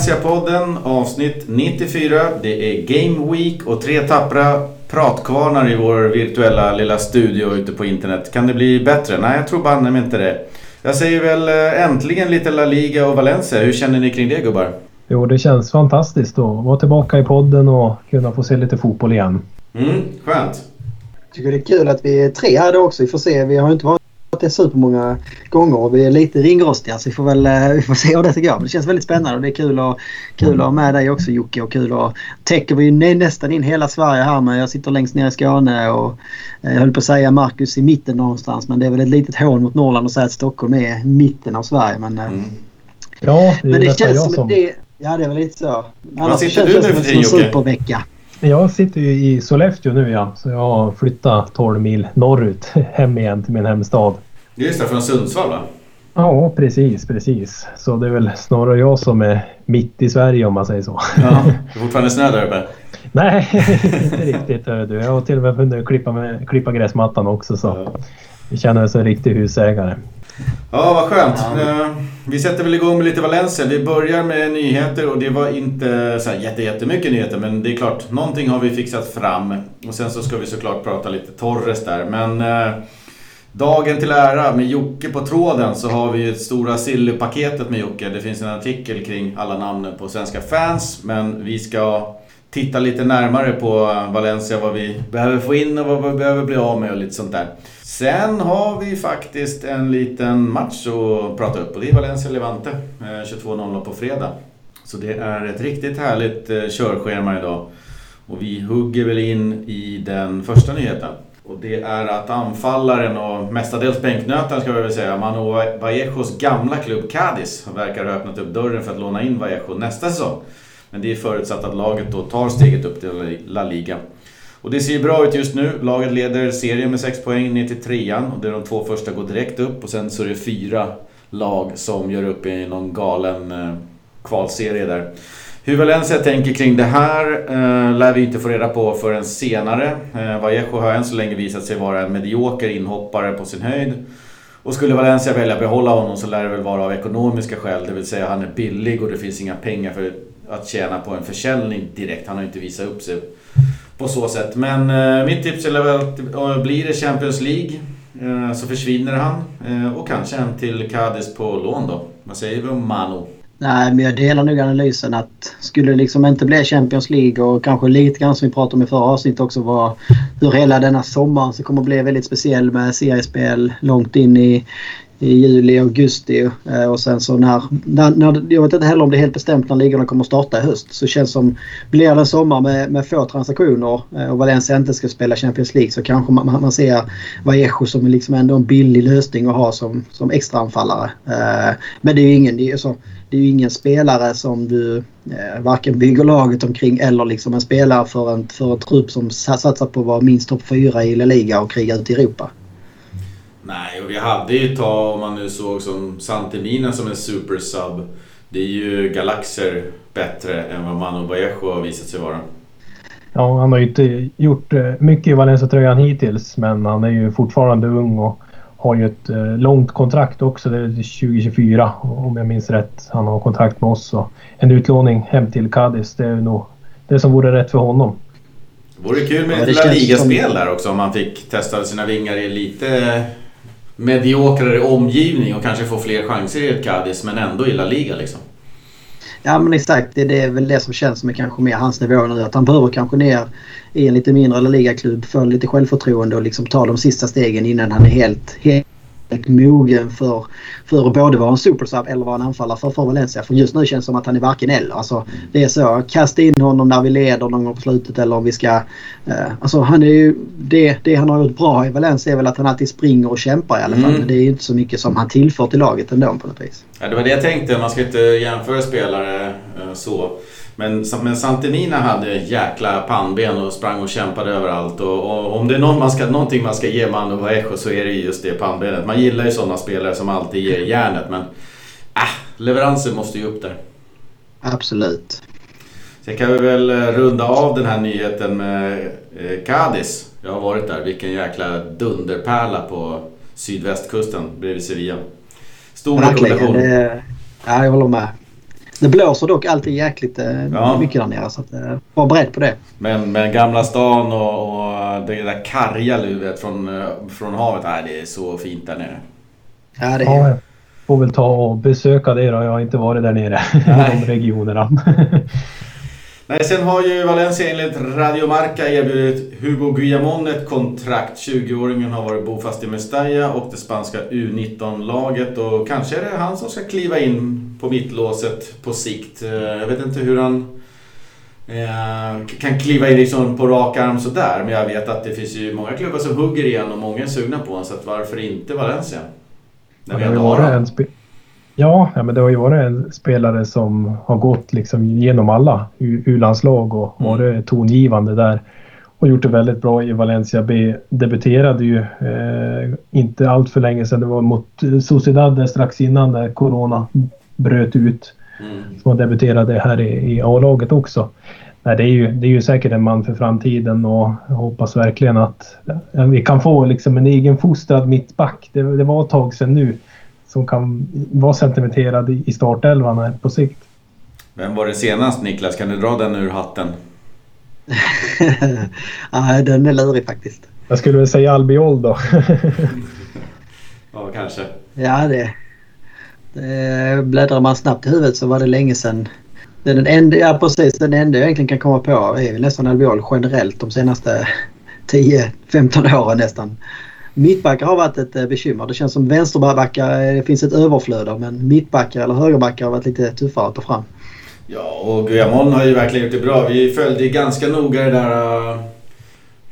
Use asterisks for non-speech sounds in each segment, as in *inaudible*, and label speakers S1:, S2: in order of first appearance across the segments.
S1: Valencia-podden avsnitt 94. Det är Game Week och tre tappra pratkvarnar i vår virtuella lilla studio ute på internet. Kan det bli bättre? Nej, jag tror banne mig inte det. Jag säger väl eh, äntligen lite La Liga och Valencia. Hur känner ni kring det gubbar?
S2: Jo, det känns fantastiskt att vara tillbaka i podden och kunna få se lite fotboll igen.
S1: Mm, skönt.
S3: Jag tycker det är kul att vi är tre här då också. Vi får se. Vi har inte varit det supermånga gånger och vi är lite ringrostiga så vi får väl eh, vi får se hur det går. Men det känns väldigt spännande och det är kul, och, kul att ha med dig också Jocke och kul att täcker vi nästan in hela Sverige här med. Jag sitter längst ner i Skåne och eh, jag höll på att säga Marcus i mitten någonstans men det är väl ett litet hån mot Norrland att säga att Stockholm är mitten av Sverige. Men, eh, mm.
S2: Ja, det är men det känns som,
S3: som... Det, ja, det är väl lite så.
S1: Vad sitter du nu för tiden Jocke? supervecka.
S2: Jag sitter ju i Sollefteå nu ja, så jag har flyttat 12 mil norrut *laughs* hem igen till min hemstad.
S1: Just det, från Sundsvall va?
S2: Ja, precis, precis. Så det är väl snarare jag som är mitt i Sverige om man säger så.
S1: Ja, det är *laughs* fortfarande snö där uppe?
S2: Nej, *laughs* inte riktigt. Du. Jag har till och med hunnit klippa, med, klippa gräsmattan också så ja. vi känner oss som en riktig husägare.
S1: Ja, vad skönt. Ja. Eh, vi sätter väl igång med lite Valencia. Vi börjar med nyheter och det var inte så här jätte, jättemycket nyheter men det är klart, någonting har vi fixat fram. Och sen så ska vi såklart prata lite Torres där. Men eh, Dagen till ära med Jocke på tråden så har vi ju stora Silly-paketet med Jocke. Det finns en artikel kring alla namnen på svenska fans. Men vi ska titta lite närmare på eh, Valencia, vad vi behöver få in och vad vi behöver bli av med och lite sånt där. Sen har vi faktiskt en liten match att prata upp och det är Valencia-Levante. Eh, 22.00 på fredag. Så det är ett riktigt härligt eh, körschema idag. Och vi hugger väl in i den första nyheten. Och det är att anfallaren och mestadels bänknötaren ska vi väl säga, Manu Vallejos gamla klubb Cadiz verkar ha öppnat upp dörren för att låna in Vallejo nästa säsong. Men det är förutsatt att laget då tar steget upp till La Liga. Och det ser ju bra ut just nu. Laget leder serien med 6 poäng ner till trean och de två första går direkt upp och sen så är det fyra lag som gör upp i någon galen eh, kvalserie där. Hur Valencia tänker kring det här eh, lär vi inte få reda på förrän senare. Eh, Vallejo har än så länge visat sig vara en medioker inhoppare på sin höjd. Och skulle Valencia välja att behålla honom så lär det väl vara av ekonomiska skäl. Det vill säga han är billig och det finns inga pengar för att tjäna på en försäljning direkt. Han har inte visat upp sig på så sätt. Men eh, mitt tips är väl att eh, blir det Champions League eh, så försvinner han. Eh, och kanske en till Cadiz på lån då. Vad säger vi om Mano?
S3: Nej, men jag delar nog analysen att skulle det liksom inte bli Champions League och kanske lite grann som vi pratade om i förra avsnittet också var hur hela denna sommaren som kommer att bli väldigt speciell med seriespel långt in i, i juli, augusti eh, och sen så när, när, när, Jag vet inte heller om det är helt bestämt när ligorna kommer att starta i höst. Så känns som blir det en sommar med, med få transaktioner eh, och Valencia inte ska spela Champions League så kanske man, man ser Vallejo som liksom ändå en billig lösning att ha som, som extraanfallare. Eh, men det är ju ingen... Det är så, det är ju ingen spelare som du eh, varken bygger laget omkring eller liksom en spelare för en, för en trupp som satsar på att vara minst topp 4 i La Liga och kriga ut i Europa.
S1: Nej, och vi hade ju ett tag, om man nu såg som Santemina som en supersub. Det är ju galaxer bättre än vad Manu Vallejo har visat sig vara.
S2: Ja, han har ju inte gjort eh, mycket i Valencia-tröjan hittills, men han är ju fortfarande ung och har ju ett eh, långt kontrakt också. Det är 2024 om jag minns rätt. Han har kontrakt med oss. Och en utlåning hem till Cadiz, det är nog det som vore rätt för honom.
S1: Det vore kul med ett La Liga-spel som... där också om han fick testa sina vingar i lite mediokrare omgivning och kanske få fler chanser i ett Cadiz men ändå i La Liga liksom.
S3: Ja men exakt, det är väl det som känns som är kanske mer hans nivå nu. Att han behöver kanske ner i en lite mindre ligaklubb, få lite självförtroende och liksom ta de sista stegen innan han är helt, helt mogen för, för att både vara en supersub eller vara en anfallare för, för Valencia. För just nu känns det som att han är varken eller. Alltså, det är så. Kasta in honom när vi leder någon gång på slutet eller om vi ska... Eh, alltså han är ju... Det, det han har gjort bra i Valencia är väl att han alltid springer och kämpar i alla fall. Mm. Men det är ju inte så mycket som han tillför till laget ändå på något vis.
S1: Ja, det var det jag tänkte. Man ska inte jämföra spelare eh, så. Men, men Santemina hade jäkla pannben och sprang och kämpade överallt. Och, och om det är någon man ska, någonting man ska ge Manu Vallejo så är det just det pannbenet. Man gillar ju sådana spelare som alltid ger järnet men äh, leveransen måste ju upp där.
S3: Absolut.
S1: Sen kan vi väl eh, runda av den här nyheten med eh, Cadiz. Jag har varit där. Vilken jäkla dunderpärla på sydvästkusten bredvid Sevilla. Stor rekommendation.
S3: Ja, jag håller med. Det blåser dock alltid jäkligt eh, ja. mycket där nere så att, eh, var beredd på det.
S1: Men, men Gamla stan och, och det där karga luvet från, eh, från havet, nej, det är så fint där nere.
S2: Ja, det är... ja, får väl ta och besöka det då. Jag har inte varit där nere i *laughs* de regionerna.
S1: Nej, sen har ju Valencia enligt Radio Marca erbjudit Hugo Guillamon ett kontrakt. 20-åringen har varit bofast i Mestalla och det spanska U19-laget och kanske är det han som ska kliva in på mittlåset på sikt. Eh, jag vet inte hur han eh, kan kliva in liksom på rak arm sådär men jag vet att det finns ju många klubbar som hugger igen och många är sugna på honom så att varför inte Valencia?
S2: När vi ändå har honom. Ja, men det har ju varit en spelare som har gått liksom genom alla U-landslag och mm. varit tongivande där. Och gjort det väldigt bra i Valencia B. Debuterade ju eh, inte allt för länge sedan. Det var mot Sociedad strax innan när Corona bröt ut. Mm. Som debuterade här i, i A-laget också. Nej, det, är ju, det är ju säkert en man för framtiden och jag hoppas verkligen att vi kan få liksom en egen fostrad mittback. Det, det var ett tag sedan nu som kan vara sentimenterad i startelvan på sikt.
S1: Vem var det senast Niklas? Kan du dra den ur hatten? *laughs*
S3: ja, den är lurig faktiskt.
S2: Jag skulle väl säga Albiol då. *laughs*
S1: ja, kanske.
S3: Ja, det, det... Bläddrar man snabbt i huvudet så var det länge sedan. Den enda, ja, precis, den enda jag egentligen kan komma på är nästan Albiol generellt de senaste 10-15 åren nästan. Mittbackar har varit ett eh, bekymmer. Det känns som vänsterbackar eh, det finns ett överflöd av men mittbackar eller högerbackar har varit lite tuffare att ta fram.
S1: Ja, och Guillamon har ju verkligen gjort det bra. Vi följde ju ganska noga det där... Eh,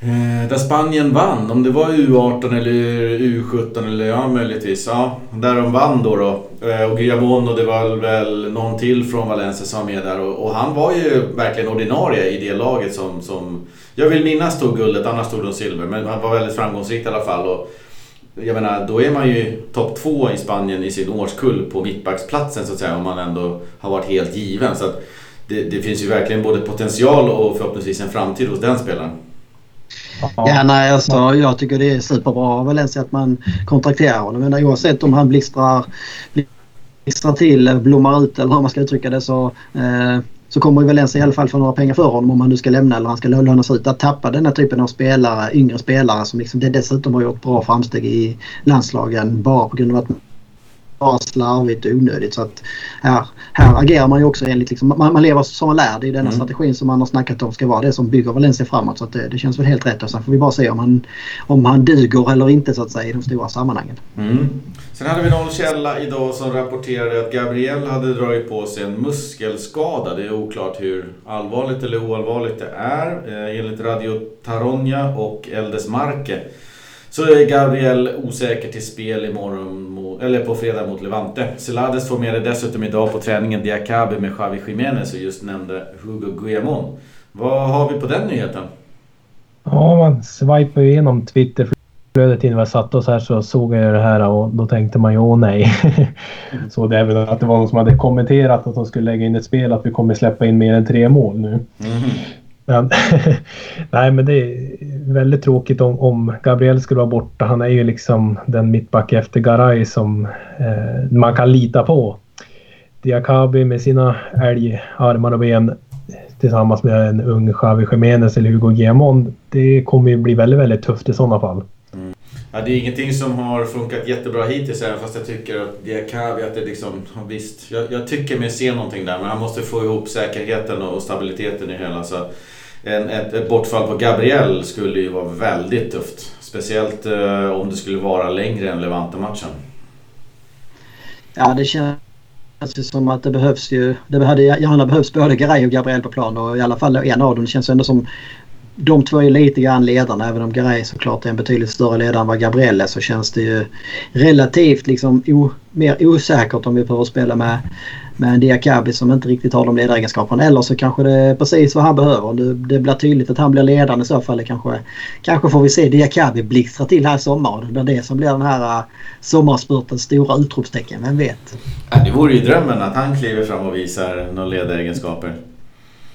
S1: Eh, där Spanien vann. Om det var U18 eller U17 eller ja, möjligtvis. Ja, där de vann då. då. Eh, och Guillamon och det var väl någon till från Valencia som var med där. Och, och, han var ju verkligen ordinarie i det laget som, som jag vill minnas tog guldet, annars tog de silver. Men han var väldigt framgångsrik i alla fall. Och jag menar, då är man ju topp två i Spanien i sin årskull på mittbacksplatsen så att säga. Om man ändå har varit helt given. Så att det, det finns ju verkligen både potential och förhoppningsvis en framtid hos den spelaren.
S3: Ja, nej, alltså, jag tycker det är superbra av Valencia att man kontrakterar honom. Men oavsett om han blixtrar, blixtrar till, blommar ut eller hur man ska uttrycka det så eh, så kommer Valencia i alla fall få några pengar för honom om han nu ska lämna eller han ska lånas ut. Att tappa den här typen av spelare, yngre spelare som liksom det dessutom har gjort bra framsteg i landslagen bara på grund av att bara slarvigt och onödigt. Så att här, här agerar man ju också enligt... Liksom, man, man lever som man lär. Det är denna mm. strategin som man har snackat om ska vara det som bygger Valencia framåt. Så att det, det känns väl helt rätt. Och sen får vi bara se om han, om han duger eller inte så att säga i de stora sammanhangen.
S1: Mm. Sen hade vi någon källa idag som rapporterade att Gabriel hade dragit på sig en muskelskada. Det är oklart hur allvarligt eller oallvarligt det är. Eh, enligt Radio Taronja och Eldes Marke så är Gabriel osäker till spel imorgon, eller på fredag mot Levante. Celades formerade dessutom idag på träningen Diakabe med Xavi Jiménez och just nämnde Hugo Guillamon. Vad har vi på den nyheten?
S2: Ja, man swipar ju igenom Twitterflödet innan vi satt oss här så såg jag det här och då tänkte man ju åh nej. *laughs* så det väl att det var någon som hade kommenterat att de skulle lägga in ett spel att vi kommer släppa in mer än tre mål nu. Mm. Men, *laughs* nej, men det är väldigt tråkigt om, om Gabriel skulle vara borta. Han är ju liksom den mittback efter Garay som eh, man kan lita på. Diakabi med sina älgarmar och ben tillsammans med en ung Xavi Jiménez eller Hugo Gemond. Det kommer ju bli väldigt, väldigt tufft i sådana fall.
S1: Ja, det är ingenting som har funkat jättebra hittills även fast jag tycker att Diakavi, att det liksom, visst, jag, jag tycker mig se någonting där men han måste få ihop säkerheten och stabiliteten i hela. Så en, ett, ett bortfall på Gabriel skulle ju vara väldigt tufft. Speciellt eh, om det skulle vara längre än Levante-matchen.
S3: Ja, det känns som att det behövs ju... Det hade gärna behövs både Garay och Gabriel på plan och i alla fall en av dem. Det känns ändå som de två är lite grann ledarna. Även om Garay såklart är en betydligt större ledare än vad Gabriel är så känns det ju relativt liksom o, mer osäkert om vi behöver spela med med en Diakabi som inte riktigt har de ledaregenskaperna. Eller så kanske det är precis vad han behöver. Det, det blir tydligt att han blir ledaren i så fall. Kanske, kanske får vi se Diakabi blixtra till här i sommar. Det blir det som blir den här uh, sommarspurtens stora utropstecken. Vem vet?
S1: Det vore ju drömmen att han kliver fram och visar några ledaregenskaper.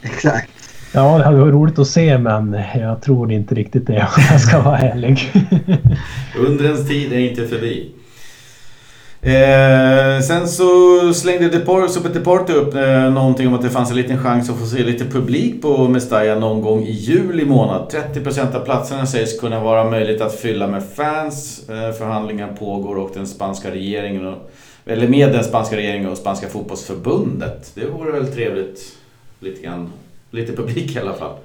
S3: Exakt.
S2: Ja, det hade varit roligt att se men jag tror inte riktigt det *laughs* om jag ska vara ärlig. *laughs*
S1: Undrens tid är inte förbi. Eh, sen så slängde Depor, Super Deporte upp eh, någonting om att det fanns en liten chans att få se lite publik på Mestalla någon gång i juli månad. 30% av platserna sägs kunna vara möjligt att fylla med fans. Eh, förhandlingar pågår och den spanska regeringen och, eller med den spanska regeringen och spanska fotbollsförbundet. Det vore väl trevligt. Lite grann. Lite publik i alla fall.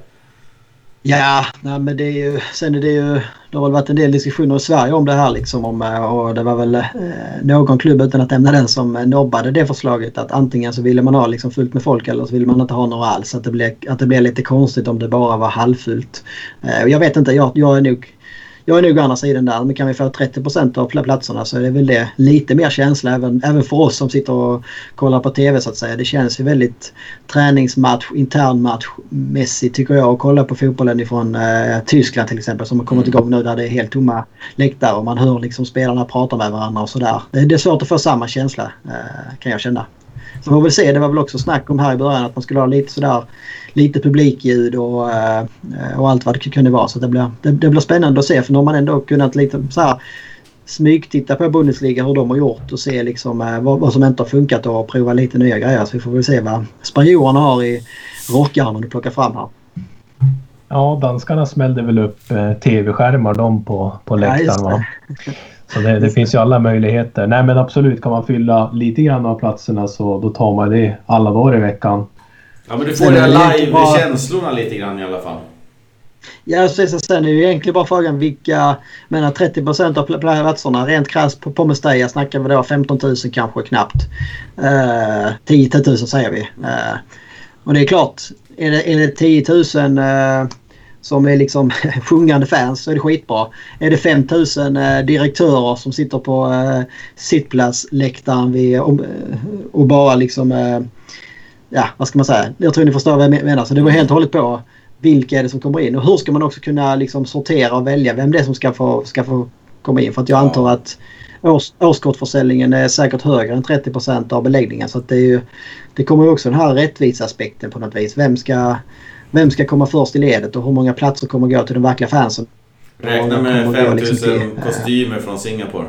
S3: Ja, nej, men det är ju, sen är det ju, det har väl varit en del diskussioner i Sverige om det här liksom. Om, eh, och det var väl eh, någon klubb utan att nämna den som eh, nobbade det förslaget att antingen så ville man ha liksom fullt med folk eller så ville man inte ha några alls. Att det blev, att det blev lite konstigt om det bara var halvfullt. Eh, jag vet inte, jag, jag är nog jag är nog andra sidan där. Men kan vi få 30% av platserna så är det väl det lite mer känsla även, även för oss som sitter och kollar på TV så att säga. Det känns ju väldigt träningsmatch, internmatchmässigt tycker jag att kolla på fotbollen ifrån eh, Tyskland till exempel som har kommit mm. igång nu där det är helt tomma läktare och man hör liksom spelarna prata med varandra och sådär. Det, det är svårt att få samma känsla eh, kan jag känna. Så får väl se. Det var väl också snack om här i början att man skulle ha lite sådär lite publikljud och, eh, och allt vad det kunde vara. Så det blir, det, det blir spännande att se för nu har man ändå kunnat lite så här smygtitta på Bundesliga hur de har gjort och se liksom eh, vad, vad som inte har funkat och prova lite nya grejer. Så vi får väl se vad spanjorerna har i rockaren om du plockar fram här.
S2: Ja, danskarna smällde väl upp eh, tv-skärmar de på, på läktaren. Ja, så det, det finns ju alla möjligheter. Nej men absolut, kan man fylla lite grann av platserna så då tar man det alla dagar i veckan.
S1: Ja men du får de live-känslorna lite grann i alla fall.
S3: Ja, så sen är ju egentligen bara frågan vilka... menar 30 procent av platserna rent krasst på, på Mestalla snackar vi då 15 000 kanske knappt. Eh, 10 000 säger vi. Eh, och det är klart, är det, är det 10 000 eh, som är liksom *laughs* sjungande fans så är det skitbra. Är det 5000 eh, direktörer som sitter på eh, sittplatsläktaren och, och bara liksom... Eh, ja, vad ska man säga? Jag tror ni förstår vad jag menar. Så det var helt och hållet på vilka är det som kommer in och hur ska man också kunna liksom sortera och välja vem det är som ska få, ska få komma in. För att jag antar att års, årskortförsäljningen är säkert högre än 30% av beläggningen. Så det, är ju, det kommer ju också den här rättvisaspekten på något vis. Vem ska, vem ska komma först i ledet och hur många platser kommer gå till de verkliga fansen?
S1: Räkna med 5000 liksom kostymer från Singapore.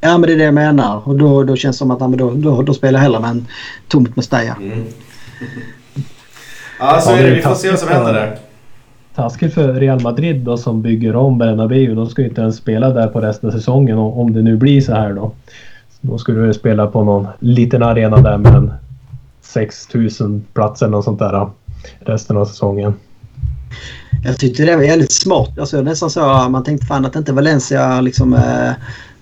S3: Ja men det är det jag menar. Och då, då känns det som att ja, då, då, då spelar jag hellre med en tomt med Steja. Mm. *laughs*
S1: ja så är det. Vi får se vad som händer där.
S2: Taskigt för Real Madrid då som bygger om Bernabéu. De ska ju inte ens spela där på resten av säsongen om det nu blir så här då. Då skulle du spela på någon liten arena där med en 6000 platser eller något sånt där resten av säsongen.
S3: Jag tyckte det var jävligt smart. Alltså nästan så man tänkte fan att inte Valencia liksom Eh,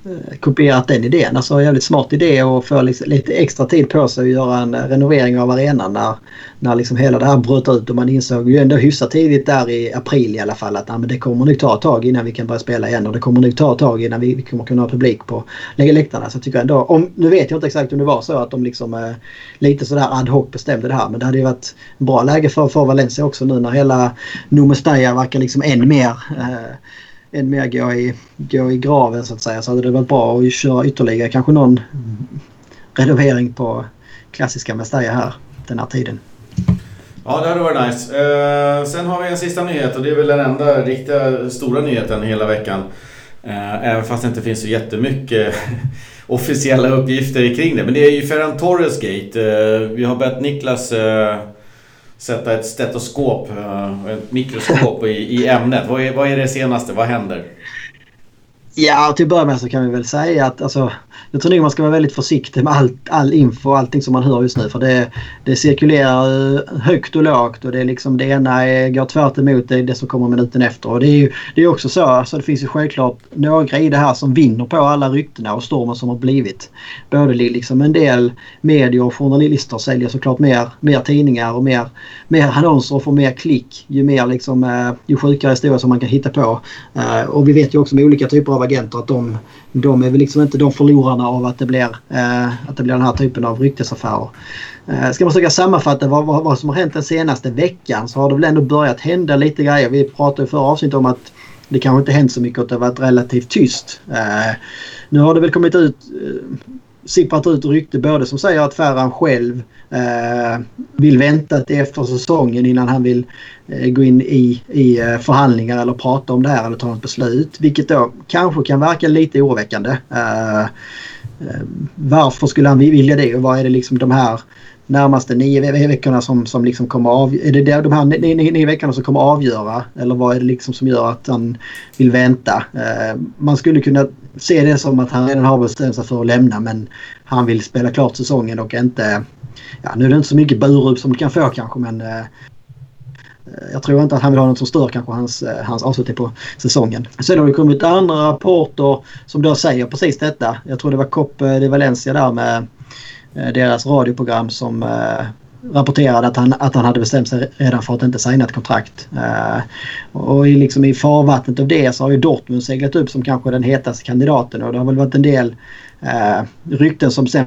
S3: Eh, kopierat den idén. Alltså jävligt smart idé och få liksom lite extra tid på sig att göra en eh, renovering av arenan när, när liksom hela det här bröt ut och man insåg ju ändå hyfsat tidigt där i april i alla fall att nej, men det kommer nog ta ett tag innan vi kan börja spela igen och det kommer nog ta ett tag innan vi, vi kommer kunna ha publik på läktarna. Så jag tycker ändå, om, nu vet jag inte exakt om det var så att de liksom eh, lite sådär ad hoc bestämde det här men det hade ju varit bra läge för, för Valencia också nu när hela Numestaya verkar liksom än mer eh, än mer gå i, gå i graven så att säga så hade det varit bra att köra ytterligare kanske någon renovering på klassiska Mestalla här den här tiden.
S1: Ja, det hade varit nice. Eh, sen har vi en sista nyhet och det är väl den enda riktiga stora nyheten hela veckan. Eh, även fast det inte finns så jättemycket *laughs* officiella uppgifter kring det. Men det är ju Ferran Torres Gate. Eh, vi har bett Niklas eh, sätta ett stetoskop, eh, ett mikroskop i, i ämnet. Vad är, vad är det senaste? Vad händer?
S3: Ja, till att börja med så kan vi väl säga att alltså, jag tror nog man ska vara väldigt försiktig med all, all info och allting som man hör just nu. För det, det cirkulerar högt och lågt och det, är liksom, det ena är, går tvärt emot det, det som kommer minuten efter. Och det är ju det är också så, alltså det finns ju självklart några i det här som vinner på alla ryktena och stormen som har blivit. Både liksom en del medier och journalister säljer såklart mer, mer tidningar och mer, mer annonser och får mer klick ju mer liksom, eh, ju sjukare historier som man kan hitta på. Eh, och vi vet ju också med olika typer av agenter att de, de är väl liksom inte de förlorarna av att det blir, eh, att det blir den här typen av ryktesaffärer. Eh, ska man försöka sammanfatta vad, vad, vad, som har hänt den senaste veckan så har det väl ändå börjat hända lite grejer. Vi pratade i förra avsnittet om att det kanske inte hänt så mycket och att det har varit relativt tyst. Eh, nu har det väl kommit ut eh, sipprat ut rykte både som säger att Ferran själv eh, vill vänta till efter säsongen innan han vill eh, gå in i, i eh, förhandlingar eller prata om det här eller ta ett beslut. Vilket då kanske kan verka lite oroväckande. Eh, eh, varför skulle han vilja det och vad är det liksom de här närmaste nio veckorna som, som liksom kommer av, Är det de här nio, nio veckorna som kommer avgöra? Eller vad är det liksom som gör att han vill vänta? Eh, man skulle kunna se det som att han redan har bestämt sig för att lämna men han vill spela klart säsongen och inte... Ja, nu är det inte så mycket Burup som du kan få kanske men eh, eh jag tror inte att han vill ha något som stör kanske hans, eh, hans avslutning på säsongen. Sen har det kommit andra rapporter som då säger precis detta. Jag tror det var Coppe eh, de Valencia där med Eh, deras radioprogram som eh, rapporterade att han, att han hade bestämt sig redan för att inte signa ett kontrakt. Uh, och i, liksom i farvattnet av det så har ju Dortmund seglat upp som kanske den hetaste kandidaten och det har väl varit en del uh, rykten som sen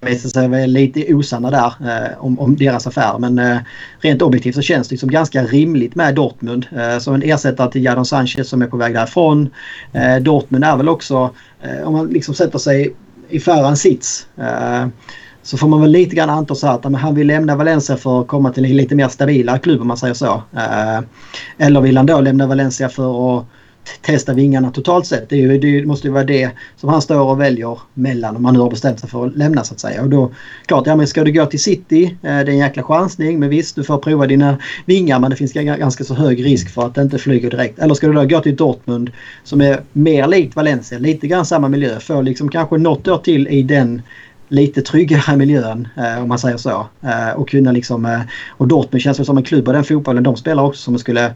S3: visade sig vara lite osanna där uh, om, om, deras affär. Men rent objektivt så känns det liksom ganska rimligt med Dortmund som en ersättare till Jadon Sanchez som är på väg därifrån. Dortmund är väl också, om man liksom sätter sig i förarens sits. Eh, så får man väl lite grann anta så att han vill lämna Valencia för att komma till en lite mer stabilare klubb om man säger så. Eh, eller vill han då lämna Valencia för att testa vingarna totalt sett. Det, ju, det, måste ju vara det som han står och väljer mellan om han nu har bestämt sig för att lämna så att säga. Och då, klart, ja men ska du gå till City, eh, det är en jäkla chansning men visst du får prova dina vingar men det finns ganska så hög risk för att det inte flyger direkt. Eller ska du då gå till Dortmund som är mer likt Valencia, lite grann samma miljö, får liksom kanske något år till i den lite tryggare miljön eh, om man säger så. Eh, och kunna liksom, eh, och Dortmund känns väl som en klubb och den fotbollen de spelar också som skulle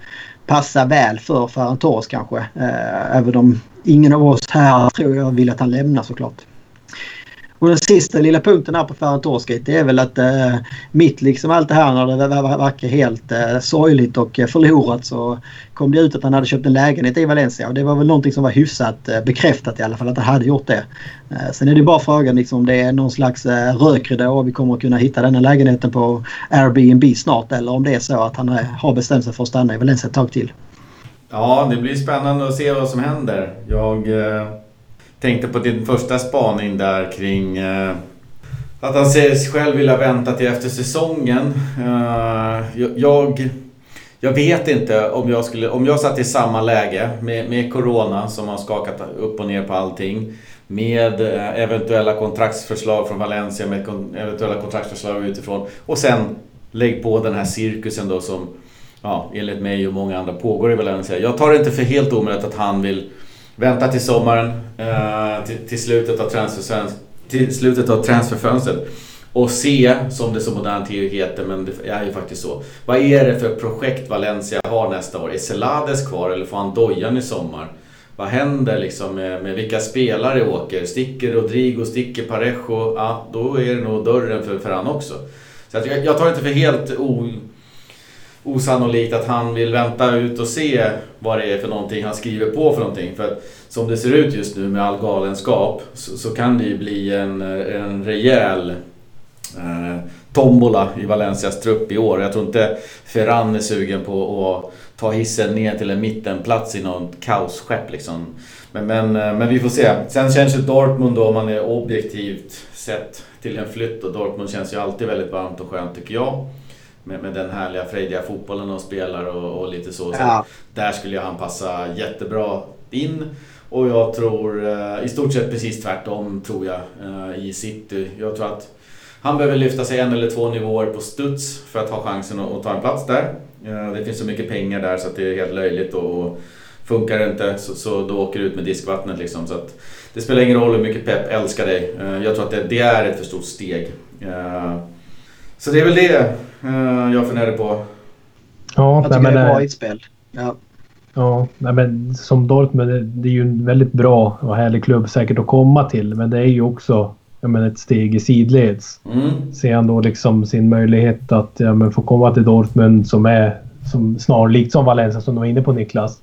S3: passa väl för Ferran Torres kanske. Eh, även om ingen av oss här tror jag vill att han lämnar såklart. Och den sista lilla punkten här på Ferran Torskit det är väl att eh, mitt liksom allt det här när det verkar helt eh, sorgligt och eh, förlorat så kom det ut att han hade köpt en lägenhet i Valencia och det var väl någonting som var hyfsat eh, bekräftat i alla fall att han hade gjort det. Eh, sen är det bara frågan liksom, om det är någon slags eh, rökridå och vi kommer att kunna hitta den här lägenheten på Airbnb snart eller om det är så att han eh, har bestämt sig för att stanna i Valencia ett tag till.
S1: Ja, det blir spännande att se vad som händer. Jag eh, tänkte på din första spaning där kring eh, att han säger sig själv vilja vänta till efter säsongen. Eh, jag, jag vet inte om jag skulle, om jag satt i samma läge med, med Corona som har skakat upp och ner på allting. Med eh, eventuella kontraktsförslag från Valencia, med eventuella kontraktsförslag utifrån. Och sen lägg på den här cirkusen då som ja, enligt mig och många andra pågår i Valencia. Jag tar det inte för helt omöjligt att han vill vänta till sommaren, eh, till, till, slutet av till slutet av transferfönstret och se, som det så modernt heter, men det är ju faktiskt så. Vad är det för projekt Valencia har nästa år? Är Celades kvar eller får han dojan i sommar? Vad händer liksom med, med vilka spelare åker? Sticker Rodrigo, sticker Parejo? Ja, då är det nog dörren för, för han också. Så jag, jag tar inte för helt o, osannolikt att han vill vänta ut och se vad det är för någonting han skriver på för någonting. För att som det ser ut just nu med all galenskap så, så kan det ju bli en, en rejäl eh, tombola i Valencias trupp i år. Jag tror inte Ferran är sugen på att ta hissen ner till en mittenplats i något kaosskepp liksom. Men, men, eh, men vi får se. Sen känns ju Dortmund då, om man är objektivt sett till en flytt och Dortmund känns ju alltid väldigt varmt och skönt tycker jag med, med den härliga frejdiga fotbollen de spelar och, och lite så. så Där skulle han passa jättebra in. Och jag tror eh, i stort sett precis tvärtom tror jag eh, i City. Jag tror att han behöver lyfta sig en eller två nivåer på studs för att ha chansen att, ta en plats där. Eh, det finns så mycket pengar där så att det är helt löjligt och funkar det inte så, så då åker du ut med diskvattnet liksom. Så att det spelar ingen roll hur mycket Pep älskar dig. Jag tror att det, det är ett för stort steg. Så det är väl det jag funderar på.
S3: Ja, jag tycker men, det är bra inspel. Ja.
S2: Ja, nej, men som Dortmund, det, det är ju en väldigt bra och härlig klubb säkert att komma till. Men det är ju också jag menar, ett steg i sidleds. Mm. Ser han då liksom sin möjlighet att ja, men få komma till Dortmund som är som snarlikt som Valencia som du var inne på Niklas.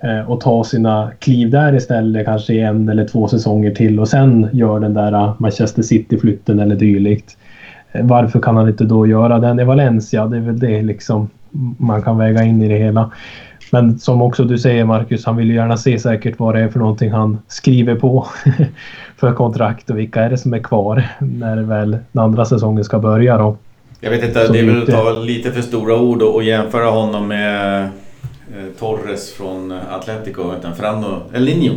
S2: Eh, och ta sina kliv där istället kanske i en eller två säsonger till och sen gör den där Manchester City-flytten eller dylikt. Varför kan han inte då göra den i Valencia? Det är väl det liksom man kan väga in i det hela. Men som också du säger Marcus, han vill ju gärna se säkert vad det är för någonting han skriver på *laughs* för kontrakt och vilka är det som är kvar när väl den andra säsongen ska börja då.
S1: Jag vet inte, Så det är väl att ta lite för stora ord och jämföra honom med eh, Torres från Atletico, utan Frando El Niño.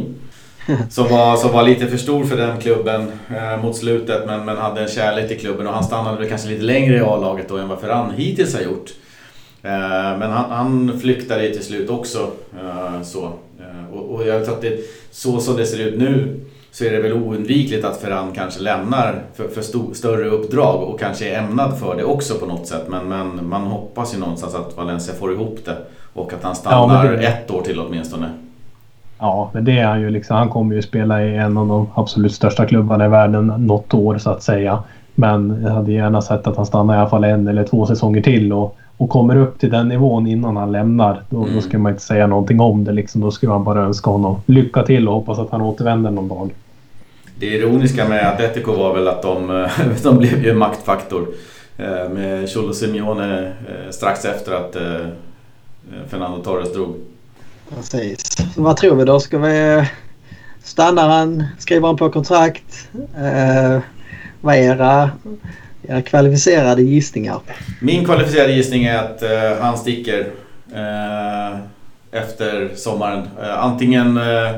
S1: *laughs* som, var, som var lite för stor för den klubben eh, mot slutet men, men hade en kärlek till klubben och han stannade väl kanske lite längre i A-laget då än vad Ferran hittills har gjort. Eh, men han, han flyktade till slut också. Eh, så. Eh, och, och jag tror att det, så som det ser ut nu så är det väl oundvikligt att Ferran kanske lämnar för, för sto, större uppdrag och kanske är ämnad för det också på något sätt. Men, men man hoppas ju någonstans att Valencia får ihop det och att han stannar ja, det... ett år till åtminstone.
S2: Ja, men det är han ju liksom. Han kommer ju spela i en av de absolut största klubbarna i världen något år så att säga. Men jag hade gärna sett att han stannar i alla fall en eller två säsonger till och, och kommer upp till den nivån innan han lämnar. Då, mm. då ska man inte säga någonting om det liksom. Då skulle man bara önska honom lycka till och hoppas att han återvänder någon dag.
S1: Det ironiska med Atletico var väl att de, *laughs* de blev ju en maktfaktor. Eh, med Cholo Simeone eh, strax efter att eh, Fernando Torres drog.
S3: Precis. Så vad tror vi då? Ska vi... Eh, Stannar han? Skriver han på kontrakt? Eh, vad är era, era kvalificerade gissningar?
S1: Min kvalificerade gissning är att eh, han sticker eh, efter sommaren. Eh, antingen eh,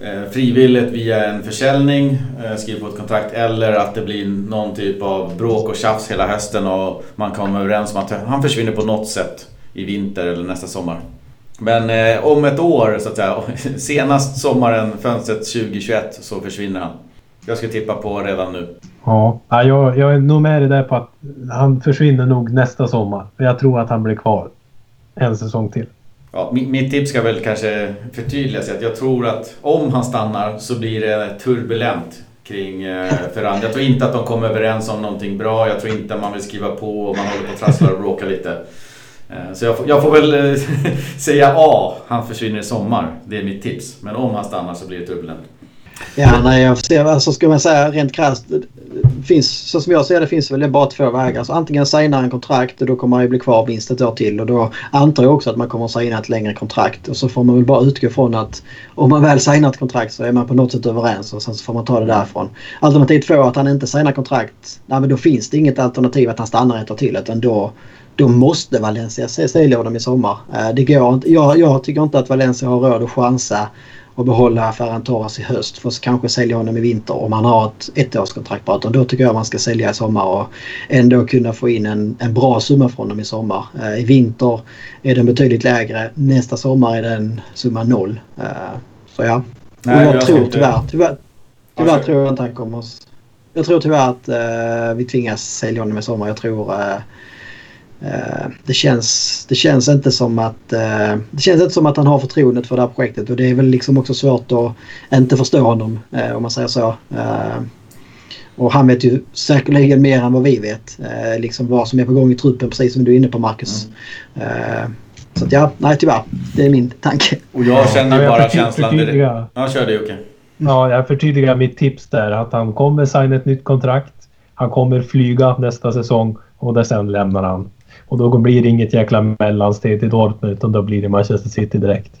S1: eh, frivilligt via en försäljning, eh, skriver på ett kontrakt eller att det blir någon typ av bråk och tjafs hela hösten och man kommer överens om att han försvinner på något sätt i vinter eller nästa sommar. Men eh, om ett år, så att säga, *laughs* senast sommaren, fönstret 2021, så försvinner han. Jag ska tippa på redan nu.
S2: Ja, jag, jag är nog med dig där på att han försvinner nog nästa sommar. Jag tror att han blir kvar en säsong till.
S1: Ja, mitt tips ska väl kanske förtydligas. Att jag tror att om han stannar så blir det turbulent kring eh, Ferran. Jag tror inte att de kommer överens om någonting bra. Jag tror inte att man vill skriva på och man håller på att trassla och bråka lite. Eh, så jag får, jag får väl eh, *laughs* säga A, han försvinner i sommar. Det är mitt tips. Men om han stannar så blir det turbulent.
S3: Ja, nej, jag förstår. alltså ska man säga rent krasst. Eh, finns, så som jag ser det finns väl bara två vägar. Alltså, antingen signar en kontrakt och då kommer han ju bli kvar minst ett år till. Och då antar jag också att man kommer att signa ett längre kontrakt. Och så får man väl bara utgå från att om man väl signar ett kontrakt så är man på något sätt överens och sen så får man ta det därifrån. Alternativ två att han inte signar kontrakt. Nej, men då finns det inget alternativ att han stannar ett år till. Utan då, då måste Valencia sälja honom i sommar. Eh, det går inte. Jag, jag tycker inte att Valencia har råd att chansa och behålla Ferran Torres i höst för att kanske sälja honom i vinter om han har ett ettårskontrakt bara. Då tycker jag man ska sälja i sommar och ändå kunna få in en, en bra summa från honom i sommar. Uh, I vinter är den betydligt lägre. Nästa sommar är den summa noll. Uh, så ja. Nej, och jag, jag tror tyvärr, tyvärr, tyvärr tror jag inte han kommer... Jag tror tyvärr att uh, vi tvingas sälja honom i sommar. Jag tror Eh, det känns, det känns inte som att eh, det känns inte som att han har förtroendet för det här projektet och det är väl liksom också svårt att inte förstå honom eh, om man säger så. Och han vet ju säkerligen mer än vad vi vet. Liksom vad som är på gång i truppen precis som du är inne på Marcus. Mm. Så att ja, nej tyvärr. Det är min tanke.
S1: Och jag känner ju bara känslan direkt. Ja, kör det Jocke.
S2: Ja, jag förtydligar mitt tips där. Att han kommer signa ett nytt kontrakt. Han kommer flyga nästa säsong och där sen lämnar han. Och då blir det inget jäkla mellansteg till Dortmund utan då blir det Manchester City direkt.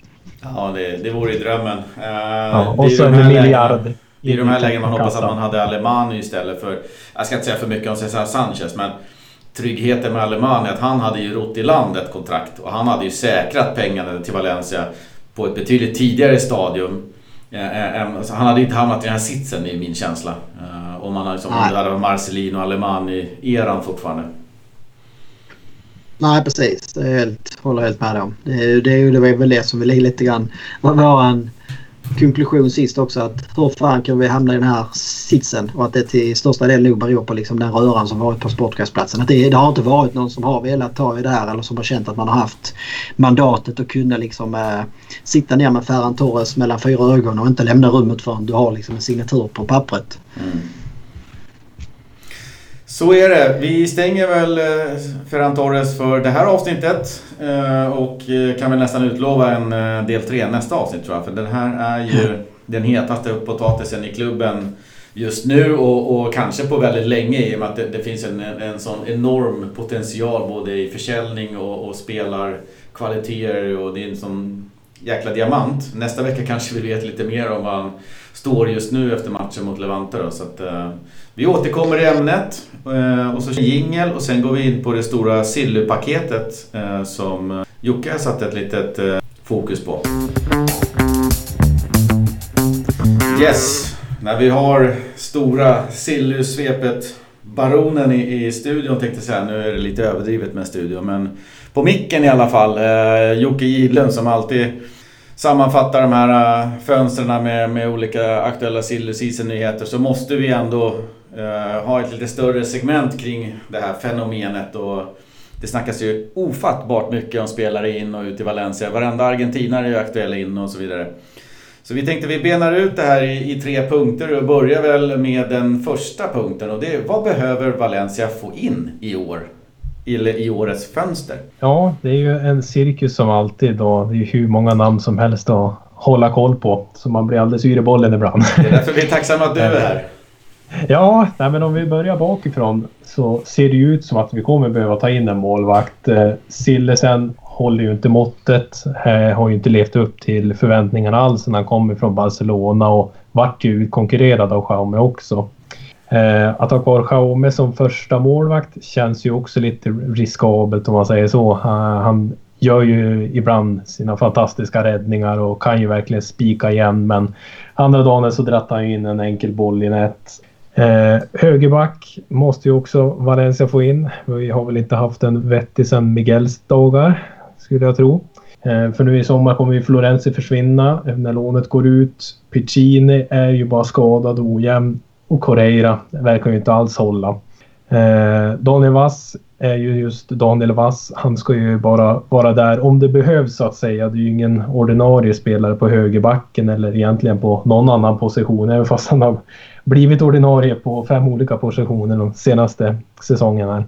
S1: Ja, det, det vore ju drömmen. Uh,
S2: ja, och så en miljard.
S1: I de här lägena man hoppas att man hade Alemani istället för... Jag ska inte säga för mycket om Cesar Sanchez men tryggheten med Alemani att han hade ju rott i land ett kontrakt och han hade ju säkrat pengarna till Valencia på ett betydligt tidigare stadium. Alltså han hade inte hamnat i den här sitsen i min känsla. Eh, om man hade, liksom, hade Marcelino och Alemani-eran fortfarande.
S3: Nej precis, det är helt, håller helt med om. Det, är, det, är, det var väl det som vi lite grann var vår konklusion sist också. Att hur fan kan vi hamna i den här sitsen? Och att det till största del nog beror på liksom den röran som varit på sportgräsplatsen. Att det, det, har inte varit någon som har velat ta i det här eller som har känt att man har haft mandatet att kunna liksom eh, sitta ner med Ferran Torres mellan fyra ögon och inte lämna rummet förrän du har liksom en signatur på pappret. Mm.
S1: Så är det. Vi stänger väl eh, Ferran Torres för det här avsnittet eh, och eh, kan väl nästan utlova en del tre nästa avsnitt tror jag. För den här är ju den hetaste potatisen i klubben just nu och, och kanske på väldigt länge i och med att det, det finns en, en sån enorm potential både i försäljning och, och spelarkvaliteter och det är en sån jäkla diamant. Nästa vecka kanske vi vet lite mer om vad han står just nu efter matchen mot Levante. Då, så att, vi återkommer i ämnet eh, och så jingel och sen går vi in på det stora Silly-paketet eh, som eh, Jocke har satt ett litet fokus på. Yes, när vi har stora Silly-svepet-baronen i, i studion tänkte jag säga. Nu är det lite överdrivet med studion men på micken i alla fall. Eh, Jocke Gidlund som alltid sammanfattar de här fönstren med, med olika aktuella silly nyheter så måste vi ändå uh, ha ett lite större segment kring det här fenomenet. Och det snackas ju ofattbart mycket om spelare in och ut i Valencia. Varenda argentinare är ju aktuell in och så vidare. Så vi tänkte vi benar ut det här i, i, tre punkter och börjar väl med den första punkten och det är vad behöver Valencia få in i år? Eller i årets fönster?
S2: Ja, det är ju en cirkus som alltid och det är hur många namn som helst att hålla koll på. Så man blir alldeles yr i bollen ibland.
S1: Det är därför vi är tacksamma att du är här.
S2: Ja, nej, men om vi börjar bakifrån så ser det ju ut som att vi kommer behöva ta in en målvakt. Eh, Sillesen håller ju inte måttet. Eh, har ju inte levt upp till förväntningarna alls när han kommer från Barcelona och vart ju konkurrerad av Jaume också. Eh, att ha kvar Jaume som första målvakt känns ju också lite riskabelt om man säger så. han gör ju ibland sina fantastiska räddningar och kan ju verkligen spika igen men andra dagen så drattar han in en enkel boll i nät. Eh, högerback måste ju också Valencia få in. Vi har väl inte haft en vettig sedan Miguels dagar skulle jag tro. Eh, för nu i sommar kommer ju Florenzi försvinna när lånet går ut. Piccini är ju bara skadad och ojämn och Correira verkar ju inte alls hålla. Eh, Daniel Vass är ju just Daniel Vass. Han ska ju bara vara där om det behövs så att säga. Det är ju ingen ordinarie spelare på högerbacken eller egentligen på någon annan position. Även fast han har blivit ordinarie på fem olika positioner de senaste säsongerna.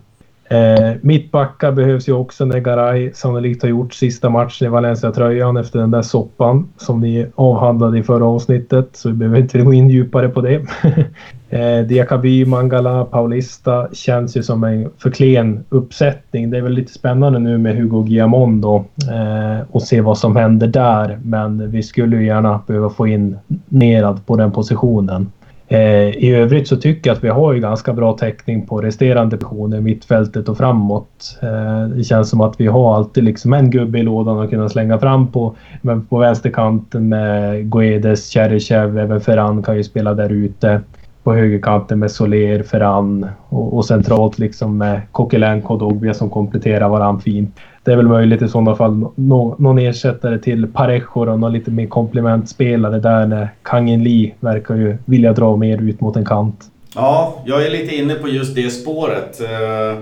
S2: Eh, mittbackar behövs ju också när Garay sannolikt har gjort sista matchen i Valencia-tröjan efter den där soppan som vi avhandlade i förra avsnittet. Så vi behöver inte gå in djupare på det. *laughs* eh, Diakaby, Mangala, Paulista känns ju som en för klen uppsättning. Det är väl lite spännande nu med Hugo Guillamon då eh, och se vad som händer där. Men vi skulle ju gärna behöva få in Nerad på den positionen. Eh, I övrigt så tycker jag att vi har ju ganska bra täckning på resterande positioner, mittfältet och framåt. Eh, det känns som att vi har alltid liksom en gubbe i lådan att kunna slänga fram på. Men på vänsterkanten med Guedes, Cheryshev, även Ferran kan ju spela där ute. På högerkanten med Soler, Ferran och, och centralt liksom med Coquelin, Kodobia som kompletterar varandra fint det är väl möjligt i sådana fall no, någon ersättare till Parejo och någon lite mer komplementspelare där när Kangin Lee verkar ju vilja dra mer ut mot en kant.
S1: Ja, jag är lite inne på just det spåret. Eh,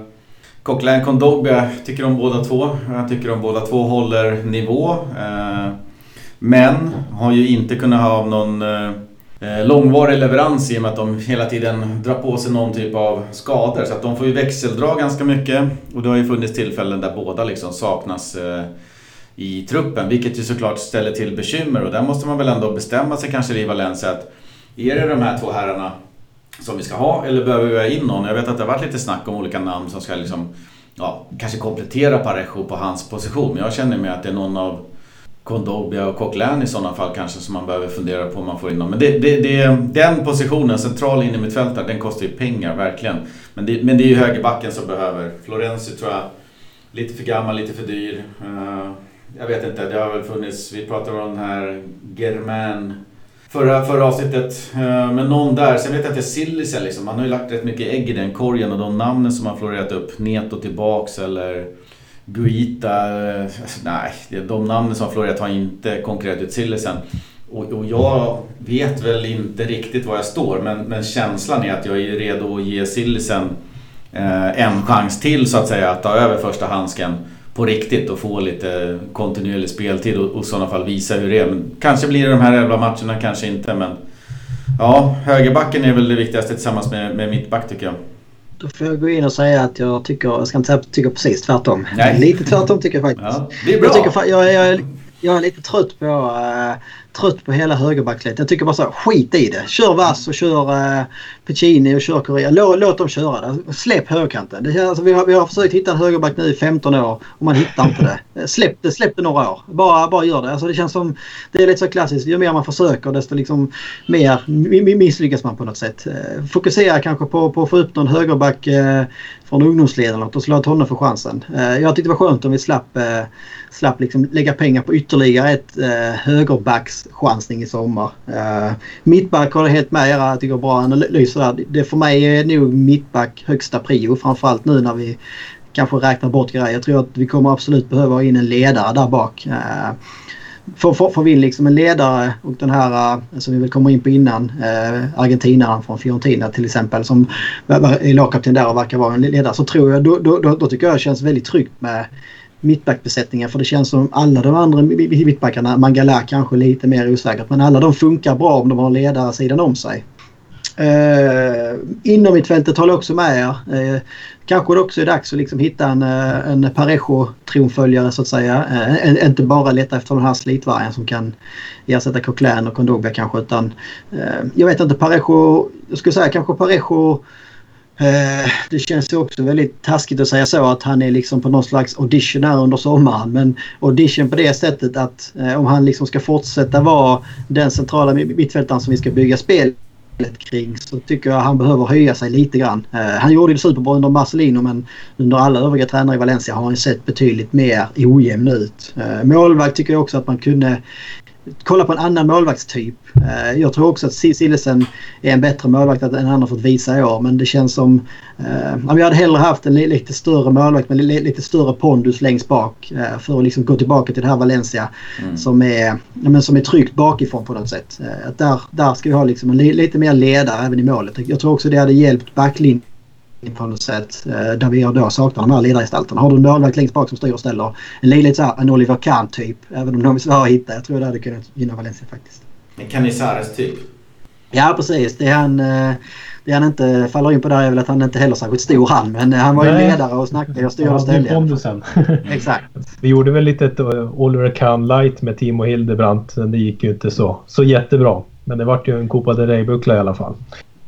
S1: Coquelin Kondogbia tycker om båda två. Jag tycker om båda två håller nivå. Eh, men har ju inte kunnat ha någon Eh, Eh, långvarig leverans i och med att de hela tiden drar på sig någon typ av skador. Så att de får ju växeldra ganska mycket. Och det har ju funnits tillfällen där båda liksom saknas eh, i truppen. Vilket ju såklart ställer till bekymmer och där måste man väl ändå bestämma sig kanske i Valencia att är det de här två herrarna som vi ska ha eller behöver vi ha in någon? Jag vet att det har varit lite snack om olika namn som ska liksom, ja, kanske komplettera Parejo på hans position. Men jag känner mig att det är någon av Kondobia och Coquelin i sådana fall kanske som man behöver fundera på om man får in dem. Men det, det, det, den positionen, central in i mittfältare, den kostar ju pengar verkligen. Men det, men det är ju högerbacken som behöver. Florenzi tror jag, lite för gammal, lite för dyr. Uh, jag vet inte, det har väl funnits, vi pratade om den här Germain förra, förra avsnittet. Uh, men någon där, sen vet jag inte Sillisen liksom, han har ju lagt rätt mycket ägg i den korgen och de namnen som har florerat upp, Neto tillbaks eller Guita, alltså, nej, de namnen som florerat har inte konkurrerat ut Sillisen. Och, och, jag vet väl inte riktigt var jag står men, men känslan är att jag är redo att ge Sillisen eh, en chans till så att säga att ta över första handsken på riktigt och få lite kontinuerlig speltid och, och i sådana fall visa hur det är. Men kanske blir det de här elva matcherna, kanske inte men Ja, högerbacken är väl det viktigaste tillsammans med, med mittback tycker jag.
S3: Då får jag gå in och säga att jag tycker, jag ska inte säga tycker precis tvärtom. Nej. Lite tvärtom tycker jag faktiskt.
S1: Ja, det är bra.
S3: Jag, tycker, jag, jag, jag är lite trött på uh, trött på hela högerbacklet. Jag tycker bara så skit i det. Kör Vass och kör eh, uh, Piccini och kör Correa. Låt, låt dem köra det. Släpp högerkanten. Det, alltså, vi, har, vi har försökt hitta en högerback nu i 15 år och man hittar inte det. Eh, släpp det, släpp det några år. Bara, bara gör det. Alltså, det känns som, det är lite så klassiskt. Ju mer man försöker desto liksom mer misslyckas man på något sätt. Uh, fokusera kanske på, på att få upp någon högerback uh, från ungdomsleden och låt honom få chansen. jag tyckte det var skönt om vi slapp, slapp liksom lägga pengar på ytterligare ett högerbacks högerbackschansning i sommar. Eh, mittback har det helt med er. Jag tycker bra analyser där. Det för mig är nog mittback högsta prio. Framförallt nu när vi kanske räknar bort grejer. Jag tror att vi kommer absolut behöva ha in en ledare där bak. Eh, får, får, får vi in liksom en ledare och den här eh, som vi väl kommer in på innan, eh, argentinaren från Fiorentina till exempel som är lagkapten där och verkar vara en ledare så tror jag, då, då, då, då tycker jag det känns väldigt tryggt med mittbackbesättningen för det känns som alla de andra mittbackarna, Mangala kanske lite mer osäkert, men alla de funkar bra om de har ledarsidan ledare sidan om sig. Eh, uh, inom mittfältet håller jag också med er. Uh, kanske det också är dags att liksom hitta en, uh, en Parejo-tronföljare så att säga. Uh, en, inte bara leta efter den här slitvargen som kan ersätta Coquelin och Kondogbia kanske utan jag vet inte Parejo, jag skulle säga kanske Parejo Eh, det känns ju också väldigt taskigt att säga så att han är liksom på någon slags audition här under sommaren. Men audition på det sättet att eh, om han liksom ska fortsätta vara den centrala mittfältaren som vi ska bygga spelet kring så tycker jag han behöver höja sig lite grann. Eh, han gjorde det superbra under Marcelino men under alla övriga tränare i Valencia har han sett betydligt mer ojämn ut. Målvakt tycker jag också att man kunde kolla på en annan målvaktstyp. Eh, jag tror också att Sillesen är en bättre målvakt än han har fått visa i år. Men det känns som... Eh, vi hade hellre haft en lite större målvakt med lite större pondus längst bak. Eh, för att liksom gå tillbaka till det här Valencia. Mm. Som, är, men som är tryggt bakifrån på något sätt. Att där, där ska vi ha liksom en lite mer ledare även i målet. Jag tror också det hade hjälpt backlinjen på något sätt. Eh, där vi då saknar de här ledargestalterna. Har du en målvakt längst bak som styr och ställer. En lite så här, en Oliver Kahn typ. Även om de är svåra att hitta. Jag tror det hade kunnat gynna Valencia faktiskt.
S1: En Canizares typ?
S3: Ja precis. Det han, eh, det han inte faller in på där är väl att han inte heller är särskilt stor han. Men eh, han var ju ledare och snackade och styrde och ställde. *laughs* Exakt.
S2: Vi gjorde väl lite ett Oliver Kahn light med Timo Hildebrandt. Men det gick ju inte så, så jättebra. Men det vart ju en Copa del Rey-buckla i alla fall.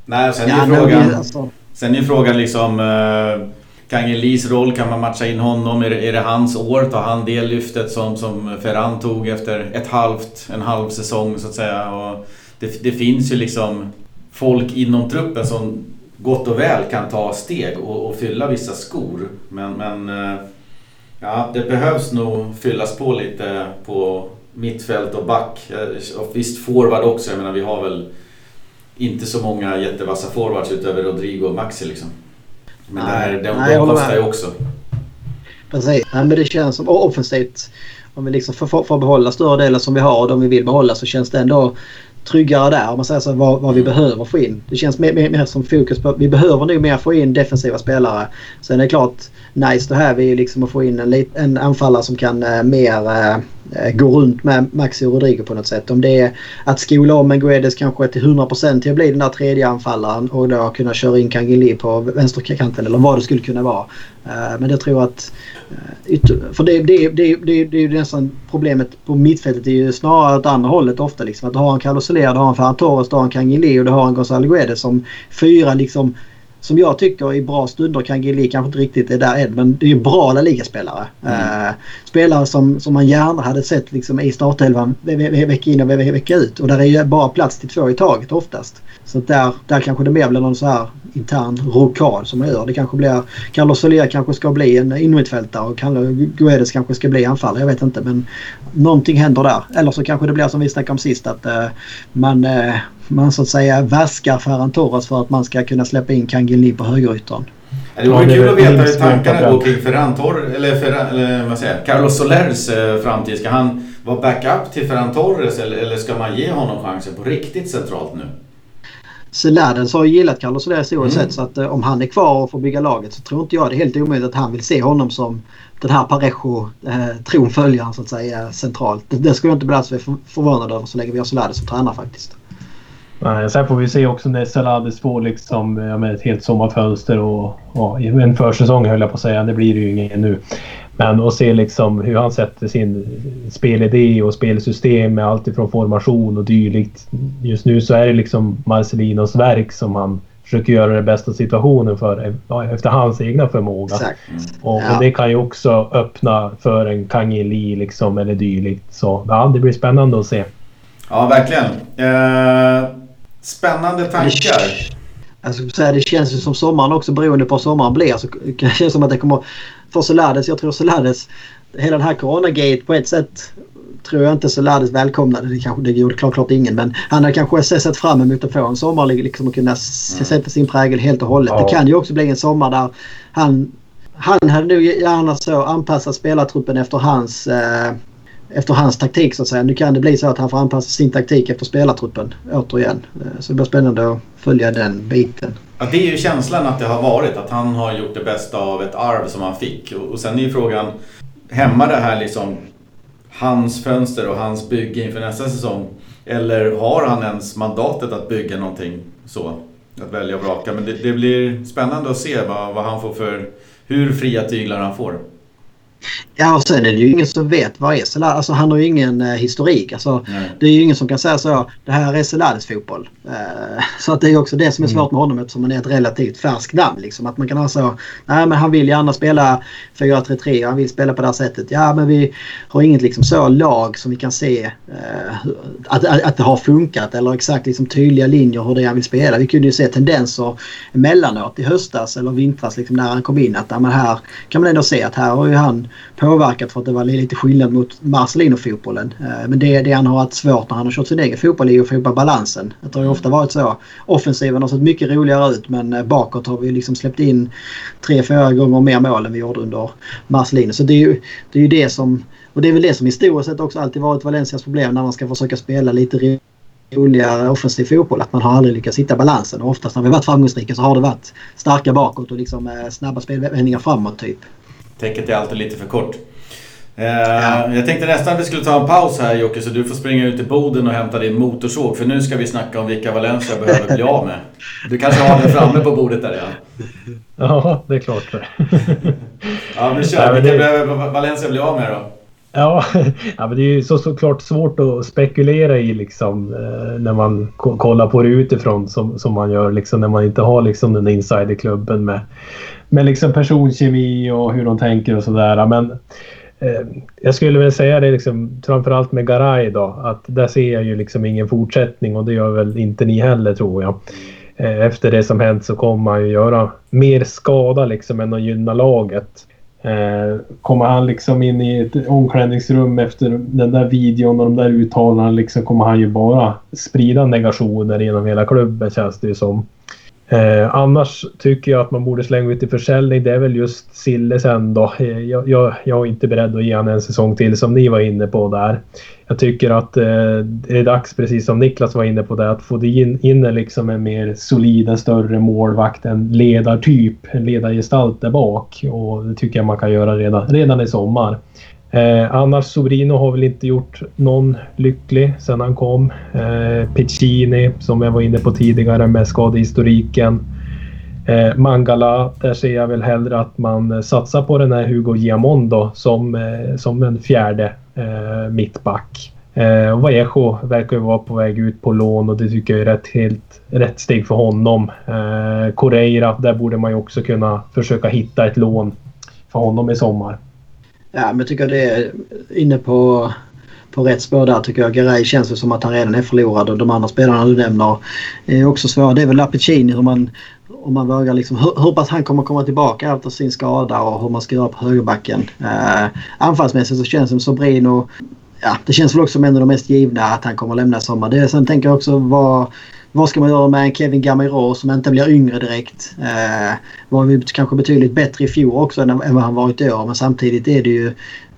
S1: Nej, sen är ja, frågan... Alltså, Sen är frågan liksom... Eh, Kangelis roll, kan man matcha in honom? Är det, är det hans år? Tar han det lyftet som, som Ferran tog efter ett halvt, en halv säsong så att säga? Och det, det finns ju liksom folk inom truppen som gott och väl kan ta steg och, och fylla vissa skor. Men, men eh, ja, det behövs nog fyllas på lite på mittfält och back. Eh, och visst forward också. Jag menar vi har väl inte så många jättevassa forwards utöver Rodrigo och Maxi liksom. Men nej, där, de, nej, de kostar ju också.
S3: Precis, nej, men det känns som offensivt. Om vi liksom får, får behålla större delen som vi har och de vi vill behålla så känns det ändå tryggare där. Om man säger så vad, vad vi mm. behöver få in. Det känns mer, mer, mer, som fokus på vi behöver nog mer få in defensiva spelare. Sen är det klart nice to have är ju liksom att få in en, en anfallare som kan uh, mer uh, gå runt med Maxi och Rodrigo på något sätt. Om det är att skola om en Guedes kanske till 100% till att bli den där tredje anfallaren och då kunna köra in Kangeli på vänsterkanten eller vad det skulle kunna vara. Uh, men jag tror att för det, det, det, det, det är ju nästan problemet på mittfältet är ju snarare åt andra hållet ofta. Liksom. Att du har en Carlos Soler, du har en Ferran Torres, du har en Kangeli och du har en Gonzalo Guedes som fyra liksom som jag tycker i bra stunder kan Gili kanske inte riktigt är där än men det är ju bra La Liga-spelare. Mm. Uh, spelare som, som man gärna hade sett liksom i startelvan vecka in och vecka ut. Och där är ju bara plats till två i taget oftast. Så där, där kanske det mer blir någon så här intern rokad som man gör. Det kanske blir... Carlos Soler kanske ska bli en innermittfältare och Guedes kanske ska bli anfallare. Jag vet inte men någonting händer där. Eller så kanske det blir som vi snackade om sist att uh, man, uh, man så att säga vaskar Ferran Torres för att man ska kunna släppa in Kangeli på högerytan.
S1: Det vore kul att veta hur tankarna går kring Ferran Torres, eller, Ferran, eller vad säger Carlos Solers eh, framtid. Ska han vara backup till Ferran Torres eller, eller ska man ge honom chansen på riktigt centralt nu?
S3: Seladens har gillat Carlos Soler oavsett mm. så att eh, om han är kvar och får bygga laget så tror inte jag det är helt omöjligt att han vill se honom som den här Parejo eh, tronföljaren så att säga centralt. Det, det skulle jag inte bli alls förvånad över så länge vi har Selades som tränare faktiskt.
S2: Nej, sen får vi se också när Salades får liksom, ja, med ett helt sommarfönster och, och en försäsong höll jag på att säga. Det blir det ju ingen nu. Men att se liksom hur han sätter sin spelidé och spelsystem med allt ifrån formation och dylikt. Just nu så är det liksom Marcelinos verk som han försöker göra det bästa situationen för efter hans egna förmåga. Och, ja. och, det kan ju också öppna för en Kangeli liksom eller dylikt. Så ja, det blir spännande att se.
S1: Ja, verkligen. Eh, spännande tankar.
S3: Jag säga, det känns ju som sommaren också beroende på hur sommaren blir. Så *laughs* det känns som att det kommer... För Solades, jag tror Solades, hela den här coronagate på ett sätt tror jag inte Solades välkomnade. Det, kanske, det gjorde klart, klart ingen. Men han har kanske sett fram emot att få en sommar liksom och kunna mm. sätta sin prägel helt och hållet. Ja. Det kan ju också bli en sommar där han, han hade nog gärna så anpassat spelartruppen efter hans eh, efter hans taktik så att säga. Nu kan det bli så att han får anpassa sin taktik efter spelartruppen återigen. Eh, så det blir spännande att följa den biten.
S1: Ja, det är ju känslan att det har varit. Att han har gjort det bästa av ett arv som han fick. Och sen är ju frågan, hämmar det här liksom hans fönster och hans bygge inför nästa säsong? Eller har han ens mandatet att bygga någonting så? Att välja och vraka. Men det, det blir spännande att se vad, vad han får för... Hur fria tyglar han får.
S3: Ja, och sen är det ju ingen som vet vad är Selades. Alltså han har ju ingen eh, historik. Alltså, det är ju ingen som kan säga så. Det här är Selades fotboll. Eh, *laughs* så att det är också det som är svårt med honom eftersom han är ett relativt färskt namn. Liksom. Att man kan ha så. Nej men han vill gärna spela 4-3-3 han vill spela på det här sättet. Ja men vi har inget liksom så lag som vi kan se eh, att, att, att, det har funkat. Eller exakt liksom tydliga linjer hur det är han vill spela. Vi kunde ju se tendenser emellanåt i höstas eller vintras liksom, när han kom in. Att ja, men här kan man ändå se att här har ju han påverkat för att det var lite skillnad mot Marcelino-fotbollen. Eh, men det, det han har haft svårt när han har kört sin egen fotboll är att få ihop balansen. Det har ju ofta varit så. Offensiven har sett mycket roligare ut men eh, bakåt har vi liksom släppt in tre, fyra gånger mer mål än vi gjorde under Marcelino. Så det är ju det, är ju det som... Och det är väl det som historiskt sett också alltid varit Valencias problem när man ska försöka spela lite roligare offensiv fotboll. Att man har aldrig lyckats hitta balansen. Och oftast när vi varit framgångsrika så har det varit starka bakåt och liksom eh, snabba spelvändningar framåt typ.
S1: Täcket är alltid lite för kort. Eh, ja. Jag tänkte nästan att vi skulle ta en paus här Jocke, så du får springa ut till Boden och hämta din motorsåg. För nu ska vi snacka om vilka Valencia behöver bli av med. Du kanske har den framme på bordet där ja?
S2: Ja, det är klart *laughs*
S1: ja, men kör. Vilka det... behöver Valencia bli av med då?
S2: Ja, *laughs* ja men det är ju så, såklart svårt att spekulera i liksom, eh, när man kollar på det utifrån som, som man gör liksom, när man inte har liksom, den insiderklubben med, med liksom personkemi och hur de tänker och sådär. Men eh, jag skulle väl säga det liksom, framförallt med Garay då, att där ser jag ju liksom ingen fortsättning och det gör väl inte ni heller tror jag. Eh, efter det som hänt så kommer han ju göra mer skada liksom än att gynna laget. Eh, kommer han liksom in i ett omklädningsrum efter den där videon och de där uttalandena liksom kommer han ju bara sprida negationer genom hela klubben känns det ju som. Eh, annars tycker jag att man borde slänga ut i försäljning. Det är väl just Sille sen då. Eh, jag, jag, jag är inte beredd att ge honom en säsong till som ni var inne på där. Jag tycker att eh, det är dags, precis som Niklas var inne på det, att få in, in en, liksom en mer solid, en större målvakt, en ledartyp, en ledargestalt där bak. Och det tycker jag man kan göra redan, redan i sommar. Eh, annars Sobrino har väl inte gjort någon lycklig sedan han kom. Eh, Piccini som jag var inne på tidigare med skadehistoriken. Eh, Mangala, där ser jag väl hellre att man satsar på den här Hugo Giamondo som, eh, som en fjärde eh, mittback. Eh, Vallejo verkar ju vara på väg ut på lån och det tycker jag är rätt, helt rätt steg för honom. Eh, Correira, där borde man ju också kunna försöka hitta ett lån för honom i sommar.
S3: Ja, men jag tycker det är inne på, på rätt spår där tycker jag. Garay känns som att han redan är förlorad och de andra spelarna du nämner är också svåra. Det är väl Lapicini om man, om man vågar liksom, hur, hur pass han kommer komma tillbaka efter sin skada och hur man ska göra på högerbacken. Eh, anfallsmässigt så känns det som Sobrino Ja, det känns väl också som en av de mest givna att han kommer lämna i sommar. Det, sen tänker jag också vad vad ska man göra med en Kevin Gamiro som inte blir yngre direkt? Eh, var ju kanske betydligt bättre i fjol också än, än vad han varit i år. Men samtidigt är det ju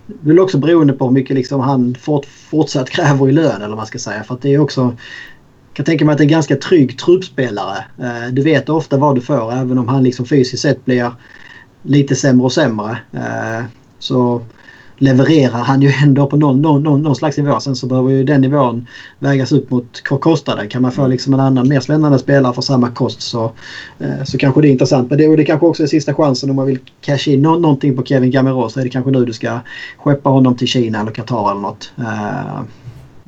S3: väl också beroende på hur mycket liksom han fort, fortsatt kräver i lön eller vad man ska säga. För att det är också jag kan tänka mig att det är en ganska trygg truppspelare. Eh, du vet ofta vad du får även om han liksom fysiskt sett blir lite sämre och sämre. Eh, så levererar han ju ändå på någon, någon, någon, någon slags nivå. Sen så behöver ju den nivån vägas upp mot kostnaden. Kan man få liksom en annan mer spännande spelare för samma kost så, eh, så kanske det är intressant. Men det, och det kanske också är sista chansen om man vill casha in no någonting på Kevin Gamero så är det kanske nu du ska skeppa honom till Kina eller Qatar eller något. Uh,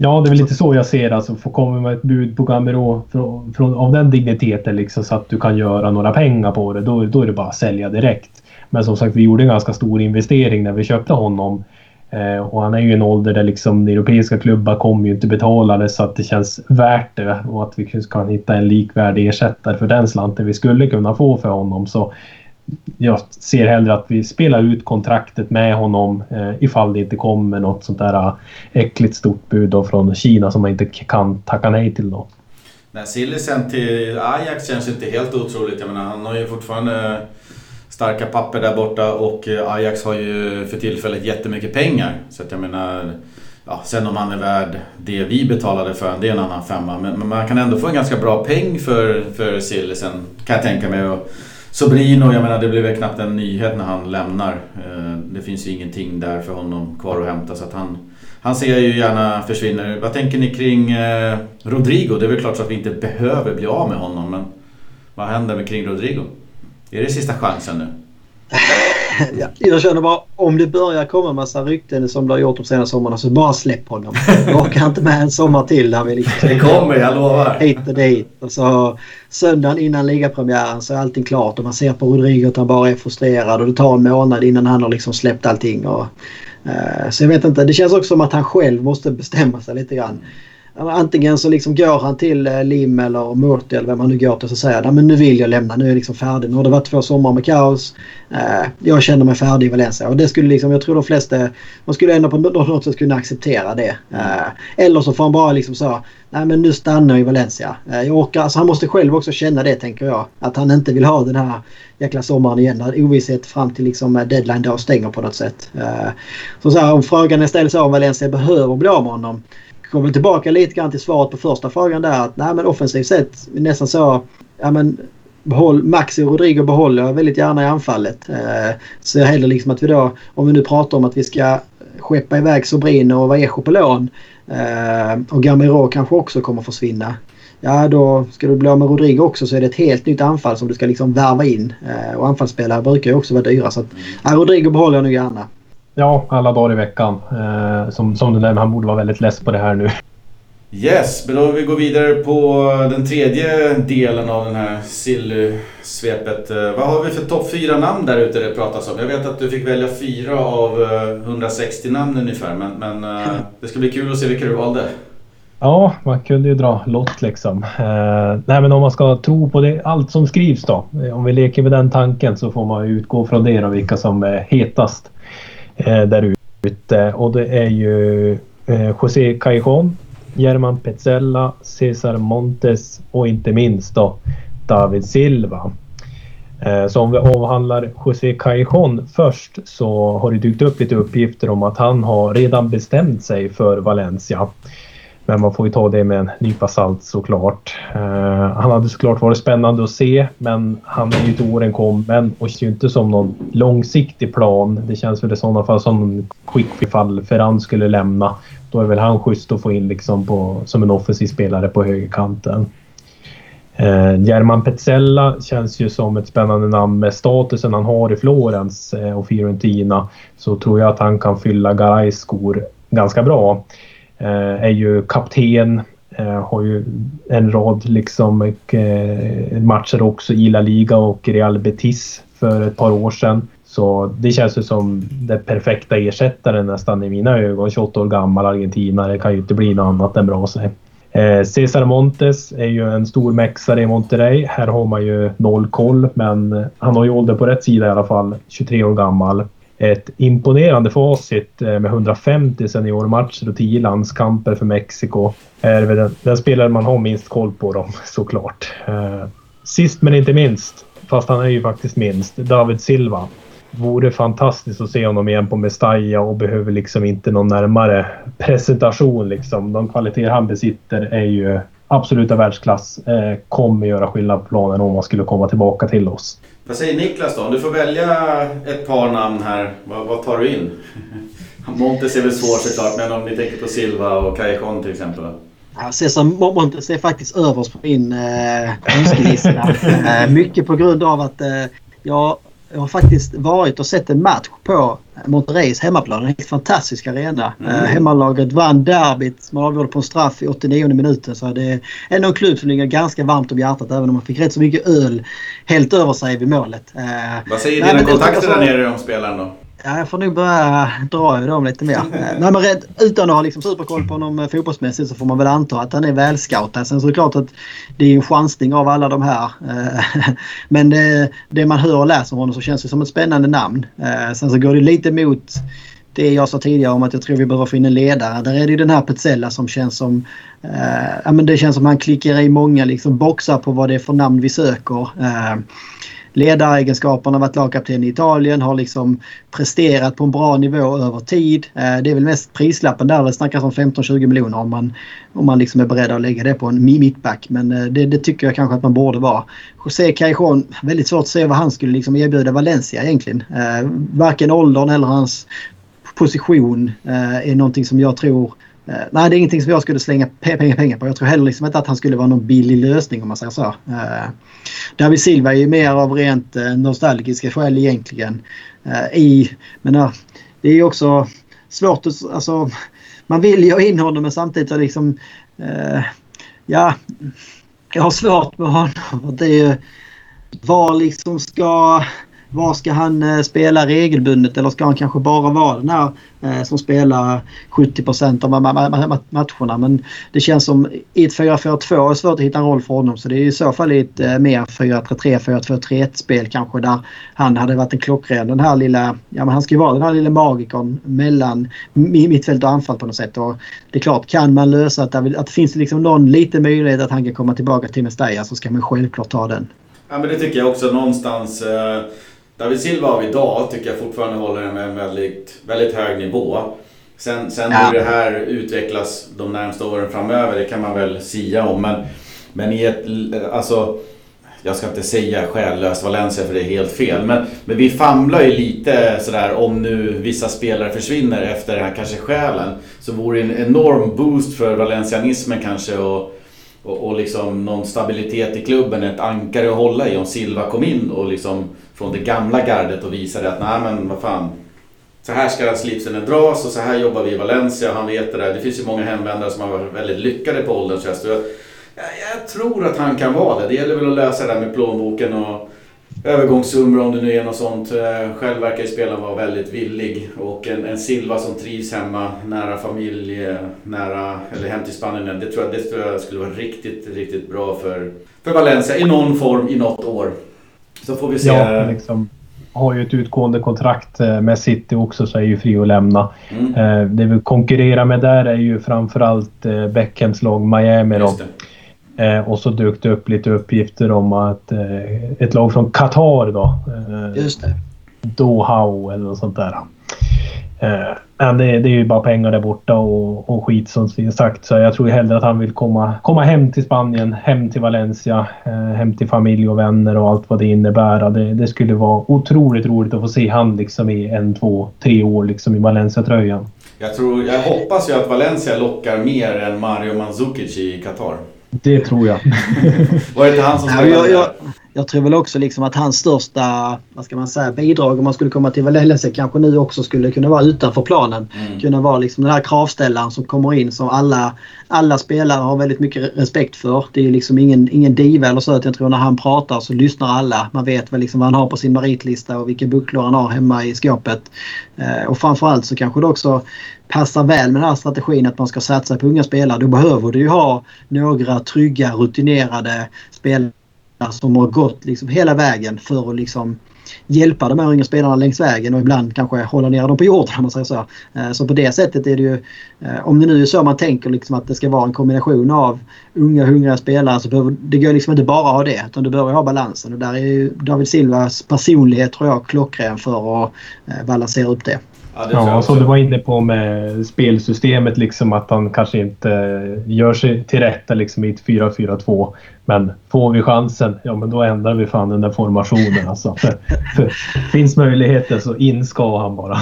S2: Ja, det är väl lite så jag ser det. Alltså, få komma med ett bud på Gamero från, från, av den digniteten liksom, så att du kan göra några pengar på det. Då, då är det bara att sälja direkt. Men som sagt, vi gjorde en ganska stor investering när vi köpte honom. Eh, och han är ju i en ålder där liksom europeiska klubbar kommer ju inte betala det så att det känns värt det och att vi kan hitta en likvärdig ersättare för den slanten vi skulle kunna få för honom. Så jag ser hellre att vi spelar ut kontraktet med honom eh, ifall det inte kommer något sånt där eh, äckligt stort bud då från Kina som man inte kan tacka nej till då.
S1: Nej, Sillisen till Ajax känns inte helt otroligt. Jag menar, han har ju fortfarande starka papper där borta och eh, Ajax har ju för tillfället jättemycket pengar. Så att jag menar, ja, sen om han är värd det vi betalade för det är en annan femma. Men, men man kan ändå få en ganska bra peng för, för Sillisen kan jag tänka mig. Och Sobrino, jag menar det blev väl knappt en nyhet när han lämnar. Eh, det finns ju ingenting där för honom kvar att hämta så att han han ser jag ju gärna försvinner. Vad tänker ni kring eh, Rodrigo? Det är väl klart så att vi inte behöver bli av med honom men vad händer med kring Rodrigo? Är det sista chansen nu? *laughs*
S3: Ja, jag känner bara om det börjar komma massa rykten som det har gjort de senaste sommarna så bara släpp honom. *laughs* Jag orkar inte med en sommar till där vi liksom...
S1: Det kommer, jag lovar.
S3: Hit och dit. Och så söndagen innan ligapremiären så är allting klart och man ser på Rodrigo att han bara är frustrerad och det tar en månad innan han har liksom släppt allting. Och, uh, så jag vet inte, det känns också som att han själv måste bestämma sig lite grann. Antingen så liksom går han till eh, Lim eller Murti eller vem han nu går till och säger men nu vill jag lämna, nu är jag liksom färdig. Nu har det varit två sommar med kaos. Eh, jag känner mig färdig i Valencia. Och det skulle liksom, jag tror de flesta, man skulle ändå på något sätt kunna acceptera det. Eh, eller så får han bara liksom så, nej men nu stannar jag i Valencia. Jag orkar, alltså han måste själv också känna det tänker jag. Att han inte vill ha den här jäkla sommaren igen. Ovisshet fram till liksom deadline dag stänger på något sätt. Så, så här, om frågan är ställd så om Valencia behöver bli av med honom kommer tillbaka lite grann till svaret på första frågan där. Att nej men offensivt sett nästan så. Ja men behåll, Maxi och Rodrigo behåller jag väldigt gärna i anfallet. Eh, så hellre liksom att vi då, om vi nu pratar om att vi ska skeppa iväg Sobrino och Vallejo på lån. Eh, och Gamero kanske också kommer försvinna. Ja då ska du bli av med Rodrigo också så är det ett helt nytt anfall som du ska liksom värva in. Eh, och anfallsspelare brukar ju också vara dyra så att ja, Rodrigo behåller jag nog gärna.
S2: Ja, alla dagar i veckan. Eh, som, som du nämnde, han borde vara väldigt less på det här nu.
S1: Yes, men då vi går vidare på den tredje delen av den här sillsvepet. Eh, vad har vi för topp fyra namn där ute det pratas om? Jag vet att du fick välja fyra av 160 eh, namn ungefär, men, men eh, det ska bli kul att se vilka du valde.
S2: Ja, man kunde ju dra lott liksom. Eh, nej, men om man ska tro på det, allt som skrivs då. Om vi leker med den tanken så får man utgå från det och vilka som är hetast eh, där ute. Och det är ju eh, José Cajon, German Petzella, Cesar Montes och inte minst då David Silva. Eh, så om vi avhandlar José Cajon först så har det dykt upp lite uppgifter om att han har redan bestämt sig för Valencia. Men man får ju ta det med en nypa salt såklart. Eh, han hade såklart varit spännande att se men han är ju till åren kommen och ser ju inte som någon långsiktig plan. Det känns väl i sådana fall som en quick ifall Ferran skulle lämna. Då är väl han schysst att få in liksom på, som en offensiv spelare på högerkanten. Eh, German Petzella känns ju som ett spännande namn med statusen han har i Florens eh, och Fiorentina. Så tror jag att han kan fylla Garais skor ganska bra. Eh, är ju kapten. Eh, har ju en rad liksom eh, matcher också i La Liga och Real Betis för ett par år sedan. Så det känns ju som den perfekta ersättaren nästan i mina ögon. 28 år gammal argentinare kan ju inte bli något annat än bra sig. Eh, Cesar Montes är ju en stor mexare i Monterrey. Här har man ju noll koll men eh, han har ju ålder på rätt sida i alla fall. 23 år gammal ett imponerande facit eh, med 150 seniormatcher och 10 landskamper för Mexiko. Är väl den, den spelare man har minst koll på dem *laughs* såklart. Eh, sist men inte minst, fast han är ju faktiskt minst, David Silva. Vore fantastiskt att se honom igen på Mestalla och behöver liksom inte någon närmare *laughs* presentation liksom. De kvaliteter han besitter är ju absoluta världsklass. Eh, kommer göra skillnad på planen om han skulle komma tillbaka till oss.
S1: Vad säger Niklas då? Om du får välja ett par namn här, vad, vad tar du in? *laughs* Montes är väl svårt såklart, men om ni tänker på Silva och Callejon till exempel?
S3: Ja, Cesar Montes är faktiskt överst på min eh, önskelista. *laughs* eh, mycket på grund av att eh, jag jag har faktiskt varit och sett en match på Monterreys hemmaplan. En helt fantastisk arena. Mm. Uh, hemmalaget vann derbyt. Man avgjorde på en straff i 89 minuten. Så det är ändå en klubb som ligger ganska varmt om hjärtat även om man fick rätt så mycket öl helt över sig vid målet. Uh,
S1: Vad säger dina kontakter där nere om spelaren då?
S3: Ja, jag får nog börja dra i dem lite mer. *laughs* Nej, men red, utan att ha liksom superkoll på honom eh, fotbollsmässigt så får man väl anta att han är välscoutad. Sen så är det klart att det är en chansning av alla de här. Eh, *laughs* men det, det man hör och läser om honom så känns det som ett spännande namn. Eh, sen så går det lite emot det jag sa tidigare om att jag tror vi behöver få in en ledare. Där är det den här Petzella som känns som... Eh, ja, men det känns som han klickar i många liksom boxar på vad det är för namn vi söker. Eh, ledaregenskaperna, varit lagkapten i Italien, har liksom presterat på en bra nivå över tid. Eh, det är väl mest prislappen där det snackas om 15-20 miljoner om man, om man liksom är beredd att lägga det på en mittback. Men eh, det, det, tycker jag kanske att man borde vara. José Cajon, väldigt svårt att se vad han skulle liksom erbjuda Valencia egentligen. Eh, varken åldern eller hans position är någonting som jag tror Eh, nej, det är ingenting som jag skulle slänga pengar, pengar på. Jag tror heller liksom inte att han skulle vara någon billig lösning om man säger så. Uh, David Silva är ju mer av rent uh, nostalgiska skäl egentligen. Uh, i, men uh, det är ju också svårt att... Alltså, man vill ju ha in honom men samtidigt så liksom... Uh, ja, jag har svårt med honom. Det är ju... Var liksom ska... Var ska han eh, spela regelbundet eller ska han kanske bara vara den här eh, som spelar 70% av matcherna. Men det känns som i ett 4-4-2 är det svårt att hitta en roll för honom. Så det är i så fall i ett eh, mer 4-3-3, 4-2-3-1 spel kanske där han hade varit en klockren. Den här lilla, ja men han ska ju vara den här lilla magikern mellan mittfält och anfall på något sätt. Och det är klart, kan man lösa att, att det finns liksom någon liten möjlighet att han kan komma tillbaka till Mestalla så ska man självklart ta den.
S1: Ja men det tycker jag också någonstans. Eh David Silva av idag tycker jag fortfarande håller en väldigt, väldigt hög nivå. Sen, sen ja. hur det här utvecklas de närmsta åren framöver, det kan man väl sia om. Men, men i ett, alltså, jag ska inte säga själlöst Valencia för det är helt fel. Men, men vi famlar ju lite sådär om nu vissa spelare försvinner efter den här kanske själen. Så vore det en enorm boost för valencianismen kanske. Och, och, och liksom någon stabilitet i klubben, ett ankare att hålla i om Silva kom in och liksom från det gamla gardet och visade att nej men vad fan. Så här ska slipsen dras och så här jobbar vi i Valencia. Han vet det där. Det finns ju många hemvändare som har varit väldigt lyckade på ålderns höst. Jag, jag, tror att han kan vara det. Det gäller väl att lösa det där med plånboken och övergångssummor om det nu är något sånt. Eh, själv verkar ju spelaren vara väldigt villig och en, en Silva som trivs hemma, nära familj, nära, eller hem till Spanien. Det tror jag, det tror jag skulle vara riktigt, riktigt bra för, för Valencia i någon form i något år. Så får vi se.
S2: Ja, liksom, har ju ett utgående kontrakt eh, med City också så är ju fri att lämna. Mm. Eh, det vi konkurrerar med där är ju framförallt Beckhams lag Miami. Då. Eh, och så dök det upp lite uppgifter om att eh, ett lag från Qatar då.
S3: Eh, Just det.
S2: Doha eller något sånt där. Eh, det, det, är ju bara pengar där borta och, och skit som sagt. Så jag tror hellre att han vill komma, komma hem till Spanien, hem till Valencia, eh, hem till familj och vänner och allt vad det innebär. Det, det, skulle vara otroligt roligt att få se han liksom i en, två, tre år liksom i Valencia-tröjan.
S1: Jag, tror, jag hoppas ju att Valencia lockar mer än Mario Mandzukic i Qatar.
S2: Det tror jag. *laughs*
S1: Var det inte han som spelade?
S3: jag, jag, jag tror väl också liksom att hans största vad ska man säga, bidrag om man skulle komma till Valencia kanske nu också skulle kunna vara utanför planen. Mm. Kunna vara liksom den här kravställaren som kommer in som alla, alla spelare har väldigt mycket respekt för. Det är liksom ingen, ingen diva eller så att jag tror när han pratar så lyssnar alla. Man vet väl liksom vad han har på sin meritlista och vilka bucklor han har hemma i skåpet. Eh, och framförallt så kanske det också passar väl med den här strategin att man ska satsa på unga spelare. Då behöver du ju ha några trygga, rutinerade spelare som har gått liksom hela vägen för att liksom hjälpa de här unga spelarna längs vägen och ibland kanske hålla ner dem på jorden om man säger så. Eh, så på det sättet är det ju, eh, om det nu är så man tänker liksom att det ska vara en kombination av unga hungriga spelare så behöver det går liksom inte bara ha det utan du behöver ha balansen och där är ju David Silvas personlighet tror jag klockren för att eh, balansera upp det.
S2: Ja, ja som du var inne på med spelsystemet, liksom att han kanske inte gör sig till rätta liksom i ett 4-4-2. Men får vi chansen, ja men då ändrar vi fan den där formationen. Alltså. För, för, finns möjligheten så in ska han bara.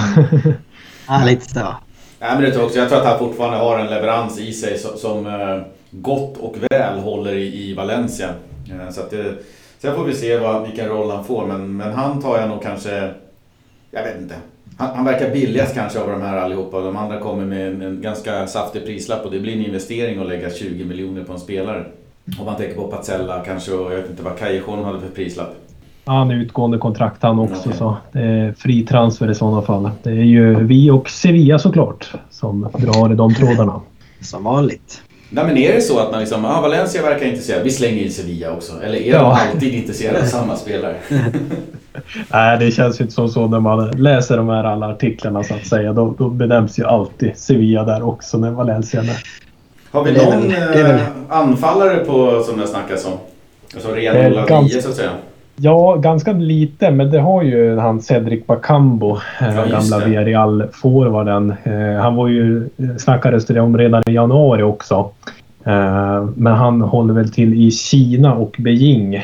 S3: ja, lite så.
S1: Ja, men det tror jag, också. jag tror att han fortfarande har en leverans i sig som, som eh, gott och väl håller i, i Valencia. Eh, så att det, sen får vi se vad, vilken roll han får, men, men han tar jag nog kanske... Jag vet inte. Han, han, verkar billigast kanske av de här allihopa. De andra kommer med en, en, ganska saftig prislapp och det blir en investering att lägga 20 miljoner på en spelare. Om man tänker på Pazzella kanske och jag vet inte vad Callejon hade för prislapp.
S2: Han är utgående kontrakt han också så det är fri transfer i sådana fall. Det är ju vi och Sevilla såklart som drar i de trådarna.
S3: Som vanligt.
S1: Nej men är det så att man liksom, ah, Valencia verkar intresserad, vi slänger in Sevilla också. Eller är ja. de alltid intresserade av samma spelare? *laughs* *laughs*
S2: Nej, det känns ju inte som så när man läser de här alla artiklarna så att säga. Då, då benämns ju alltid Sevilla där också när Valencia är med.
S1: Har vi någon väl, anfallare på, som det snackas om? Alltså renodlad nio så att säga?
S2: Ja, ganska lite, men det har ju han Cedric Bakambo, ja, gamla Villarreal-forwarden. Eh, han var ju, snackades det om redan i januari också. Eh, men han håller väl till i Kina och Beijing.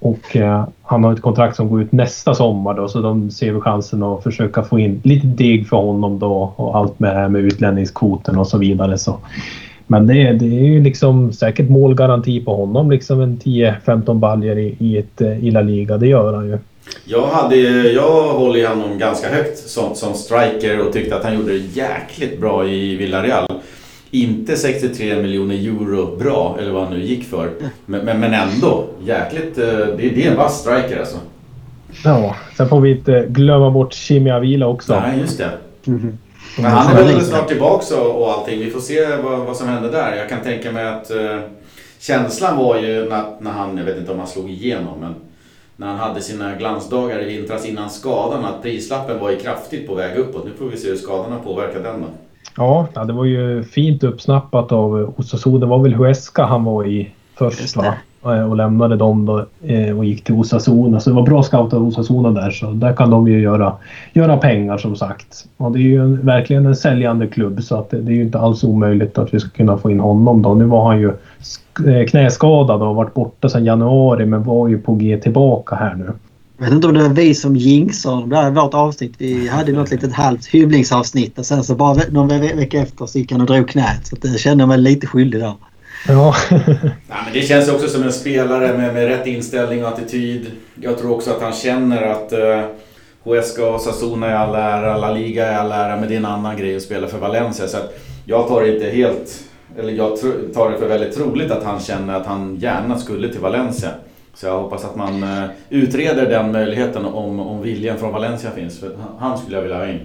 S2: Eh, och han har ett kontrakt som går ut nästa sommar då, så de ser väl chansen att försöka få in lite deg för honom då och allt med det här med utlänningskvoten och så vidare. Så men det, det är ju liksom säkert målgaranti på honom. Liksom en 10-15 baljer i, i, ett, eh, i La Liga. Det gör han ju.
S1: Jag, hade, jag håller ju honom ganska högt som, som striker och tyckte att han gjorde det jäkligt bra i Villarreal. Inte 63 miljoner euro bra, eller vad han nu gick för. Men, men, men ändå, jäkligt... Eh, det, det är en vass striker alltså.
S2: Ja, sen får vi inte glömma bort Chimi Avila också.
S1: Nej, just det. Mm -hmm. Men han är väl snart tillbaka och, och allting. Vi får se vad, vad som händer där. Jag kan tänka mig att uh, känslan var ju när, när han, jag vet inte om han slog igenom, men när han hade sina glansdagar i vintras innan skadan, att prislappen var ju kraftigt på väg uppåt. Nu får vi se hur skadorna påverkar den då.
S2: Ja, det var ju fint uppsnappat av Osasuna. Det var väl Huesca han var i först va? Eh, och lämnade dem då eh, och gick till Osasuna. Så det var bra scout av Osasuna där så där kan de ju göra, göra pengar som sagt. Och det är ju en, verkligen en säljande klubb så att det, det, är ju inte alls omöjligt att vi ska kunna få in honom då. Nu var han ju eh, knäskadad och har varit borta sedan januari men var ju på G tillbaka här nu.
S3: Jag vet inte om det var vi som jinxade det här vårt avsnitt. Vi hade något litet halvt hyvlingsavsnitt och sen så bara någon vecka efter så gick han och drog knät. Så det kände jag mig lite skyldig där.
S2: Ja. *laughs*
S1: Nej, men det känns också som en spelare med, med rätt inställning och attityd. Jag tror också att han känner att uh, Huesca och Sassona är all ära, La Liga är all ära, men det är en annan grej att spela för Valencia. Så att jag tar det inte helt, eller jag tar det för väldigt troligt att han känner att han gärna skulle till Valencia. Så jag hoppas att man uh, utreder den möjligheten om, om viljan från Valencia finns. För han skulle jag vilja ha in.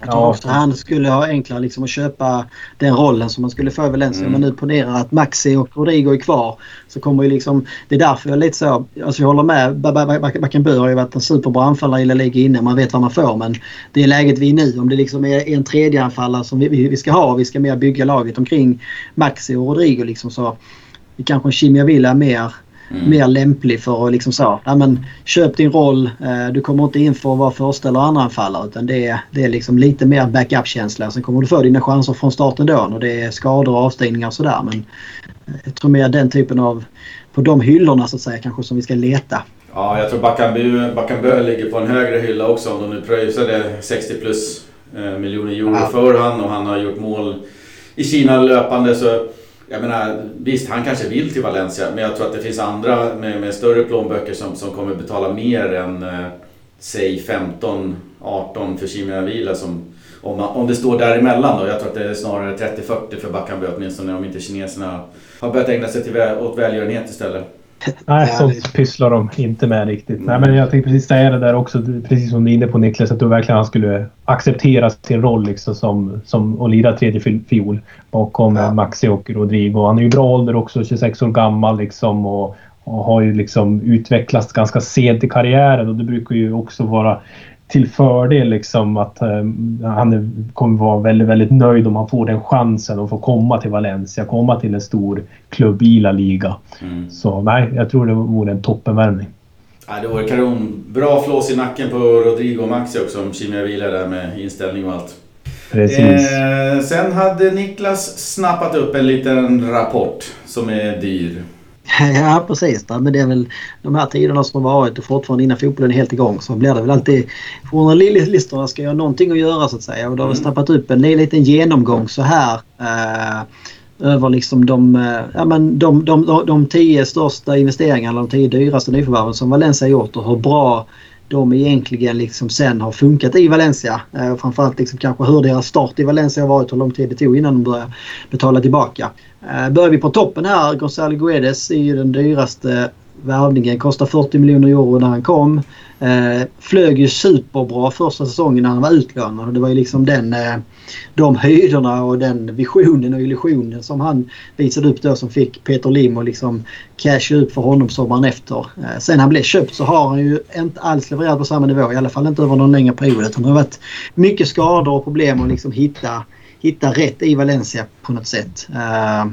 S3: Jag tror ja. också han skulle ha enklare liksom att köpa den rollen som man skulle få i Valencia. Mm. Men nu ponera att Maxi och Rodrigo är kvar. Så kommer ju liksom, det är därför jag är lite så, alltså jag håller med. Bakenbur har ju varit en superbra anfallare i La Liga inne. Man vet vad man får men det är läget vi är nu. Om det liksom är en tredje anfallare som vi, vi ska ha. Vi ska mer bygga laget omkring Maxi och Rodrigo liksom så. Kanske Chimia Villa mer Mm. Mer lämplig för att liksom så, ja, men, köp din roll. Eh, du kommer inte in för att vara första eller andra anfallare utan det är, det är liksom lite mer backup-känsla. Sen kommer du få dina chanser från starten då och det är skador och avstängningar och sådär. Men jag tror mer den typen av, på de hyllorna så att säga kanske som vi ska leta.
S1: Ja, jag tror Bakambu ligger på en högre hylla också om de nu pröjsade 60 plus eh, miljoner euro ja. för han och han har gjort mål i Kina löpande så jag menar, visst han kanske vill till Valencia men jag tror att det finns andra med, med större plånböcker som, som kommer betala mer än eh, säg 15, 18 för Chimia Vila som om, man, om det står däremellan då. Jag tror att det är snarare 30-40 för Bakambu åtminstone om inte kineserna har börjat ägna sig till, åt välgörenhet istället.
S2: Nej, sånt pysslar de inte med riktigt. Mm. Nej, men jag tänkte precis säga det där också, precis som du är inne på Niklas, att du verkligen han skulle acceptera sin roll liksom som, som att lira tredje fiol bakom ja. Maxi och Rodrigo. Han är ju bra ålder också, 26 år gammal liksom och, och har ju liksom utvecklats ganska sent i karriären och det brukar ju också vara till fördel liksom att eh, han kommer vara väldigt, väldigt nöjd om han får den chansen att få komma till Valencia, komma till en stor klubb i La Liga. Mm. Så nej, jag tror det vore en toppenvärmning.
S1: Ja, det vore kanon. Bra flås i nacken på Rodrigo och Maxi också om Chimia Vila där med inställning och allt.
S2: Precis.
S1: Eh, sen hade Niklas snappat upp en liten rapport som är dyr. *laughs*
S3: Ja precis. Men det är väl de här tiderna som har varit och fortfarande innan fotbollen är helt igång så blir det väl alltid... Journalisterna ska ju ha någonting att göra så att säga och då har vi mm. snappat upp en liten genomgång så här. Eh, över liksom de, eh, ja, men de, de, de, de tio största investeringarna, de tio dyraste nyförvärven som Valencia gjort och hur bra de egentligen liksom sen har funkat i Valencia. Eh, framförallt liksom kanske hur deras start i Valencia har varit, hur lång tid det tog innan de började betala tillbaka. Eh, börjar vi på toppen här, Gonzalo Guedes är ju den dyraste värvningen. Kostade 40 miljoner euro när han kom. Eh, flög ju superbra första säsongen när han var utlånad. Det var ju liksom den, eh, de höjderna och den visionen och illusionen som han visade upp då som fick Peter Lim att liksom casha upp för honom sommaren efter. Eh, sen han blev köpt så har han ju inte alls levererat på samma nivå. I alla fall inte över någon längre period. Utan det har varit mycket skador och problem att liksom hitta, hitta rätt i Valencia på något sätt. Eh,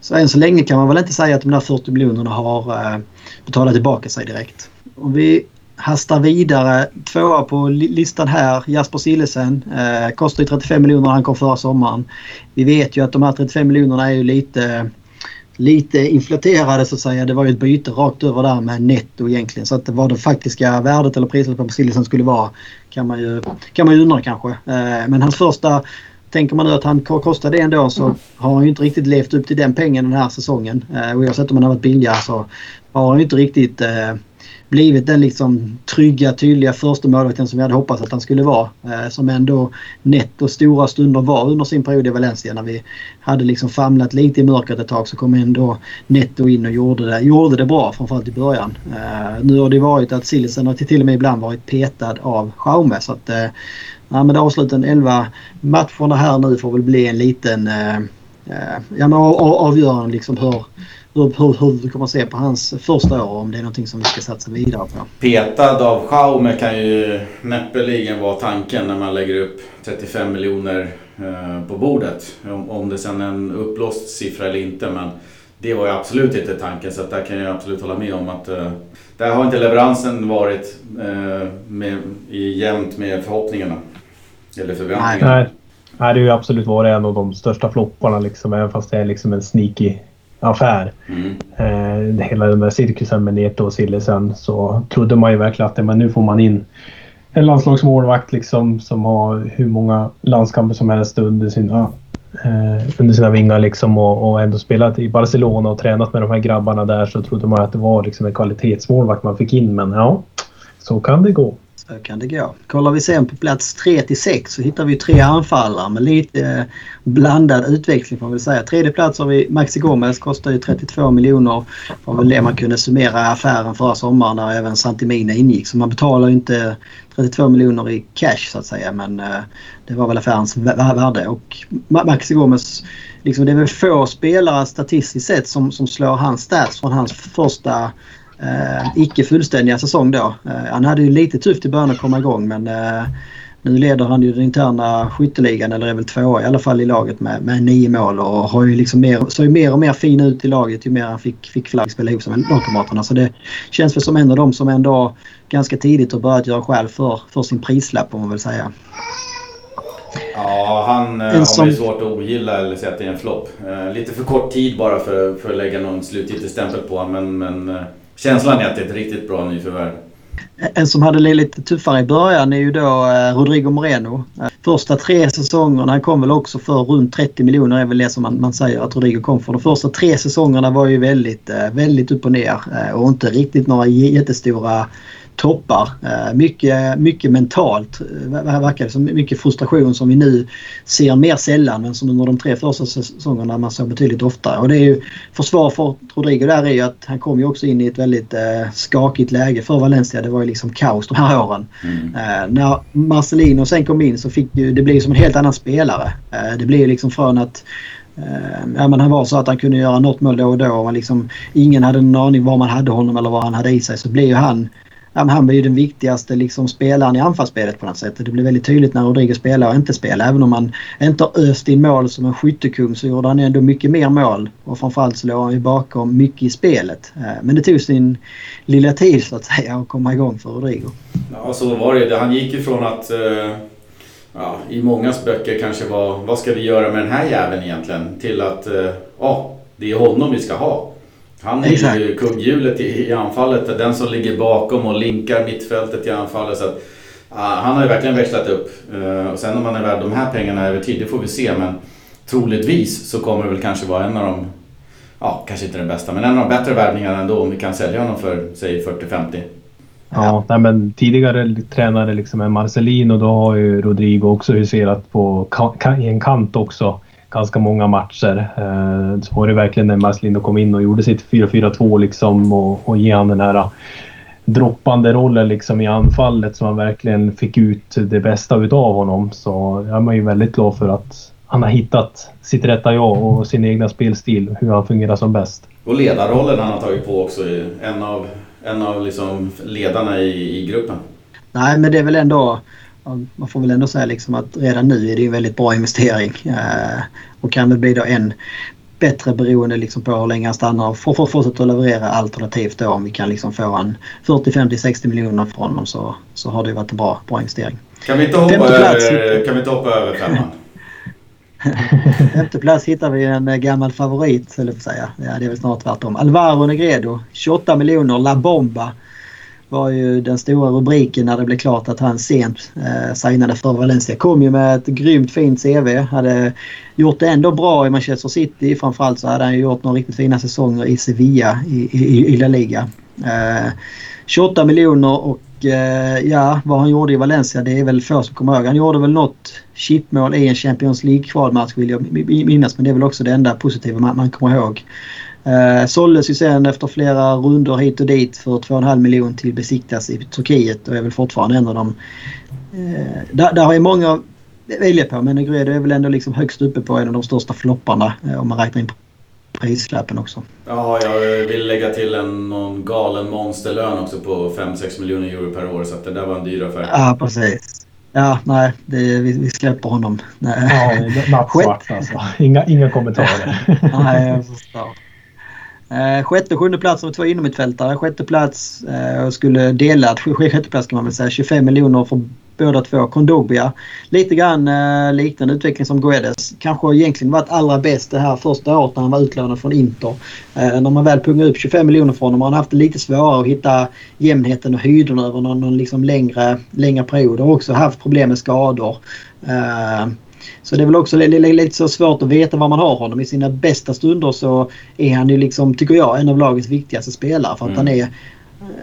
S3: så än så länge kan man väl inte säga att de där 40 miljonerna har eh, betalat tillbaka sig direkt. Om vi hastar vidare. Tvåa på listan här, Jasper Sillesen. Eh, kostade 35 miljoner när han kom förra sommaren. Vi vet ju att de här 35 miljonerna är ju lite, lite inflaterade så att säga. Det var ju ett byte rakt över där med netto egentligen. Så att vad det faktiska värdet eller priset på Sillesen skulle vara kan man ju, kan man ju undra kanske. Eh, men hans första Tänker man nu att han kostar det ändå så har han ju inte riktigt levt upp till den pengen den här säsongen. Eh, oavsett om han har varit billigare så har han ju inte riktigt eh, blivit den liksom trygga, tydliga första målvakten som vi hade hoppats att han skulle vara. Eh, som ändå netto stora stunder var under sin period i Valencia. När vi hade liksom famlat lite i mörkret ett tag så kom ändå netto in och gjorde det, gjorde det bra framförallt i början. Eh, nu har det varit att Sillisen har till och med ibland varit petad av Jaume. Så att, eh, ja, men avsluten 11 matcherna här nu får väl bli en liten eh, eh ja, men avgörande liksom hur hur, hur, hur vi kommer att se på hans första år om det är någonting som vi ska satsa vidare på.
S1: Petad av Schaume kan ju näppeligen vara tanken när man lägger upp 35 miljoner eh, på bordet. Om, om det sen är en uppblåst siffra eller inte. Men det var ju absolut inte tanken så att där kan jag absolut hålla med om att eh, där har inte leveransen varit eh, med, i jämnt med förhoppningarna. Eller förväntningarna.
S2: Nej. Nej, det har ju absolut varit en av de största flopparna liksom, även fast det är liksom en sneaky affär. Mm. Eh, hela den där cirkusen med Neto och Sillesen så trodde man ju verkligen att men nu får man in en landslagsmålvakt liksom, som har hur många landskamper som helst under sina, eh, under sina vingar liksom, och, och, ändå spelat i Barcelona och tränat med de här grabbarna där så trodde man att det var liksom en kvalitetsmålvakt man fick in. Men ja, så kan det gå.
S3: Så kan det gå. Kollar vi sen på plats 3 till 6 så hittar vi tre anfallare med lite eh, blandad utveckling får man väl säga. Tredje plats har vi Maxi Gomez, kostar ju 32 miljoner. Det var väl det man kunde summera affären förra sommaren där även Santimina ingick. Så man betalar ju inte 32 miljoner i cash så att säga men eh, det var väl affärens värde. Och Maxi Gomez, liksom det är väl få spelare statistiskt sett som, som slår hans stats från hans första eh, icke fullständiga säsong då. Eh, han hade ju lite tufft i början att komma igång men eh, nu leder han ju den interna skytteligan, eller är väl tvåa i alla fall i laget med, med nio mål och har ju liksom mer, såg mer och mer fin ut i laget ju mer han fick, fick flagg spela ihop med lagkamraterna. Så det känns väl som en av dem som ändå ganska tidigt har börjat göra skäl för, för sin prislapp om man vill säga.
S1: Ja, han en har som... svårt att ogilla eller säga att det är en flopp. Eh, lite för kort tid bara för, för att lägga någon slutgiltig stämpel på honom men, men Känslan är att det är ett riktigt bra nyförvärv.
S3: En som hade det lite tuffare i början är ju då eh, Rodrigo Moreno. Eh, första tre säsongerna, han kom väl också för runt 30 miljoner är väl det som man, man säger att Rodrigo kom för. De första tre säsongerna var ju väldigt, eh, väldigt upp och ner och inte riktigt några jättestora toppar. Eh, mycket, mycket mentalt eh, verkar det som. Mycket frustration som vi nu ser mer sällan men som under de tre första säsongerna man såg betydligt oftare. Och det är ju försvar för Rodrigo där är ju att han kom ju också in i ett väldigt eh, skakigt läge för Valencia. Det var ju liksom kaos de här åren. Mm. När Marcelino sen kom in så fick ju, det blev som en helt annan spelare. Det blev liksom från att Ja, men han var så att han kunde göra något mål då och då. Och liksom, ingen hade en aning var man hade honom eller vad han hade i sig. Så blev ju han ja, han var ju den viktigaste liksom, spelaren i anfallsspelet på något sätt. Det blev väldigt tydligt när Rodrigo spelade och inte spelade. Även om han inte har öst in mål som en skyttekung så gjorde han ändå mycket mer mål. Och framförallt så låg han ju bakom mycket i spelet. Eh, men det tog sin lilla tid så att säga att komma igång för Rodrigo.
S1: Ja, så var det. Han gick ju från att eh, ja, i mångas böcker kanske var vad ska vi göra med den här jäveln egentligen? Till att eh, ja, det är honom vi ska ha. Han är Exakt. ju kugghjulet i, i anfallet. Den som ligger bakom och linkar mittfältet i anfallet. Så att, uh, han har ju verkligen växlat upp. Uh, och sen om han är värd de här pengarna över tid, det får vi se. Men troligtvis så kommer det väl kanske vara en av de, ja kanske inte den bästa, men en av de bättre värvningarna ändå om vi kan sälja honom för säg 40-50.
S2: Ja, nej, men tidigare tränare liksom än Marcelino, då har ju Rodrigo också huserat på i en kant också ganska många matcher. Eh, så var det verkligen när Marcelino kom in och gjorde sitt 4-4-2 liksom och, och ge han den här droppande rollen liksom i anfallet så han verkligen fick ut det bästa utav honom. Så jag är man ju väldigt glad för att han har hittat sitt rätta jag och sin egna spelstil, hur han fungerar som bäst.
S1: Och ledarrollen han har tagit på också, en av, en av liksom ledarna i, i gruppen.
S3: Nej, men det är väl ändå... Man får väl ändå säga liksom att redan nu är det en väldigt bra investering. Eh, och kan väl bli då en bättre beroende liksom på hur länge han stannar och får fortsätta att leverera alternativt då om vi kan liksom få en 40, 50, 60 miljoner från honom så, så har det varit en bra, bra investering.
S1: Kan vi inte hoppa, över, kan vi inte hoppa över femman? *laughs*
S3: Femte plats hittar vi en eh, gammal favorit, eller säga. Ja, det är väl snart tvärtom. Alvaro Negredo, 28 miljoner. La Bomba var ju den stora rubriken när det blev klart att han sent eh, signade för Valencia. Kom ju med ett grymt fint CV. Hade gjort det ändå bra i Manchester City. Framförallt så hade han gjort några riktigt fina säsonger i Sevilla i, i, i La Liga. Eh, 28 miljoner och eh, ja, vad han gjorde i Valencia det är väl få som kommer ihåg. Han gjorde väl något chipmål i en Champions League-kvalmatch vill jag minnas. Men det är väl också det enda positiva man, man kommer ihåg. Eh, såldes ju sen efter flera rundor hit och dit för 2,5 miljoner till Besiktas i Turkiet och är väl fortfarande en av dem. Eh, där, där har ju många välja på men Negredo är väl ändå liksom högst uppe på en av de största flopparna eh, om man räknar in prislappen också.
S1: Ja, jag vill lägga till en någon galen monsterlön också på 5-6 miljoner euro per år så att det där var en dyr affär.
S3: Ja, precis. Ja, nej, det, vi, vi släpper honom. Nej.
S2: Ja, nattsvart *laughs* alltså. Inga, inga kommentarer. *laughs*
S3: nej, jag förstår. Eh, sjätte och sjunde plats har två innermittfältare. Sjätte plats eh, skulle dela sjätte plats kan man väl säga. 25 miljoner för båda två. Kondogbia. Lite grann eh, liknande utveckling som Guedes. Kanske egentligen varit allra bäst det här första året när han var utlånad från Inter. Eh, när man väl pungar upp 25 miljoner från honom har han haft det lite svårare att hitta jämnheten och höjden över någon, någon liksom längre, längre period. Har också haft problem med skador. Eh, så det är väl också lite så svårt att veta var man har honom. I sina bästa stunder så är han ju liksom, tycker jag, en av lagets viktigaste spelare. För att mm. han är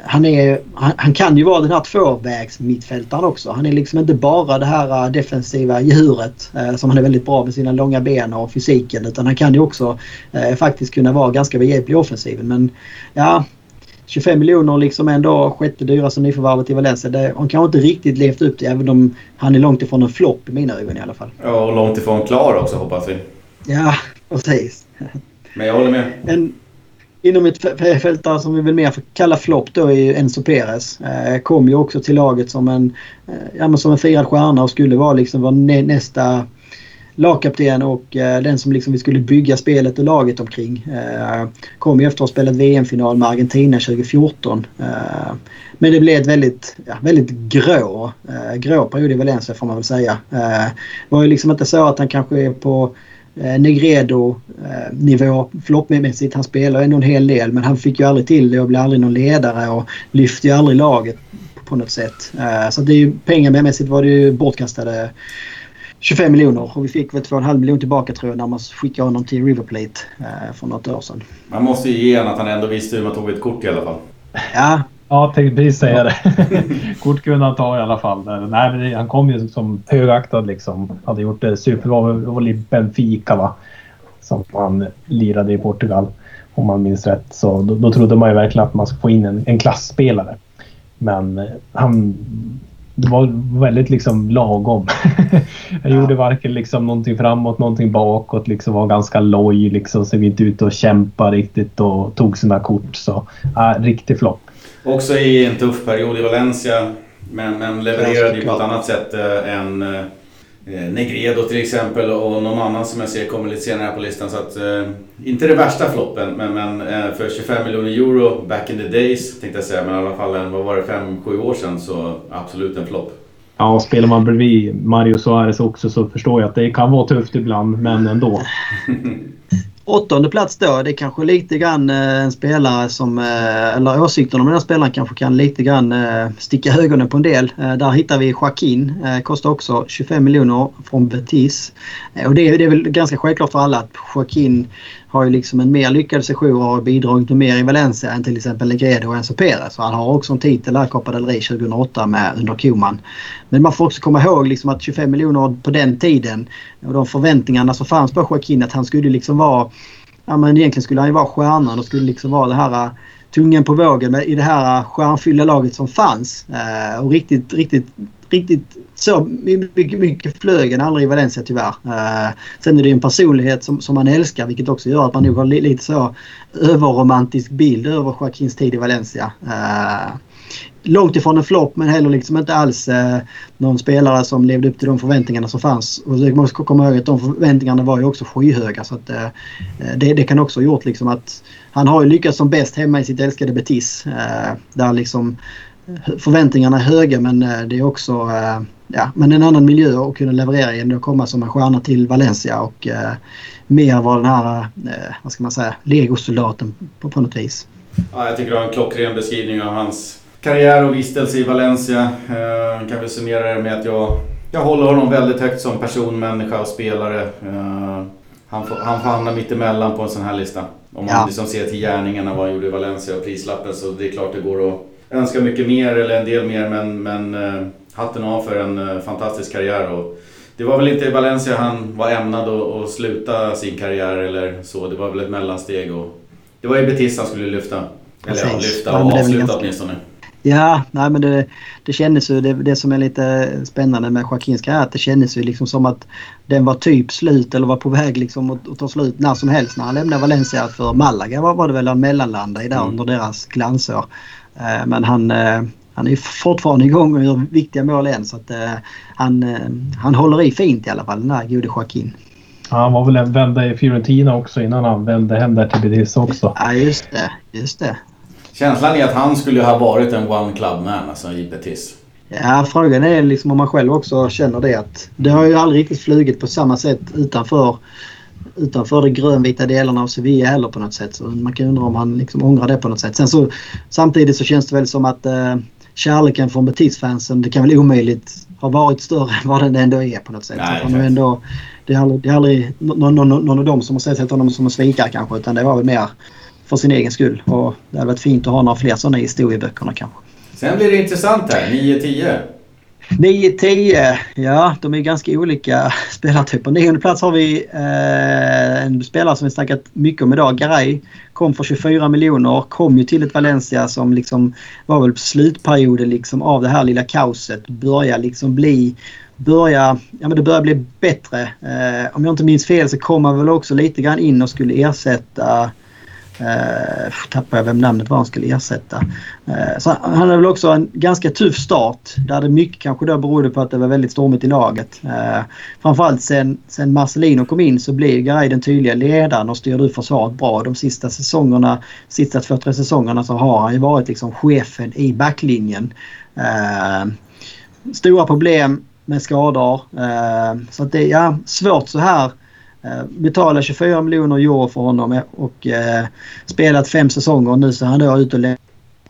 S3: han, är, han, han, kan ju vara den här tvåvägs mittfältaren också. Han är liksom inte bara det här äh, defensiva djuret eh, som han är väldigt bra med sina långa ben och fysiken. Utan han kan ju också eh, faktiskt kunna vara ganska behjälplig i offensiven. Men ja, 25 miljoner liksom ändå sjätte dyraste nyförvärvet i Valencia. Det, han kanske inte riktigt levt upp till även om han är långt ifrån en flopp i mina ögon i alla fall.
S1: Ja, och långt ifrån klar också hoppas vi.
S3: Ja, *laughs* precis.
S1: Men jag håller med.
S3: En, inom ett fältare som vi väl mer får kalla flopp då är ju Enzo Perez. Eh, kom ju också till laget som en, eh, ja, som en firad stjärna och skulle vara liksom vara nä, nästa lagkapten och eh, den som liksom vi skulle bygga spelet och laget omkring. Eh, kom ju efter att ha spelat VM-final med Argentina 2014. Eh, men det blev ett väldigt, ja, väldigt grå, eh, grå period i Valencia får man väl säga. Eh, det var ju liksom inte så att han kanske är på eh, Negredo-nivå eh, floppmässigt. Han spelar ändå en hel del men han fick ju aldrig till det och blev aldrig någon ledare och lyfte ju aldrig laget på något sätt. Eh, så det är ju pengamässigt var det ju bortkastade 25 miljoner och vi fick väl 2,5 miljoner tillbaka tror jag när man skickade honom till River Plate eh, för något år sedan.
S1: Man måste ju ge honom att han ändå visste hur man tog ett kort i alla fall.
S3: Ja.
S2: Ja, tänkte precis säga det. *laughs* kort kunde han ta i alla fall. Nej, men han kom ju som högaktad liksom. Hade gjort det superbra. Det var i Benfica va? Som han lirade i Portugal. Om man minns rätt. Så då, då trodde man ju verkligen att man skulle få in en, en klassspelare. Men eh, han det var väldigt liksom lagom. *laughs* jag gjorde varken liksom någonting framåt, någonting bakåt. Liksom var ganska loj. Liksom, så vi inte ute och kämpade riktigt och tog sina kort. Så äh, riktig flopp.
S1: Också i en tuff period i Valencia. Men, men levererade ju på ett annat sätt äh, än äh, Eh, Negredo till exempel och någon annan som jag ser kommer lite senare här på listan. Så att, eh, inte det värsta floppen, men, men eh, för 25 miljoner euro back in the days tänkte jag säga. Men i alla fall, en, vad var det, 5-7 år sedan så absolut en flopp.
S2: Ja, spelar man bredvid Mario Suarez också så förstår jag att det kan vara tufft ibland, men ändå. *laughs*
S3: Åttonde plats då, det är kanske lite grann eh, en spelare som, eh, eller åsikterna om den här spelaren kanske kan lite grann eh, sticka ögonen på en del. Där hittar vi Joaquin, kostar också 25 miljoner från Betis. Och det är, det är väl ganska självklart för alla att Joaquin har ju liksom en mer lyckad session och har bidragit med mer i Valencia än till exempel Legredo och Enzo Perez. Så han har också en titel här Copa del Rey 2008 med under Koman. Men man får också komma ihåg liksom att 25 miljoner på den tiden och de förväntningarna som fanns på Joaquin att han skulle liksom vara... Ja men egentligen skulle han ju vara stjärnan och skulle liksom vara det här eh, tungen på vågen i det här stjärnfyllda laget som fanns. Eh, och riktigt, riktigt, riktigt så mycket, mycket flög han aldrig i Valencia tyvärr. Eh, sen är det en personlighet som, som man älskar vilket också gör att man nog har lite så överromantisk bild över Joaquins tid i Valencia. Eh, långt ifrån en flopp men heller liksom inte alls eh, någon spelare som levde upp till de förväntningarna som fanns. Och det måste komma ihåg att de förväntningarna var ju också skyhöga. Så att, eh, eh, det, det, kan också ha gjort liksom att han har ju lyckats som bäst hemma i sitt älskade Betis. Eh, där liksom förväntningarna är höga men eh, det är också eh, ja, men en annan miljö att kunna leverera i än att komma som en stjärna till Valencia och eh, mer vara den här, eh, vad ska man säga, legosoldaten på, på något vis.
S1: Ja, jag tycker du har en klockren beskrivning av hans karriär och vistelse i Valencia. Eh, kan vi summera det med att jag, jag håller honom väldigt högt som person, människa och spelare. Eh, han, får, han får hamna mittemellan på en sån här lista. Om man ja. liksom ser till gärningarna vad han gjorde i Valencia och prislappen så det är klart det går att önska mycket mer eller en del mer men, men eh, hatten av för en eh, fantastisk karriär. Och det var väl inte i Valencia han var ämnad att, att sluta sin karriär eller så. Det var väl ett mellansteg. Och det var ju Betis han skulle lyfta. Eller ja, lyfta och avsluta åtminstone.
S3: Ja, nej men det, det kändes ju, det, det som är lite spännande med Joaquins karriär, att det kändes ju liksom som att den var typ slut eller var på väg liksom att, att ta slut när som helst när han lämnade Valencia för Malaga var, var det väl han mellanlandade i där mm. under deras glansår. Eh, men han, eh, han är fortfarande igång och gör viktiga mål än så att eh, han, han håller i fint i alla fall den här gode Joaquin.
S2: Ja, han var väl en vända i Fiorentina också innan han vände hem där till Betis också.
S3: Ja, just det. Just det.
S1: Känslan är att han skulle ha varit en one club man alltså i Betis.
S3: Ja, frågan är liksom om man själv också känner det att det har ju aldrig riktigt flugit på samma sätt utanför utanför de grönvita delarna av Sevilla heller på något sätt. Så man kan undra om han liksom ångrar det på något sätt. Sen så, samtidigt så känns det väl som att eh, kärleken från Betis-fansen, det kan väl omöjligt ha varit större än vad den ändå är på något sätt. Nej, så ändå, det är aldrig, det är aldrig någon, någon, någon av dem som har sett honom som en svikare kanske utan det var väl mer för sin egen skull. Och det hade varit fint att ha några fler sådana historieböckerna kanske.
S1: Sen blir det intressant här, 9-10.
S3: 9-10, ja de är ganska olika spelartyper. Nionde plats har vi eh, en spelare som vi snackat mycket om idag, Garay. Kom för 24 miljoner, kom ju till ett Valencia som liksom var väl på slutperioden liksom av det här lilla kaoset. Börja liksom bli börja, ja men det börjar bli bättre. Eh, om jag inte minns fel så kom han väl också lite grann in och skulle ersätta Eh, tappar jag vem namnet var han skulle ersätta. Eh, så han hade väl också en ganska tuff start. Där det mycket kanske då berodde på att det var väldigt stormigt i laget. Eh, framförallt sen, sen Marcelino kom in så blev Garay den tydliga ledaren och styrde ut försvaret bra. De sista säsongerna, sista två, tre säsongerna så har han ju varit liksom chefen i backlinjen. Eh, stora problem med skador. Eh, så att det är ja, svårt så här Eh, Betalade 24 miljoner euro för honom eh, och eh, spelat fem säsonger. Nu så är han då ute och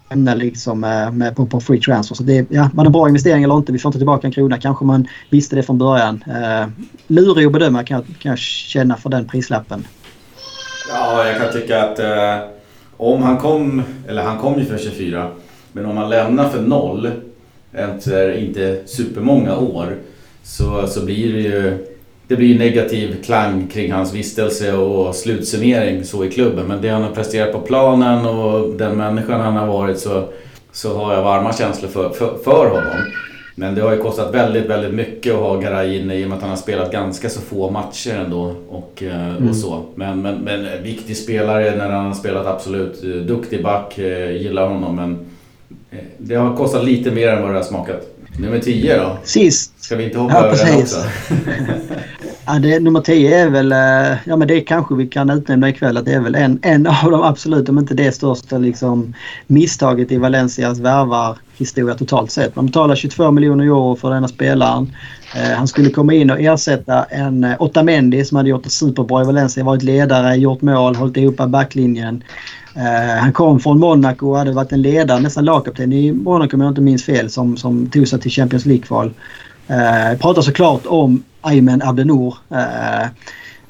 S3: lämnar liksom eh, med, på, på free transfer. Så det ja, var det en bra investering eller inte? Vi får inte tillbaka en krona. Kanske man visste det från början. Eh, lurig att bedöma kan, kan jag känna för den prislappen.
S1: Ja, jag kan tycka att eh, om han kom, eller han kom ju för 24, men om han lämnar för noll efter inte supermånga år så, så blir det ju det blir negativ klang kring hans vistelse och slutsummering så i klubben. Men det han har presterat på planen och den människan han har varit så, så har jag varma känslor för, för, för honom. Men det har ju kostat väldigt, väldigt mycket att ha Garay inne i och med att han har spelat ganska så få matcher ändå. Och, eh, mm. och så. Men, men, men viktig spelare när han har spelat absolut. Duktig back, eh, gillar honom men eh, det har kostat lite mer än vad det har smakat. Nummer 10 då?
S3: Sist.
S1: Ska vi inte hoppa ja, över den också? *laughs*
S3: ja, det, nummer 10 är väl, eh, ja men det kanske vi kan utnämna ikväll att det är väl en, en av de absolut, om inte det största liksom, misstaget i Valencias värvarhistoria totalt sett. Man betalar 22 miljoner euro för denna spelaren. Eh, han skulle komma in och ersätta en eh, Otamendi som hade gjort det superbra i Valencia, varit ledare, gjort mål, hållit ihop backlinjen. Uh, han kom från Monaco och hade varit en ledare, nästan lagkapten i Monaco om jag inte minns fel, som, som tog sig till Champions League-kval. Uh, pratar såklart om Aymen Abdenour. Uh,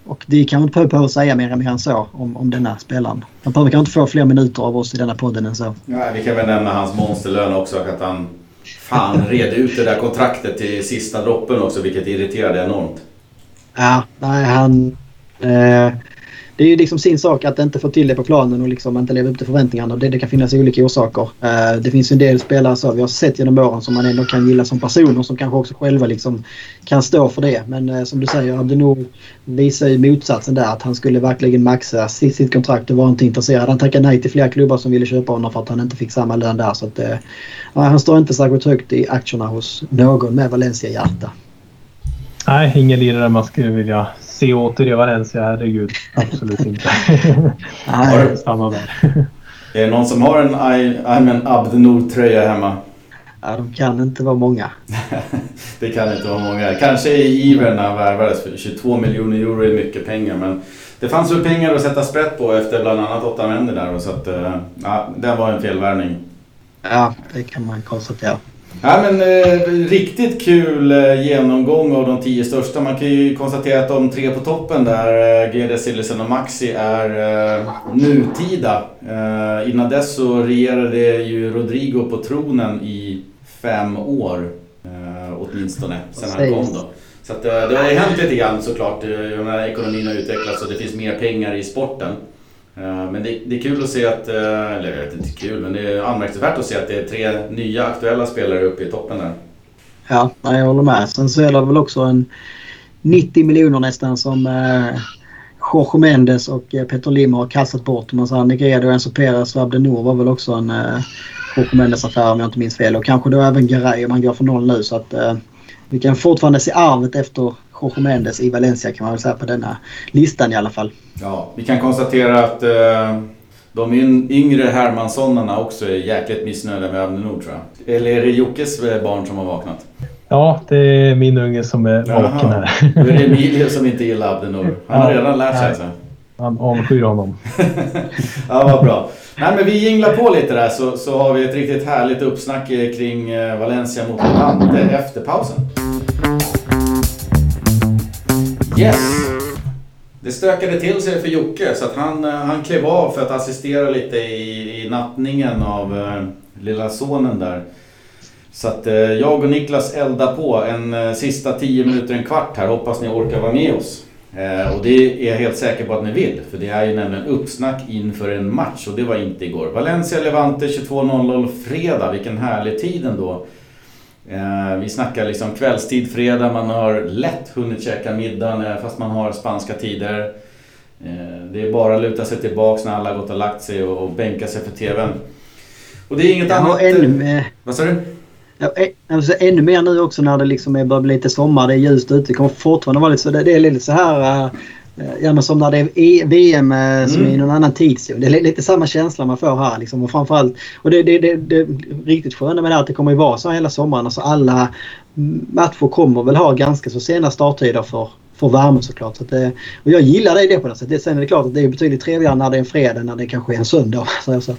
S3: Och det kan man inte behöva säga mer, mer än så om, om denna spelaren. Han behöver kanske inte få fler minuter av oss i denna podden än så.
S1: Ja, vi kan väl nämna hans monsterlön också. Att han fan *laughs* red ut det där kontraktet till sista droppen också, vilket irriterade enormt.
S3: Ja, nej han... Eh, det är ju liksom sin sak att inte få till det på planen och liksom inte leva upp till förväntningarna. Det, det kan finnas olika orsaker. Uh, det finns ju en del spelare så vi har sett genom åren som man ändå kan gilla som personer som kanske också själva liksom kan stå för det. Men uh, som du säger, Abdenor visar ju motsatsen där. Att han skulle verkligen maxa sitt, sitt kontrakt och var inte intresserad. Han tackade nej till flera klubbar som ville köpa honom för att han inte fick samma lön där. Så att, uh, han står inte särskilt högt i aktierna hos någon med Valencia-hjärta.
S2: Nej, ingen lirare man skulle vilja se åter i Valencia. Herregud, absolut inte. *laughs*
S1: Nej.
S2: Stanna där.
S1: Är det någon som har en Ayman Abdenor-tröja hemma?
S3: Ja, de kan inte vara många. *laughs*
S1: det kan inte vara många. Kanske i ivern när han värvades. 22 miljoner euro är mycket pengar. Men det fanns väl pengar att sätta sprätt på efter bland annat åtta Otamendi där. Så att, eh, ja, det var en felvärvning.
S3: Ja, det kan man konstatera.
S1: Ja, men, eh, riktigt kul eh, genomgång av de tio största. Man kan ju konstatera att de tre på toppen där, eh, GD, Sillisen och Maxi, är eh, nutida. Eh, innan dess så regerade ju Rodrigo på tronen i fem år. Eh, åtminstone, sen han kom då. Så att, eh, det har ju hänt lite grann såklart. Eh, ekonomin har utvecklats och det finns mer pengar i sporten. Eh, men det, det, är kul att se att, eh, eller jag vet inte kul, men det är anmärkningsvärt att se att det är tre nya aktuella spelare uppe i toppen där.
S3: Ja, jag håller med. Sen så är det väl också en 90 miljoner nästan som eh, Jorge Mendes och eh, Peter Lim har kastat bort. Man säger Negredo, Enzo Perez och Abdenor var väl också en eh, Jorge Mendes-affär om jag inte minns fel. Och kanske då även Garay om han går för noll nu. Så att eh, vi kan fortfarande se arvet efter Jorge Mendes i Valencia kan man väl säga på denna listan i alla fall.
S1: Ja, vi kan konstatera att uh, de yngre Hermanssonarna också är jäkligt missnöjda med Abdenor tror jag. Eller är det Jockes eh, barn som har vaknat?
S2: Ja, det är min unge som är vaken här. *laughs*
S1: Då är det Emilio som inte gillar Abdenor. Han har redan lärt sig alltså.
S2: Han avskyr honom. *laughs*
S1: ja, vad bra. Nej, men vi jinglar på lite där så, så har vi ett riktigt härligt uppsnack kring Valencia mot Levante efter pausen. Yes! Det stökade till sig för Jocke så att han, eh, han klev av för att assistera lite i, i nattningen av eh, lilla sonen där. Så att eh, jag och Niklas eldar på en eh, sista 10 minuter, en kvart här. Hoppas ni orkar vara med oss. Eh, och det är jag helt säker på att ni vill. För det är ju nämligen uppsnack inför en match och det var inte igår. Valencia-Levante 22.00 fredag. Vilken härlig tid ändå. Eh, vi snackar liksom kvällstid fredag, man har lätt hunnit käka middagen eh, fast man har spanska tider. Eh, det är bara att luta sig tillbaks när alla gått och lagt sig och, bänka sig för TVn. Och det är inget
S3: ja,
S1: annat...
S3: Ännu
S1: vad sa du?
S3: Ja, alltså, ännu mer nu också när det liksom börjar bli lite sommar, det är ljust ute. Det kommer fortfarande vara lite så. Det, det är lite så här... Ja men som när det är e VM mm. som är i någon annan tidszon. Det är lite samma känsla man får här liksom. Och framförallt, och det, det, det, det riktigt sköna med det är att det kommer ju vara så hela sommaren. Alltså alla matcher kommer väl ha ganska så sena starttider för, för värme såklart. Så det, och jag gillar det, det på något sätt. Sen är det klart att det är betydligt trevligare när det är en fredag när det kanske är en söndag. *laughs* Så, så.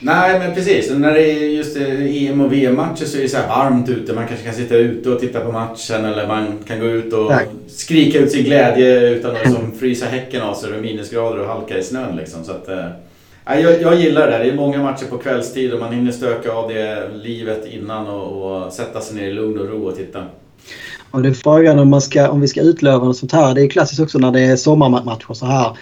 S1: Nej men precis, när det är just EM och VM-matcher så är det så varmt ute. Man kanske kan sitta ute och titta på matchen eller man kan gå ut och Tack. skrika ut sin glädje utan att *laughs* liksom frysa häcken av sig och minusgrader och halka i snön. Liksom. Så att, äh, jag, jag gillar det. Det är många matcher på kvällstid och man hinner stöka av det livet innan och, och sätta sig ner i lugn och ro och titta.
S3: Och det är frågan om, man ska, om vi ska utlova något sånt här. Det är klassiskt också när det är sommarmatcher så här.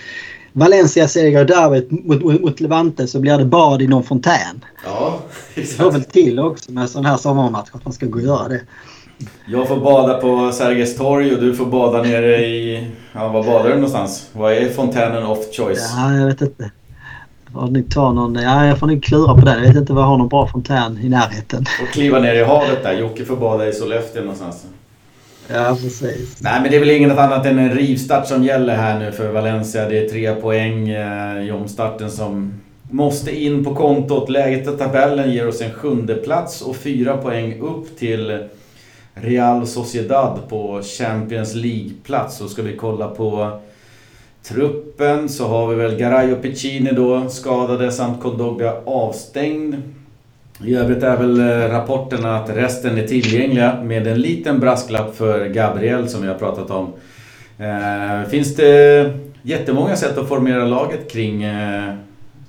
S3: Valencia seger derbyt mot, mot, mot Levante så blir det bad i någon fontän.
S1: Ja, *laughs* exakt.
S3: Det hör väl till också med sån här sommarmatch att man ska gå och göra det.
S1: Jag får bada på Sergels torg och du får bada nere i... Ja, var badar du någonstans? Vad är fontänen off choice?
S3: Ja, jag vet inte. Får ni ta någon, ja, jag får nog klura på det. Jag vet inte vad jag har någon bra fontän i närheten.
S1: Och kliva ner i havet där. Jocke får bada i Sollefteå någonstans.
S3: Ja, precis.
S1: Nej, men det är väl inget annat än en rivstart som gäller här nu för Valencia. Det är tre poäng eh, i omstarten som måste in på kontot. Läget i tabellen ger oss en sjunde plats och fyra poäng upp till Real Sociedad på Champions League-plats. Så ska vi kolla på truppen så har vi väl Garay och Piccini då skadade samt Kondoga avstängd. I övrigt är väl eh, rapporterna att resten är tillgängliga med en liten brasklapp för Gabriel som vi har pratat om. Eh, finns det jättemånga sätt att formera laget kring eh,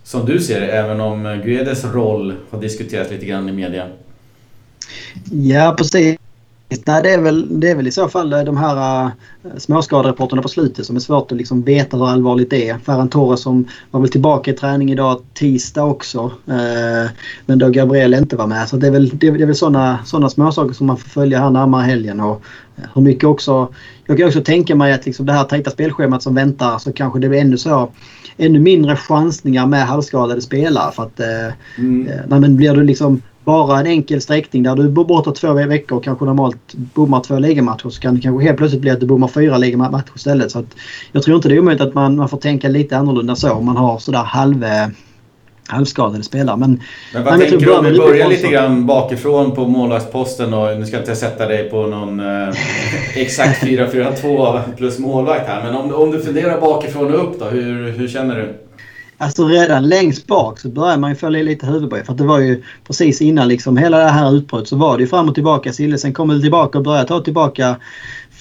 S1: som du ser det, även om Guedes roll har diskuterats lite grann i media?
S3: Ja, precis. Nej, det är, väl, det är väl i så fall de här uh, småskaderapporterna på slutet som är svårt att liksom veta hur allvarligt det är. Ferran Torres som var väl tillbaka i träning idag tisdag också. Uh, men då Gabriel inte var med. Så det är väl, det det är väl sådana, småsaker som man får följa här närmare helgen. Och hur mycket också... Jag kan också tänka mig att liksom det här tajta spelschemat som väntar så kanske det blir ännu så ännu mindre chansningar med halvskadade spelare. För att, mm. nej, men blir du liksom bara en enkel sträckning där du bor borta två veckor och kanske normalt bommar två ligamatcher så kan det kanske helt plötsligt bli att du bommar fyra ligamatcher istället. Så att jag tror inte det är omöjligt att man, man får tänka lite annorlunda så om man har sådär halv, halvskadade spelare. Men,
S1: men vad tänker du om vi börjar lite grann bakifrån på målvaktsposten och nu ska jag inte sätta dig på någon eh, *laughs* exakt 4-4-2 plus målvakt här. Men om, om du funderar bakifrån och upp då, hur, hur känner du?
S3: Alltså redan längst bak så börjar man ju få lite huvudbry. För att det var ju precis innan liksom hela det här utbröt så var det ju fram och tillbaka. Sillesen kom väl tillbaka och började ta tillbaka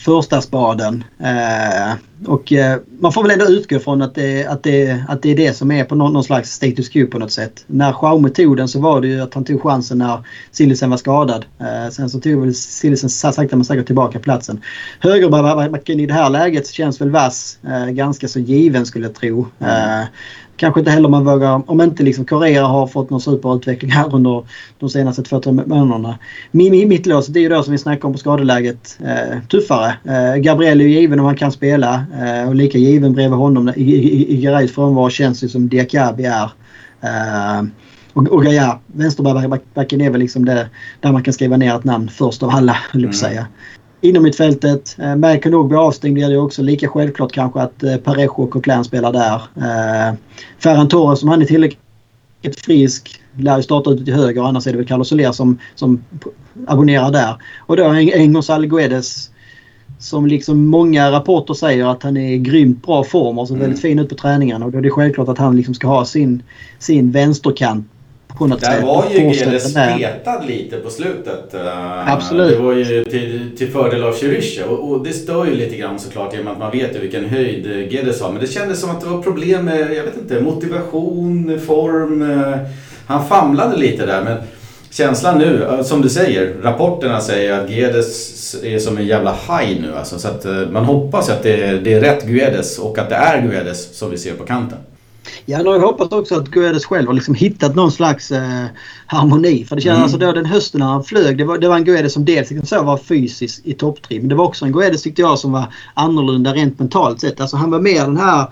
S3: första spaden. Eh, och eh, man får väl ändå utgå från att det, att det, att det är det som är på någon, någon slags status quo på något sätt. När Schaume tog den så var det ju att han tog chansen när Sillisen var skadad. Eh, sen så tog väl Sillisen sakta men säkert tillbaka platsen. Högerbacken i det här läget känns väl vass. Eh, ganska så given skulle jag tro. Kanske inte heller man vågar, om inte liksom Korea har fått någon superutveckling här under de senaste två, tre månaderna. Mittlås, det är ju då som vi snackar om på skadeläget, eh, tuffare. Eh, Gabriel är ju given om han kan spela eh, och lika given bredvid honom i, i, i Garais frånvaro känns det som Diakabi är. Eh, och, och ja, vänsterbacken är väl liksom det där man kan skriva ner ett namn först av alla, att säga inom mitt fältet. Eh, med Konogby avstängd blir det också lika självklart kanske att eh, Parejo och Coquelin spelar där. Eh, Ferran Torres som han är tillräckligt frisk lär ju starta ute till höger annars är det väl Carlos Soler som, som abonnerar där. Och då en Gonzalo Guedes som liksom många rapporter säger att han är i grymt bra form och ser mm. väldigt fin ut på träningarna. Och då är det självklart att han liksom ska ha sin, sin vänsterkant
S1: på något Där sätt. Var ju Geles petad lite på slutet.
S3: Eh, Absolut.
S1: Det var ju till, till fördel av Cheriche och, och, det stör ju lite grann såklart i och med att man vet ju vilken höjd Geles har. Men det kändes som att det var problem med, jag vet inte, motivation, form. Eh, han famlade lite där men känslan nu, eh, som du säger, rapporterna säger att Guedes är som en jävla haj nu alltså. Så att man hoppas att det är, det är rätt Guedes och att det är Guedes som vi ser på kanten.
S3: Ja, jag hoppas också att Guedes själv har liksom hittat någon slags eh, harmoni. För det känns mm. alltså då den hösten när han flög, det var, det var en Guedes som dels liksom så var fysiskt i topptrim. Men det var också en Guedes tyckte jag som var annorlunda rent mentalt sett. Alltså han var mer den här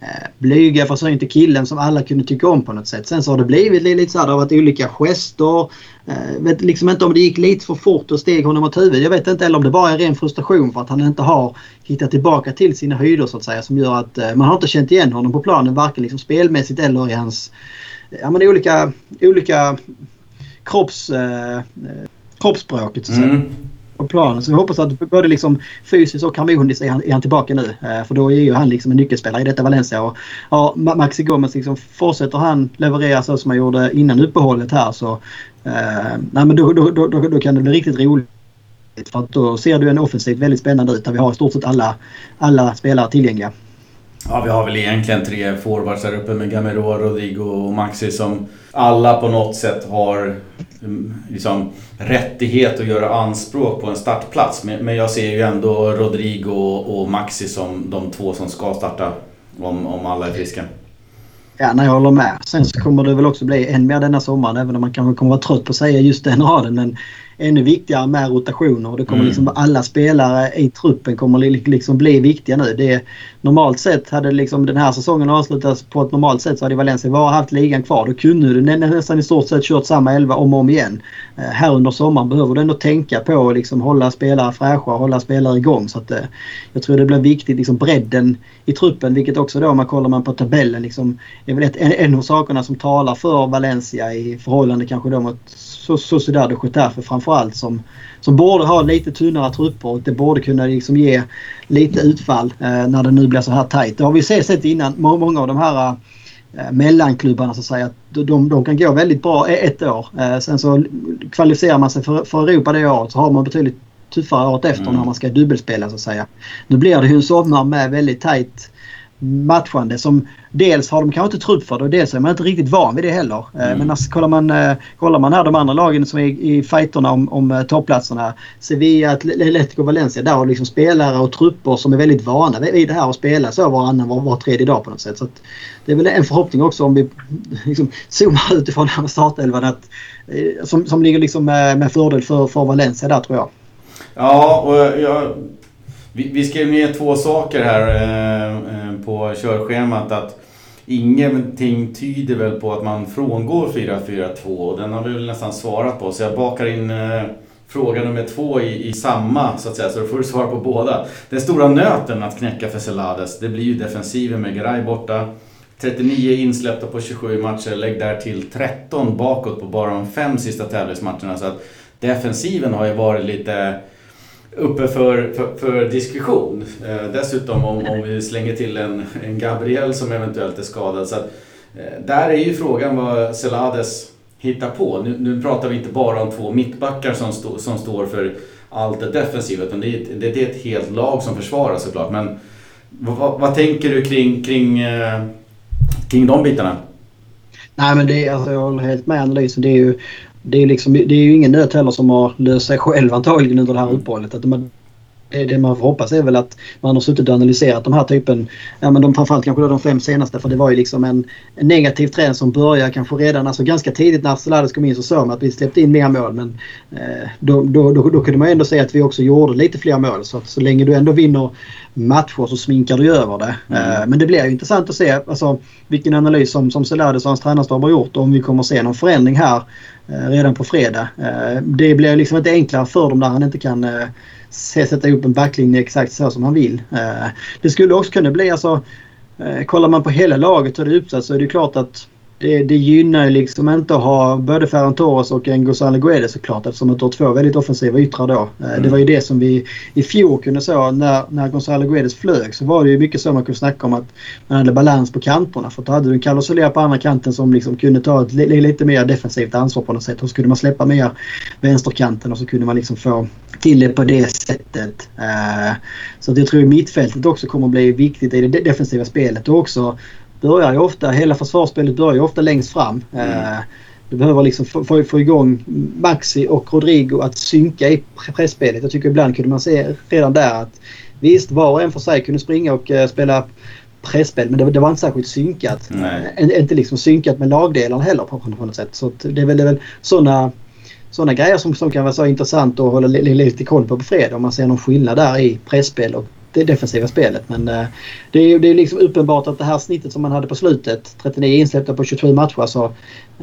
S3: Eh, blyga, försynte killen som alla kunde tycka om på något sätt. Sen så har det blivit lite så här, det har varit olika gester. Jag vet liksom inte om det gick lite för fort och steg honom åt huvudet. Jag vet inte eller om det bara är ren frustration för att han inte har hittat tillbaka till sina höjder så att säga. Som gör att eh, man har inte känt igen honom på planen varken liksom spelmässigt eller i hans ja, men olika, olika kropps, eh, kroppsspråket. Så att säga. Mm. På planen. Så vi hoppas att både liksom fysiskt och harmoniskt är han, är han tillbaka nu. Eh, för då är ju han liksom en nyckelspelare i detta Valencia. Och, ja, Maxi Gomez liksom, fortsätter han leverera så som han gjorde innan uppehållet här så eh, nej, men då, då, då, då, kan det bli riktigt roligt. För att då ser du en offensivt väldigt spännande ut där vi har i stort sett alla, alla spelare tillgängliga.
S1: Ja, vi har väl egentligen tre forwards här uppe med Gamero, Rodrigo och Maxi som alla på något sätt har mm, liksom, rättighet att göra anspråk på en startplats. Men jag ser ju ändå Rodrigo och Maxi som de två som ska starta om, om alla är friska.
S3: Ja, nej, jag håller med. Sen så kommer det väl också bli än mer denna sommaren även om man kanske kommer vara trött på att säga just den raden. Men ännu viktigare med rotationer. Det kommer mm. liksom, alla spelare i truppen kommer liksom bli viktiga nu. Det, normalt sett hade liksom den här säsongen avslutats på ett normalt sätt så hade Valencia bara haft ligan kvar. Då kunde du nästan i stort sett kört samma elva om och om igen. Eh, här under sommaren behöver du ändå tänka på att liksom hålla spelare fräscha och hålla spelare igång. Så att, eh, jag tror det blir viktigt, liksom bredden i truppen. Vilket också då om man kollar man på tabellen liksom, är väl ett, en, en av sakerna som talar för Valencia i förhållande kanske då mot Sociedad och Getafe framförallt som, som borde ha lite tunnare trupper och det borde kunna liksom ge lite utfall eh, när det nu blir så här tajt. Det har vi sett innan. Många av de här eh, mellanklubbarna så att säga. De, de kan gå väldigt bra ett år. Eh, sen så kvalificerar man sig för, för Europa det året så har man betydligt tuffare året efter mm. när man ska dubbelspela så att säga. Nu blir det ju en sommar med väldigt tajt matchande som dels har de kanske inte trupp för det och dels är man inte riktigt van vid det heller. Eh, mm. Men alltså, kollar, man, eh, kollar man här de andra lagen som är i fighterna om, om eh, topplatserna. Sevilla, Atletico Valencia. Där har liksom spelare och trupper som är väldigt vana vid det här och spela så varannan var, var tredje dag på något sätt. Så det är väl en förhoppning också om vi *laughs* liksom zoomar utifrån det här med startelvan att, som, som ligger liksom med, med fördel för, för Valencia där tror jag.
S1: Ja, och jag vi, vi skrev ner två saker här eh, eh, på körschemat. Att ingenting tyder väl på att man frångår 4-4-2 och den har vi väl nästan svarat på. Så jag bakar in eh, fråga nummer två i, i samma så att säga, så då får du svara på båda. Den stora nöten att knäcka för Celades, det blir ju defensiven med Garay borta. 39 insläppta på 27 matcher, lägg där till 13 bakåt på bara de fem sista tävlingsmatcherna. Så att defensiven har ju varit lite uppe för, för, för diskussion. Eh, dessutom om, om vi slänger till en, en Gabriel som eventuellt är skadad. Så att, eh, där är ju frågan vad Celades hittar på. Nu, nu pratar vi inte bara om två mittbackar som, stå, som står för allt det defensiva utan det är, ett, det är ett helt lag som försvarar såklart. Men vad, vad tänker du kring, kring, eh, kring de bitarna?
S3: Nej men det, alltså, jag håller helt med analysen. Det är ju det är, liksom, det är ju ingen nöt heller som har löst sig själv antagligen under det här uppehållet. Att man, det man får hoppas är väl att man har suttit och analyserat de här typen, ja men de, framförallt kanske de fem senaste för det var ju liksom en, en negativ trend som började kanske redan alltså ganska tidigt när Celades kom in så såg man att vi släppte in mer mål men eh, då, då, då, då kunde man ändå säga att vi också gjorde lite fler mål så att så länge du ändå vinner matcher så sminkar du över det. Mm. Eh, men det blir ju intressant att se alltså, vilken analys som, som Celades och hans tränarstab har gjort och om vi kommer att se någon förändring här eh, redan på fredag. Eh, det blir liksom inte enklare för dem när han inte kan eh, sätta upp en backlinje exakt så som han vill. Eh, det skulle också kunna bli alltså eh, Kollar man på hela laget och det är uppsatt så är det klart att det, det gynnar liksom inte att ha både Ferran Torres och en Gonzalo Guedes såklart eftersom att du har två väldigt offensiva yttrar då. Mm. Det var ju det som vi i fjol kunde se när, när Gonzalo Guedes flög så var det ju mycket så man kunde snacka om att man hade balans på kanterna. För då hade du en Carlos Soler på andra kanten som liksom kunde ta ett lite mer defensivt ansvar på något sätt. Och så kunde man släppa mer vänsterkanten och så kunde man liksom få till det på det sättet. Uh, så jag tror mittfältet också kommer att bli viktigt i det defensiva spelet och också börjar ju ofta, hela försvarsspelet börjar ju ofta längst fram. Mm. Eh, du behöver liksom få, få, få igång Maxi och Rodrigo att synka i pressspelet. Jag tycker ibland kunde man se redan där att visst var och en för sig kunde springa och uh, spela presspel men det, det, var inte särskilt synkat. Uh, inte liksom synkat med lagdelarna heller på, på något sätt. Så det är väl, det är väl sådana sådana grejer som, som kan vara så intressant att hålla lite koll på på fredag om man ser någon skillnad där i presspel och det defensiva spelet. Men eh, det är, det är liksom uppenbart att det här snittet som man hade på slutet, 39 insläppta på 27 matcher, så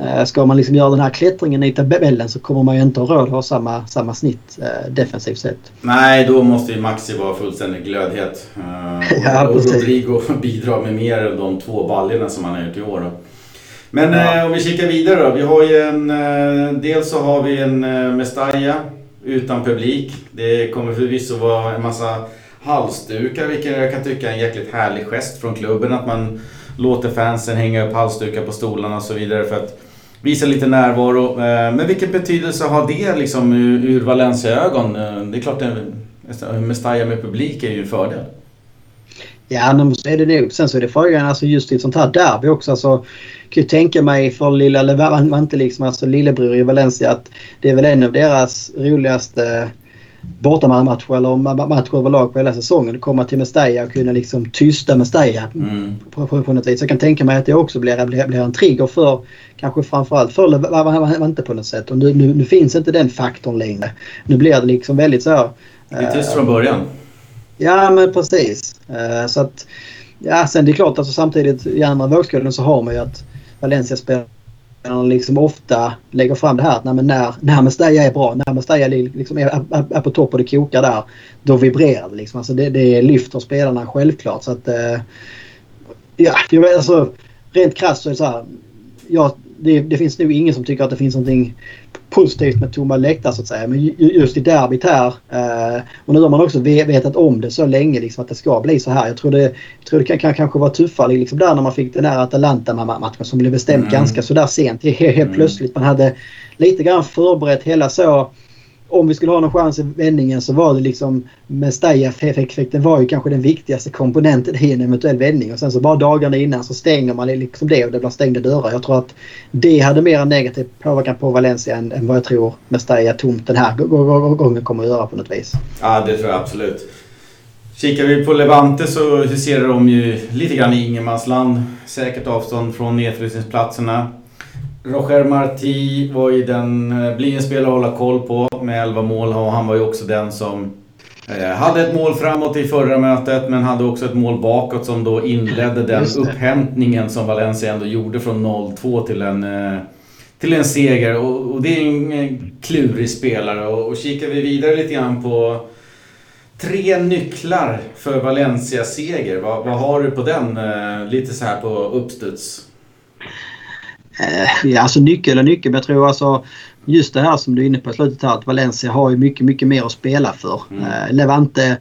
S3: eh, ska man liksom göra den här klättringen i tabellen så kommer man ju inte ha råd att ha samma, samma snitt eh, defensivt sett.
S1: Nej, då måste ju Maxi vara fullständig glödhet. Uh, *laughs* ja, och, och Rodrigo *laughs* bidrar med mer än de två baljorna som han har gjort i år. Men ja. eh, om vi kikar vidare då. Vi har ju en... Eh, dels så har vi en eh, Mestalla utan publik. Det kommer förvisso vara en massa halsdukar, vilket jag kan tycka är en jäkligt härlig gest från klubben. Att man låter fansen hänga upp halsdukar på stolarna och så vidare för att visa lite närvaro. Eh, men vilken betydelse har det liksom ur Valencia-ögon? Eh, det är klart att Mestalla med publik är ju en fördel.
S3: Ja, men så är det nog. Sen så är det frågan alltså just i ett sånt här derby också. Alltså, kan tänka mig för lilla Levante, liksom, alltså lillebror i Valencia, att det är väl en av deras roligaste bortamatcher eller matcher överlag på hela säsongen. Komma till Mestalla och kunna liksom tysta Mestalla mm. på, på, på något vis. Jag kan tänka mig att det också blir, blir, blir en trigger för kanske framförallt för Levante på något sätt. Och nu, nu, nu, finns inte den faktorn längre. Nu blir det liksom väldigt så här...
S1: Det är tyst från början.
S3: Ja men precis. Uh, så att... Ja sen det är klart alltså samtidigt i andra vågskålen så har man ju att Valencia-spelarna liksom ofta lägger fram det här att när, när, när Mestalla är bra, när Mestalla liksom är, är, är, på topp och det kokar där, då vibrerar det. Liksom. Alltså det, det lyfter spelarna självklart. Så att, eh, ja, alltså, rent krasst så är det så här. Ja, det, det, finns nog ingen som tycker att det finns någonting positivt med tomma läktare så att säga. Men just i derbyt här eh, och nu har man också vetat om det så länge liksom, att det ska bli så här. Jag tror det, jag tror det kan, kan kanske vara tuffare liksom, där när man fick den här Atalanta-matchen som blev bestämd mm. ganska sådär sent. Helt mm. plötsligt. Man hade lite grann förberett hela så om vi skulle ha någon chans i vändningen så var det liksom Mestalla-effekten var ju kanske den viktigaste komponenten i en eventuell vändning. Och sen så bara dagarna innan så stänger man liksom det och det blir stängda dörrar. Jag tror att det hade mer negativ påverkan på Valencia än, än vad jag tror Mestalla tomt den här gången kommer att göra på något vis.
S1: Ja, det tror jag absolut. Kikar vi på Levante så ser de ju lite grann i ingenmansland. Säkert avstånd från nedfrysningsplatserna. Roger Marti var ju den, eh, blir en spelare att hålla koll på med 11 mål och han var ju också den som eh, hade ett mål framåt i förra mötet men hade också ett mål bakåt som då inledde den upphämtningen som Valencia ändå gjorde från 0-2 till en, eh, till en seger. Och, och, det är en klurig spelare. Och, och kikar vi vidare lite grann på tre nycklar för Valencias seger. Vad, vad har du på den? Lite så här på uppstuds.
S3: Eh, ja, alltså nyckel och nyckel. Men jag tror alltså just det här som du är inne på i slutet här att Valencia har ju mycket, mycket mer att spela för. Mm. Eh, Levante,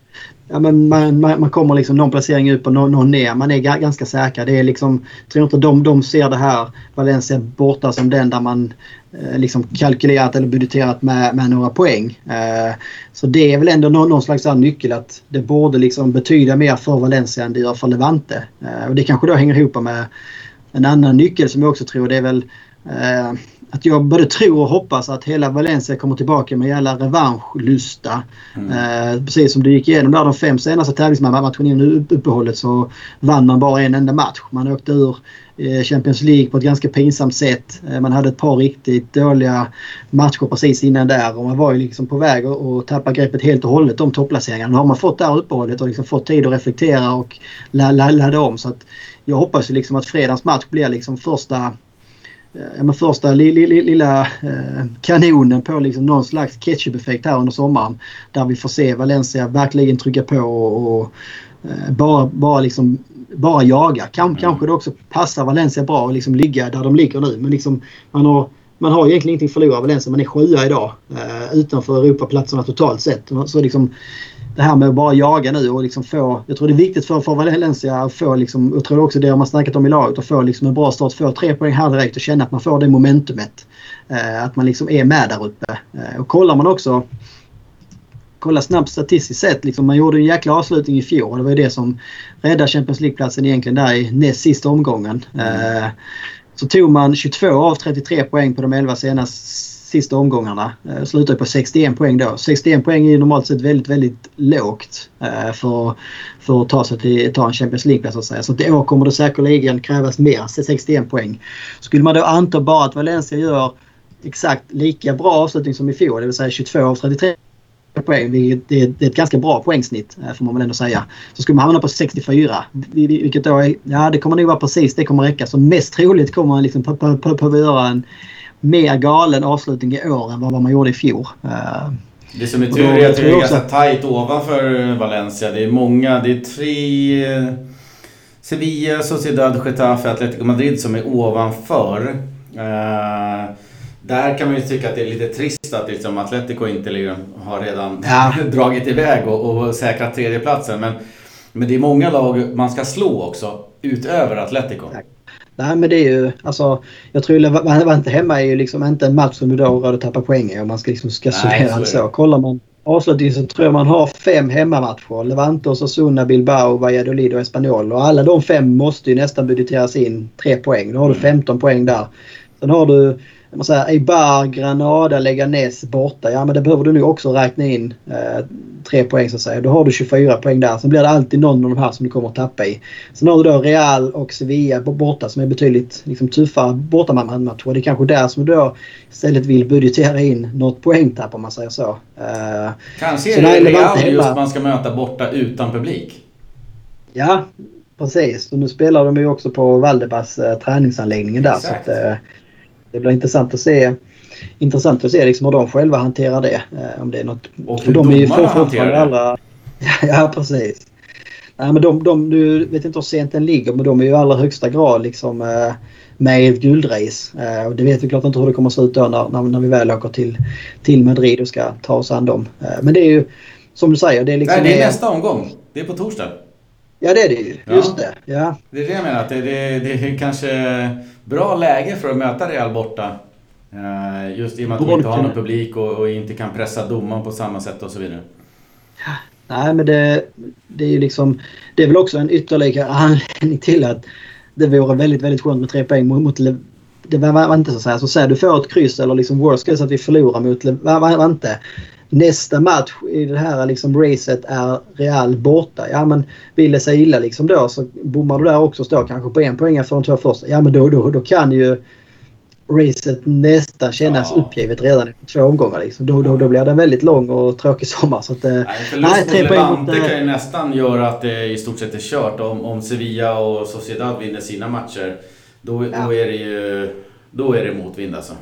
S3: ja, men man, man, man, kommer liksom någon placering upp och någon, någon ner. Man är ganska säker. Det är liksom, tror inte de, de ser det här Valencia borta som den där man eh, liksom kalkylerat eller budgeterat med, med några poäng. Eh, så det är väl ändå någon, någon slags nyckel att det borde liksom betyda mer för Valencia än det gör för Levante. Eh, och det kanske då hänger ihop med en annan nyckel som jag också tror det är väl eh, att jag både tror och hoppas att hela Valencia kommer tillbaka med jävla revanschlusta. Mm. Eh, precis som du gick igenom där de fem senaste tävlingsmatcherna innan uppehållet så vann man bara en enda match. Man åkte ur eh, Champions League på ett ganska pinsamt sätt. Eh, man hade ett par riktigt dåliga matcher precis innan där och man var ju liksom på väg att tappa greppet helt och hållet om topplaceringarna. Nu har man fått det här uppehållet och liksom fått tid att reflektera och ladda om. Så att jag hoppas ju liksom att fredagens match blir liksom första eh, första lilla, eh, kanonen på liksom någon slags ketchup-effekt här under sommaren. Där vi får se Valencia verkligen trycka på och, och eh, bara, bara, liksom, bara jaga. Kam, mm. Kanske det också passar Valencia bra att liksom ligga där de ligger nu. Men liksom, man, har, man har egentligen ingenting att förlora Valencia. Man är sjua idag eh, utanför Europaplatserna totalt sett. Så liksom, det här med att bara jaga nu och liksom få... Jag tror det är viktigt för, för Valencia att få, liksom, jag tror också det har man snackat om i laget, att få liksom en bra start, få tre poäng här direkt och känna att man får det momentumet. Eh, att man liksom är med där uppe. Eh, och kollar man också kolla snabbt statistiskt sett. Liksom, man gjorde en jäkla avslutning i fjol och det var ju det som räddade Champions League-platsen egentligen där i näst sista omgången. Mm. Eh, så tog man 22 av 33 poäng på de 11 senaste sista omgångarna. Eh, slutade på 61 poäng då. 61 poäng är ju normalt sett väldigt, väldigt lågt eh, för, för att ta sig till ta en Champions League-plats så att säga. Så i år kommer det säkerligen krävas mer, 61 poäng. Skulle man då anta bara att Valencia gör exakt lika bra avslutning som i fjol, det vill säga 22 av 33 poäng, vilket är, det är ett ganska bra poängsnitt eh, får man väl ändå säga. Så skulle man hamna på 64, vilket då är, ja det kommer nog vara precis det kommer räcka. Så mest troligt kommer man liksom behöva göra en mer galen avslutning i år än vad man gjorde i fjol. Eh,
S1: det som är tur är att det är ganska tajt ovanför Valencia. Det är många, det är tre... Eh, Sevilla, Sociedad, Getafe, Atletico Madrid som är ovanför. Där kan man ju tycka att det är lite trist att liksom Atletico inte liksom har redan ja. *laughs* dragit iväg och, och säkrat tredjeplatsen. Men, men det är många lag man ska slå också, utöver Atletico. Tack.
S3: Nej men det är ju alltså. Jag tror Levante hemma är ju liksom inte en match som du då har råd att tappa poäng i om man ska, liksom, ska summera så. så. Kollar man avslutningsvis så tror jag man har fem hemmamatcher. Levante, Osasuna, Bilbao, Valladolid och Espanyol. Och alla de fem måste ju nästan budgeteras in tre poäng. Då har du 15 mm. poäng där. Sen har du man säger, Eibar, Granada, Leganes borta. Ja men det behöver du nu också räkna in eh, tre poäng så att säga. Då har du 24 poäng där. Sen blir det alltid någon av de här som du kommer att tappa i. Sen har du då Real och Sevilla borta som är betydligt liksom, tuffare bortamatcher. Det är kanske där som du då istället vill budgetera in något poängtapp om man säger så.
S1: Eh, Kanske är det Real just man ska möta borta utan publik.
S3: Ja, precis. Och nu spelar de ju också på Valdebas eh, träningsanläggningen där. Exakt. Så att, eh, det blir intressant att se intressant att se liksom hur de själva hanterar det. Eh, om det är något...
S1: Och hur de är ju fortfarande
S3: alla... *laughs* ja, precis. Nej, men de, de, du vet inte hur sent den ligger men de är ju i allra högsta grad liksom eh, med i ett guldrace. Eh, och det vet vi klart inte hur det kommer att se ut då när, när, vi väl åker till, till Madrid och ska ta oss an dem. Eh, men det är ju som du säger. Det är, liksom
S1: Nej, det är nästa omgång. Det är på torsdag.
S3: Ja det är det ju. Just det. Ja.
S1: Det är det jag menar. Att det, det, det är kanske bra läge för att möta Real borta. Eh, just i och med att vi inte har någon publik och, och inte kan pressa domaren på samma sätt och så vidare.
S3: Nej, men det, det är ju liksom... Det är väl också en ytterligare anledning till att det vore väldigt, väldigt skönt med tre poäng mot det var inte så att säga. Så säg du får ett kryss eller liksom worst case att vi förlorar mot Levante. Nästa match i det här liksom racet är Real borta. Ja men vill det sig illa liksom då så bommar du där också står kanske på en poäng för de två första. Ja men då, då, då kan ju racet nästa kännas ja. uppgivet redan efter två omgångar. Liksom. Då, då, då blir det en väldigt lång och tråkig sommar. Så att, eh, nej,
S1: nej, tre poäng mot... Det kan ju nästan göra att det i stort sett är kört. Om, om Sevilla och Sociedad vinner sina matcher då, ja. då, är det ju då är det motvind alltså.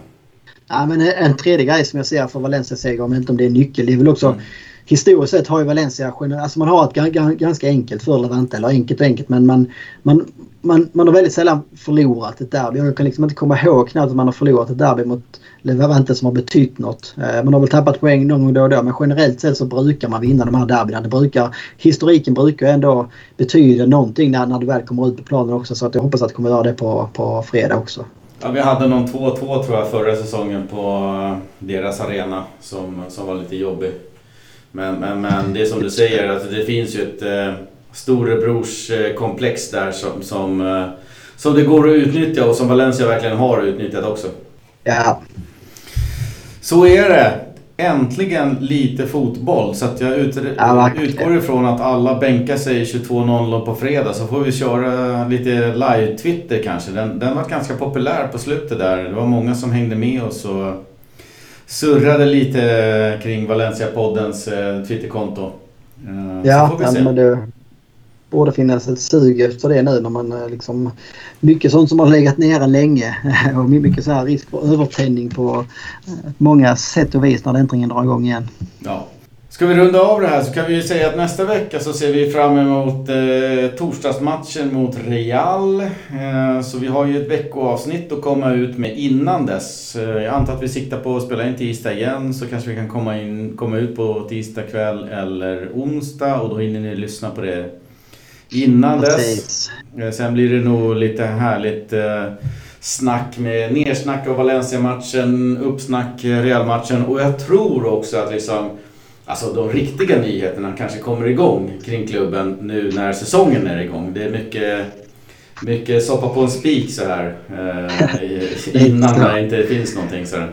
S3: Ja, men en tredje grej som jag ser för Valencia seger, om inte om det är nyckel, det är väl också mm. Historiskt sett har ju Valencia, alltså man har ett ganska enkelt för Levante, eller enkelt och enkelt men man, man, man, man har väldigt sällan förlorat ett derby. Jag kan liksom inte komma ihåg knappt att man har förlorat ett derby mot Levante som har betytt något. Eh, man har väl tappat poäng någon gång då och då men generellt sett så brukar man vinna de här derbyna. Det brukar, historiken brukar ändå betyda någonting när, när du väl kommer ut på planen också så att jag hoppas att det kommer göra det på, på fredag också.
S1: Ja, vi hade någon 2-2 tror jag förra säsongen på eh, deras arena som, som var lite jobbig. Men, men, men det är som du säger, alltså det finns ju ett eh, storebrorskomplex där som, som, eh, som det går att utnyttja och som Valencia verkligen har utnyttjat också.
S3: Ja.
S1: Så är det. Äntligen lite fotboll. Så att jag ut, utgår ifrån att alla bänkar sig 22.00 på fredag. Så får vi köra lite live-Twitter kanske. Den, den var ganska populär på slutet där. Det var många som hängde med oss och surrade lite kring Valencia-poddens eh, Twitterkonto.
S3: Eh, ja, men det, borde finnas ett sug efter det nu när man eh, liksom... Mycket sånt som har legat nere länge *laughs* och mycket så här risk för övertändning på eh, många sätt och vis när äntligen drar igång igen.
S1: Ja. Ska vi runda av det här så kan vi ju säga att nästa vecka så ser vi fram emot eh, torsdagsmatchen mot Real. Eh, så vi har ju ett veckoavsnitt att komma ut med innan dess. Eh, jag antar att vi siktar på att spela in tisdag igen så kanske vi kan komma, in, komma ut på tisdag kväll eller onsdag och då hinner ni lyssna på det innan dess. Eh, sen blir det nog lite härligt eh, snack med nersnack av Valencia-matchen, uppsnack eh, Real-matchen och jag tror också att liksom Alltså de riktiga nyheterna kanske kommer igång kring klubben nu när säsongen är igång. Det är mycket, mycket soppa på en spik så här eh, *laughs* innan det inte finns någonting. Så här.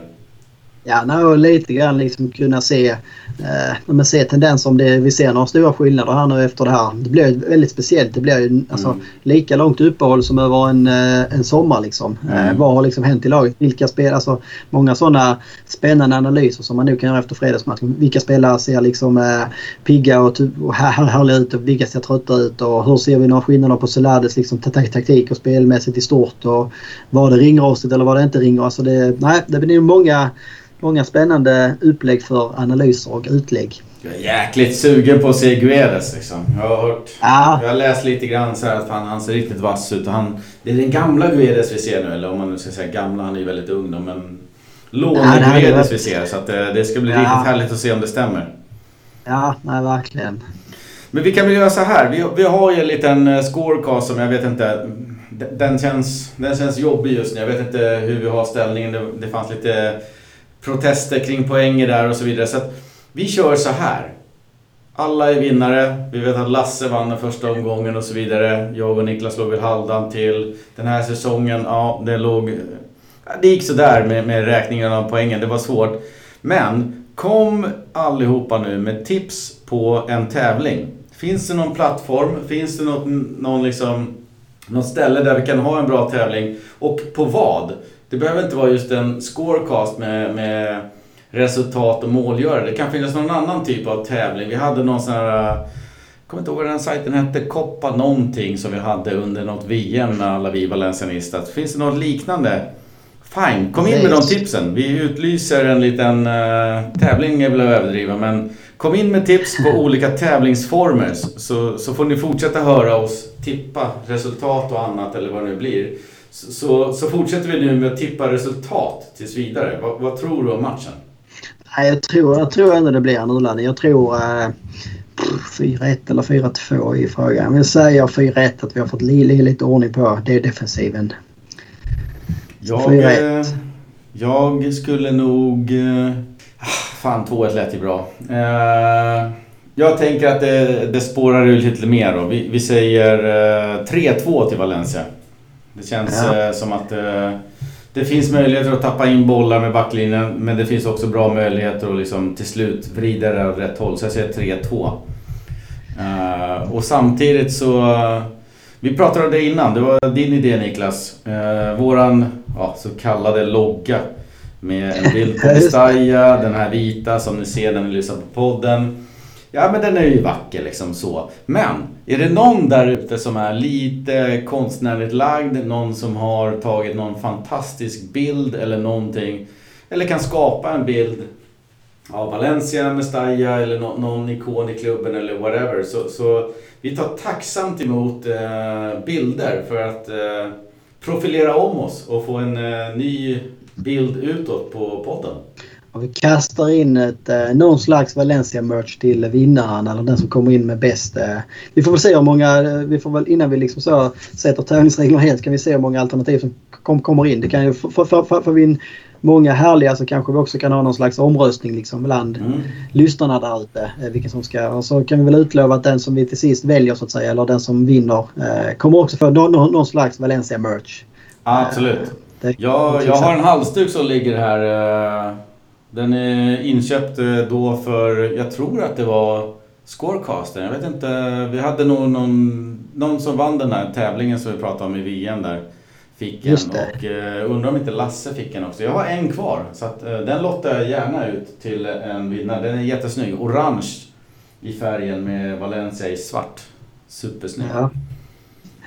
S3: Ja, no, lite grann liksom kunna se eh, se tendenser om det, vi ser några stora skillnader här nu efter det här. Det blir väldigt speciellt. Det blir ju alltså, mm. lika långt uppehåll som över en, eh, en sommar. Liksom. Eh, mm. Eh, vad har liksom hänt i laget? Vilka spel, alltså, många sådana spännande analyser som man nu kan göra efter fredagsmatchen. Vilka spelare ser liksom eh, pigga och, och härliga ut och vilka ser trötta ut? Och hur ser vi några skillnader på Solades liksom, taktik och spelmässigt i stort? Och var det ringrostigt eller var det inte ringrostigt? Alltså det, nej, det blir många många spännande upplägg för analyser och utlägg.
S1: Jag är jäkligt sugen på att se Guedes liksom. Jag har hört... Ja. Jag har läst lite grann så att han, han ser riktigt vass ut. Och han, det är den gamla Guedes vi ser nu. Eller om man nu ska säga gamla, han är ju väldigt ung då. Men låne-Guedes ja, vi ser. Så att det, eh, det ska bli ja. riktigt härligt att se om det stämmer.
S3: Ja, nej verkligen.
S1: Men vi kan väl göra så här. Vi, vi har ju en liten eh, scorecast som jag vet inte... Den känns, den känns jobbig just nu. Jag vet inte hur vi har ställningen. Det, det fanns lite protester kring poänger där och så vidare. Så att vi kör så här. Alla är vinnare. Vi vet att Lasse vann den första omgången och så vidare. Jag och Niklas låg väl halvdan till. Den här säsongen, ja, det låg... Det gick sådär med, med räkningen av poängen. Det var svårt. Men kom allihopa nu med tips på en tävling. Finns det någon plattform? Finns det något, någon liksom, något ställe där vi kan ha en bra tävling? Och på vad? Det behöver inte vara just en scorecast med, med resultat och målgörare. Det kan finnas någon annan typ av tävling. Vi hade någon sån här... Jag kommer inte ihåg vad den sajten hette. Koppa någonting som vi hade under något VM med alla vi valencianistar. Finns det något liknande? Fine, kom in med de tipsen. Vi utlyser en liten uh, tävling, är väl att överdriva, men kom in med tips på *laughs* olika tävlingsformer så, så får ni fortsätta höra oss tippa resultat och annat eller vad det nu blir. Så, så fortsätter vi nu med att tippa resultat tills vidare. Vad, vad tror du om matchen?
S3: Jag, tror, jag tror ändå det blir en urladdning. Jag tror eh, 4-1 eller 4-2 i frågan. Jag säger 4-1 att vi har fått li, li, lite ordning på det defensiven.
S1: Jag, eh, Jag skulle nog... Eh, fan, 2-1 lät ju bra. Eh, jag tänker att det, det spårar ut lite mer då. Vi, vi säger eh, 3-2 till Valencia. Det känns
S3: Ja.
S1: som att det finns möjligheter att tappa in bollar med backlinjen. Men det finns också bra möjligheter att liksom till slut vrida det åt rätt håll. Så jag säger 3-2. Eh, och samtidigt så... Vi pratade om det innan. Det var din idé Niklas. Eh, våran ja, så kallade logga. Med en bild på. *laughs* Mestalla, den här vita som ni ser när ni lyssnar på podden. Ja men den är ju vacker liksom så. Men är det någon där ute som är lite konstnärligt lagd, någon som har tagit någon fantastisk bild eller någonting. Eller kan skapa en bild av Valencia, Mestalla eller någon ikon i klubben eller whatever. Så, så vi tar tacksamt emot eh, bilder för att eh, profilera om oss och få en eh, ny bild utåt på podden.
S3: Och vi kastar in ett, eh, någon slags Valencia-merch till vinnaren eller den som kommer in med bäst. Eh. Vi får väl se hur många, eh, vi får väl innan vi liksom så sätter tävlingsreglerna helt kan vi se hur många alternativ som kom, kommer in. Det kan ju, för, för, för, för vi in många härliga så kanske vi också kan ha någon slags omröstning liksom bland
S1: Mm.
S3: lyssnarna där ute. Eh, vilken som ska, och så kan vi väl utlova att den som vi till sist väljer så att säga eller den som vinner kommer också få någon, någon, någon slags Valencia-merch.
S1: Absolut. Jag, jag har en halsduk som ligger här. Den är inköpt eh, då för, jag tror att det var Scorecaster. Jag vet inte. Vi hade nog någon, någon som vann den här tävlingen som vi pratade om i VM där. Fick en och eh, undrar om inte Lasse fick en också. Jag har en kvar så att, eh, den lottar jag gärna ut till en vinnare. Den är jättesnygg. Orange i färgen med Valencia i svart. Supersnygg.
S3: Ja.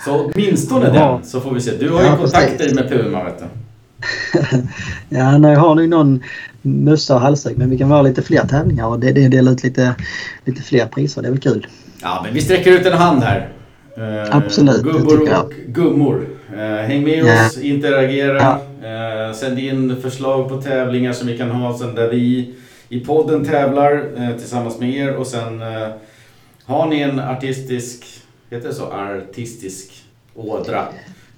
S1: Så åtminstone
S3: Ja.
S1: den så får vi se. Du har ju
S3: Ja,
S1: kontakter
S3: precis.
S1: med Puma vet du. *laughs*
S3: Ja, nej, jag har nog någon mössa och halsduk men vi kan vara lite fler tävlingar och det, det delar ut lite, lite fler priser. Det är väl kul.
S1: Ja, men vi sträcker ut en hand här. Eh,
S3: Absolut,
S1: Gubbor och gummor. Eh, häng med
S3: Ja.
S1: oss, interagera. Eh, sänd in förslag på tävlingar som vi kan ha sen där vi i podden tävlar eh, tillsammans med er. Och sen har ni en artistisk, heter det så? Artistisk ådra.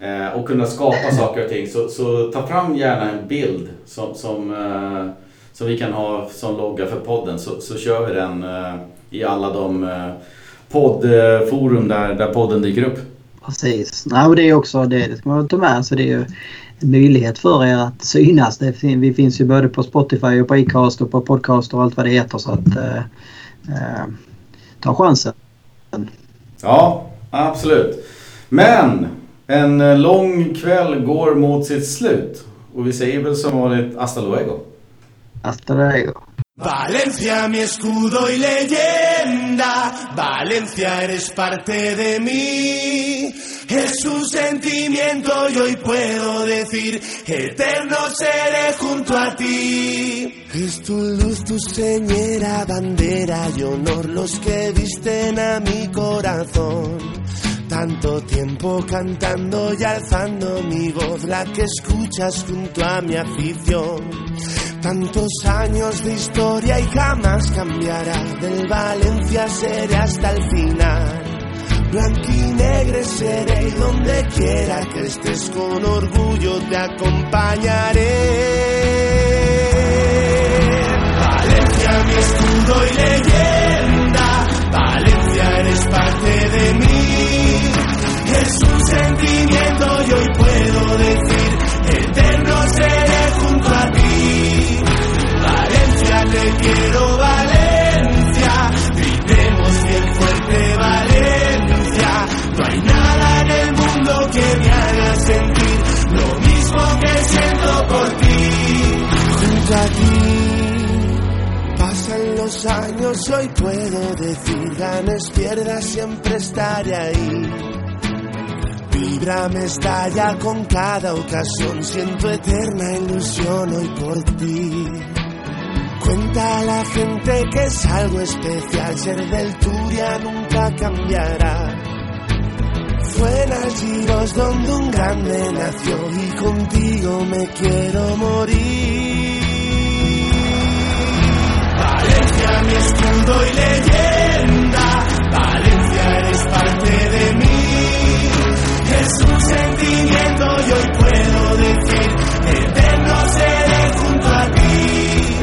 S1: Eh, och kunna skapa saker och ting. Så, så ta fram gärna en bild som, som, eh, som vi kan ha som logga för podden. Så, så kör vi den eh, i alla de eh, poddforum där, där podden dyker upp.
S3: Precis. Nej, och det är också det, det ska man ta med. Så det är ju en möjlighet för er att synas. Det, vi finns ju både på Spotify och på Acast och på podcast och allt vad det heter. Så att eh, eh, ta chansen.
S1: Ja, absolut. Men en eh, lång kväll går mot sitt slut. Och vi säger väl som vanligt hasta luego.
S3: Hasta luego.
S4: Valencia, mi escudo y leyenda. Valencia, eres parte de mí. Es un sentimiento y hoy puedo decir, eterno seré junto a ti. Es tu luz, tu señera, bandera y honor los que visten a mi corazón. Tanto tiempo cantando y alzando mi voz, la que escuchas junto a mi afición. Tantos años de historia y jamás cambiará. Del Valencia seré hasta el final. Blanquinegre seré y donde quiera que estés con orgullo te acompañaré. Valencia, mi escudo y leyenda. Valencia, eres parte de mí. Es un sentimiento y hoy puedo decir, eterno seré junto a ti. Valencia, te quiero Valencia, gritemos bien fuerte Valencia. No hay nada en el mundo que me haga sentir lo mismo que siento por ti. Junto a ti. Pasan los años, hoy puedo decir, ganes, pierdas, siempre estaré ahí. Vibra me estalla con cada ocasión, siento eterna ilusión hoy por ti. Cuenta a la gente que es algo especial, ser del Turia nunca cambiará. Fue en Algiros donde un grande nació y contigo me quiero morir. Mi escudo y leyenda, Valencia eres parte de mí, es un sentimiento y hoy puedo decir, eterno seré junto a ti,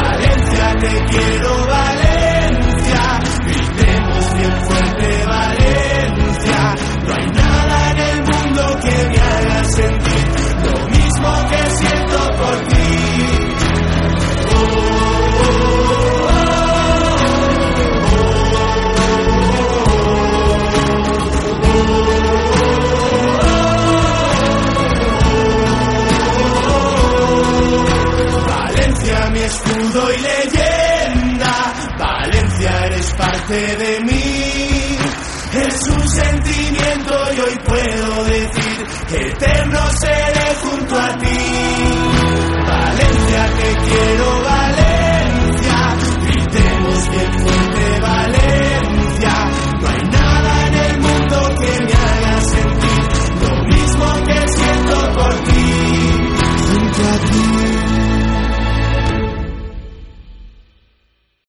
S4: Valencia te quiero, Valencia, gritemos bien fuerte, Valencia, no hay nada en el mundo que me haga sentir lo mismo que siento por ti. escudo y leyenda, Valencia eres parte de mí. Es un sentimiento y hoy puedo decir que eterno seré junto a ti. Valencia, te quiero, Valencia.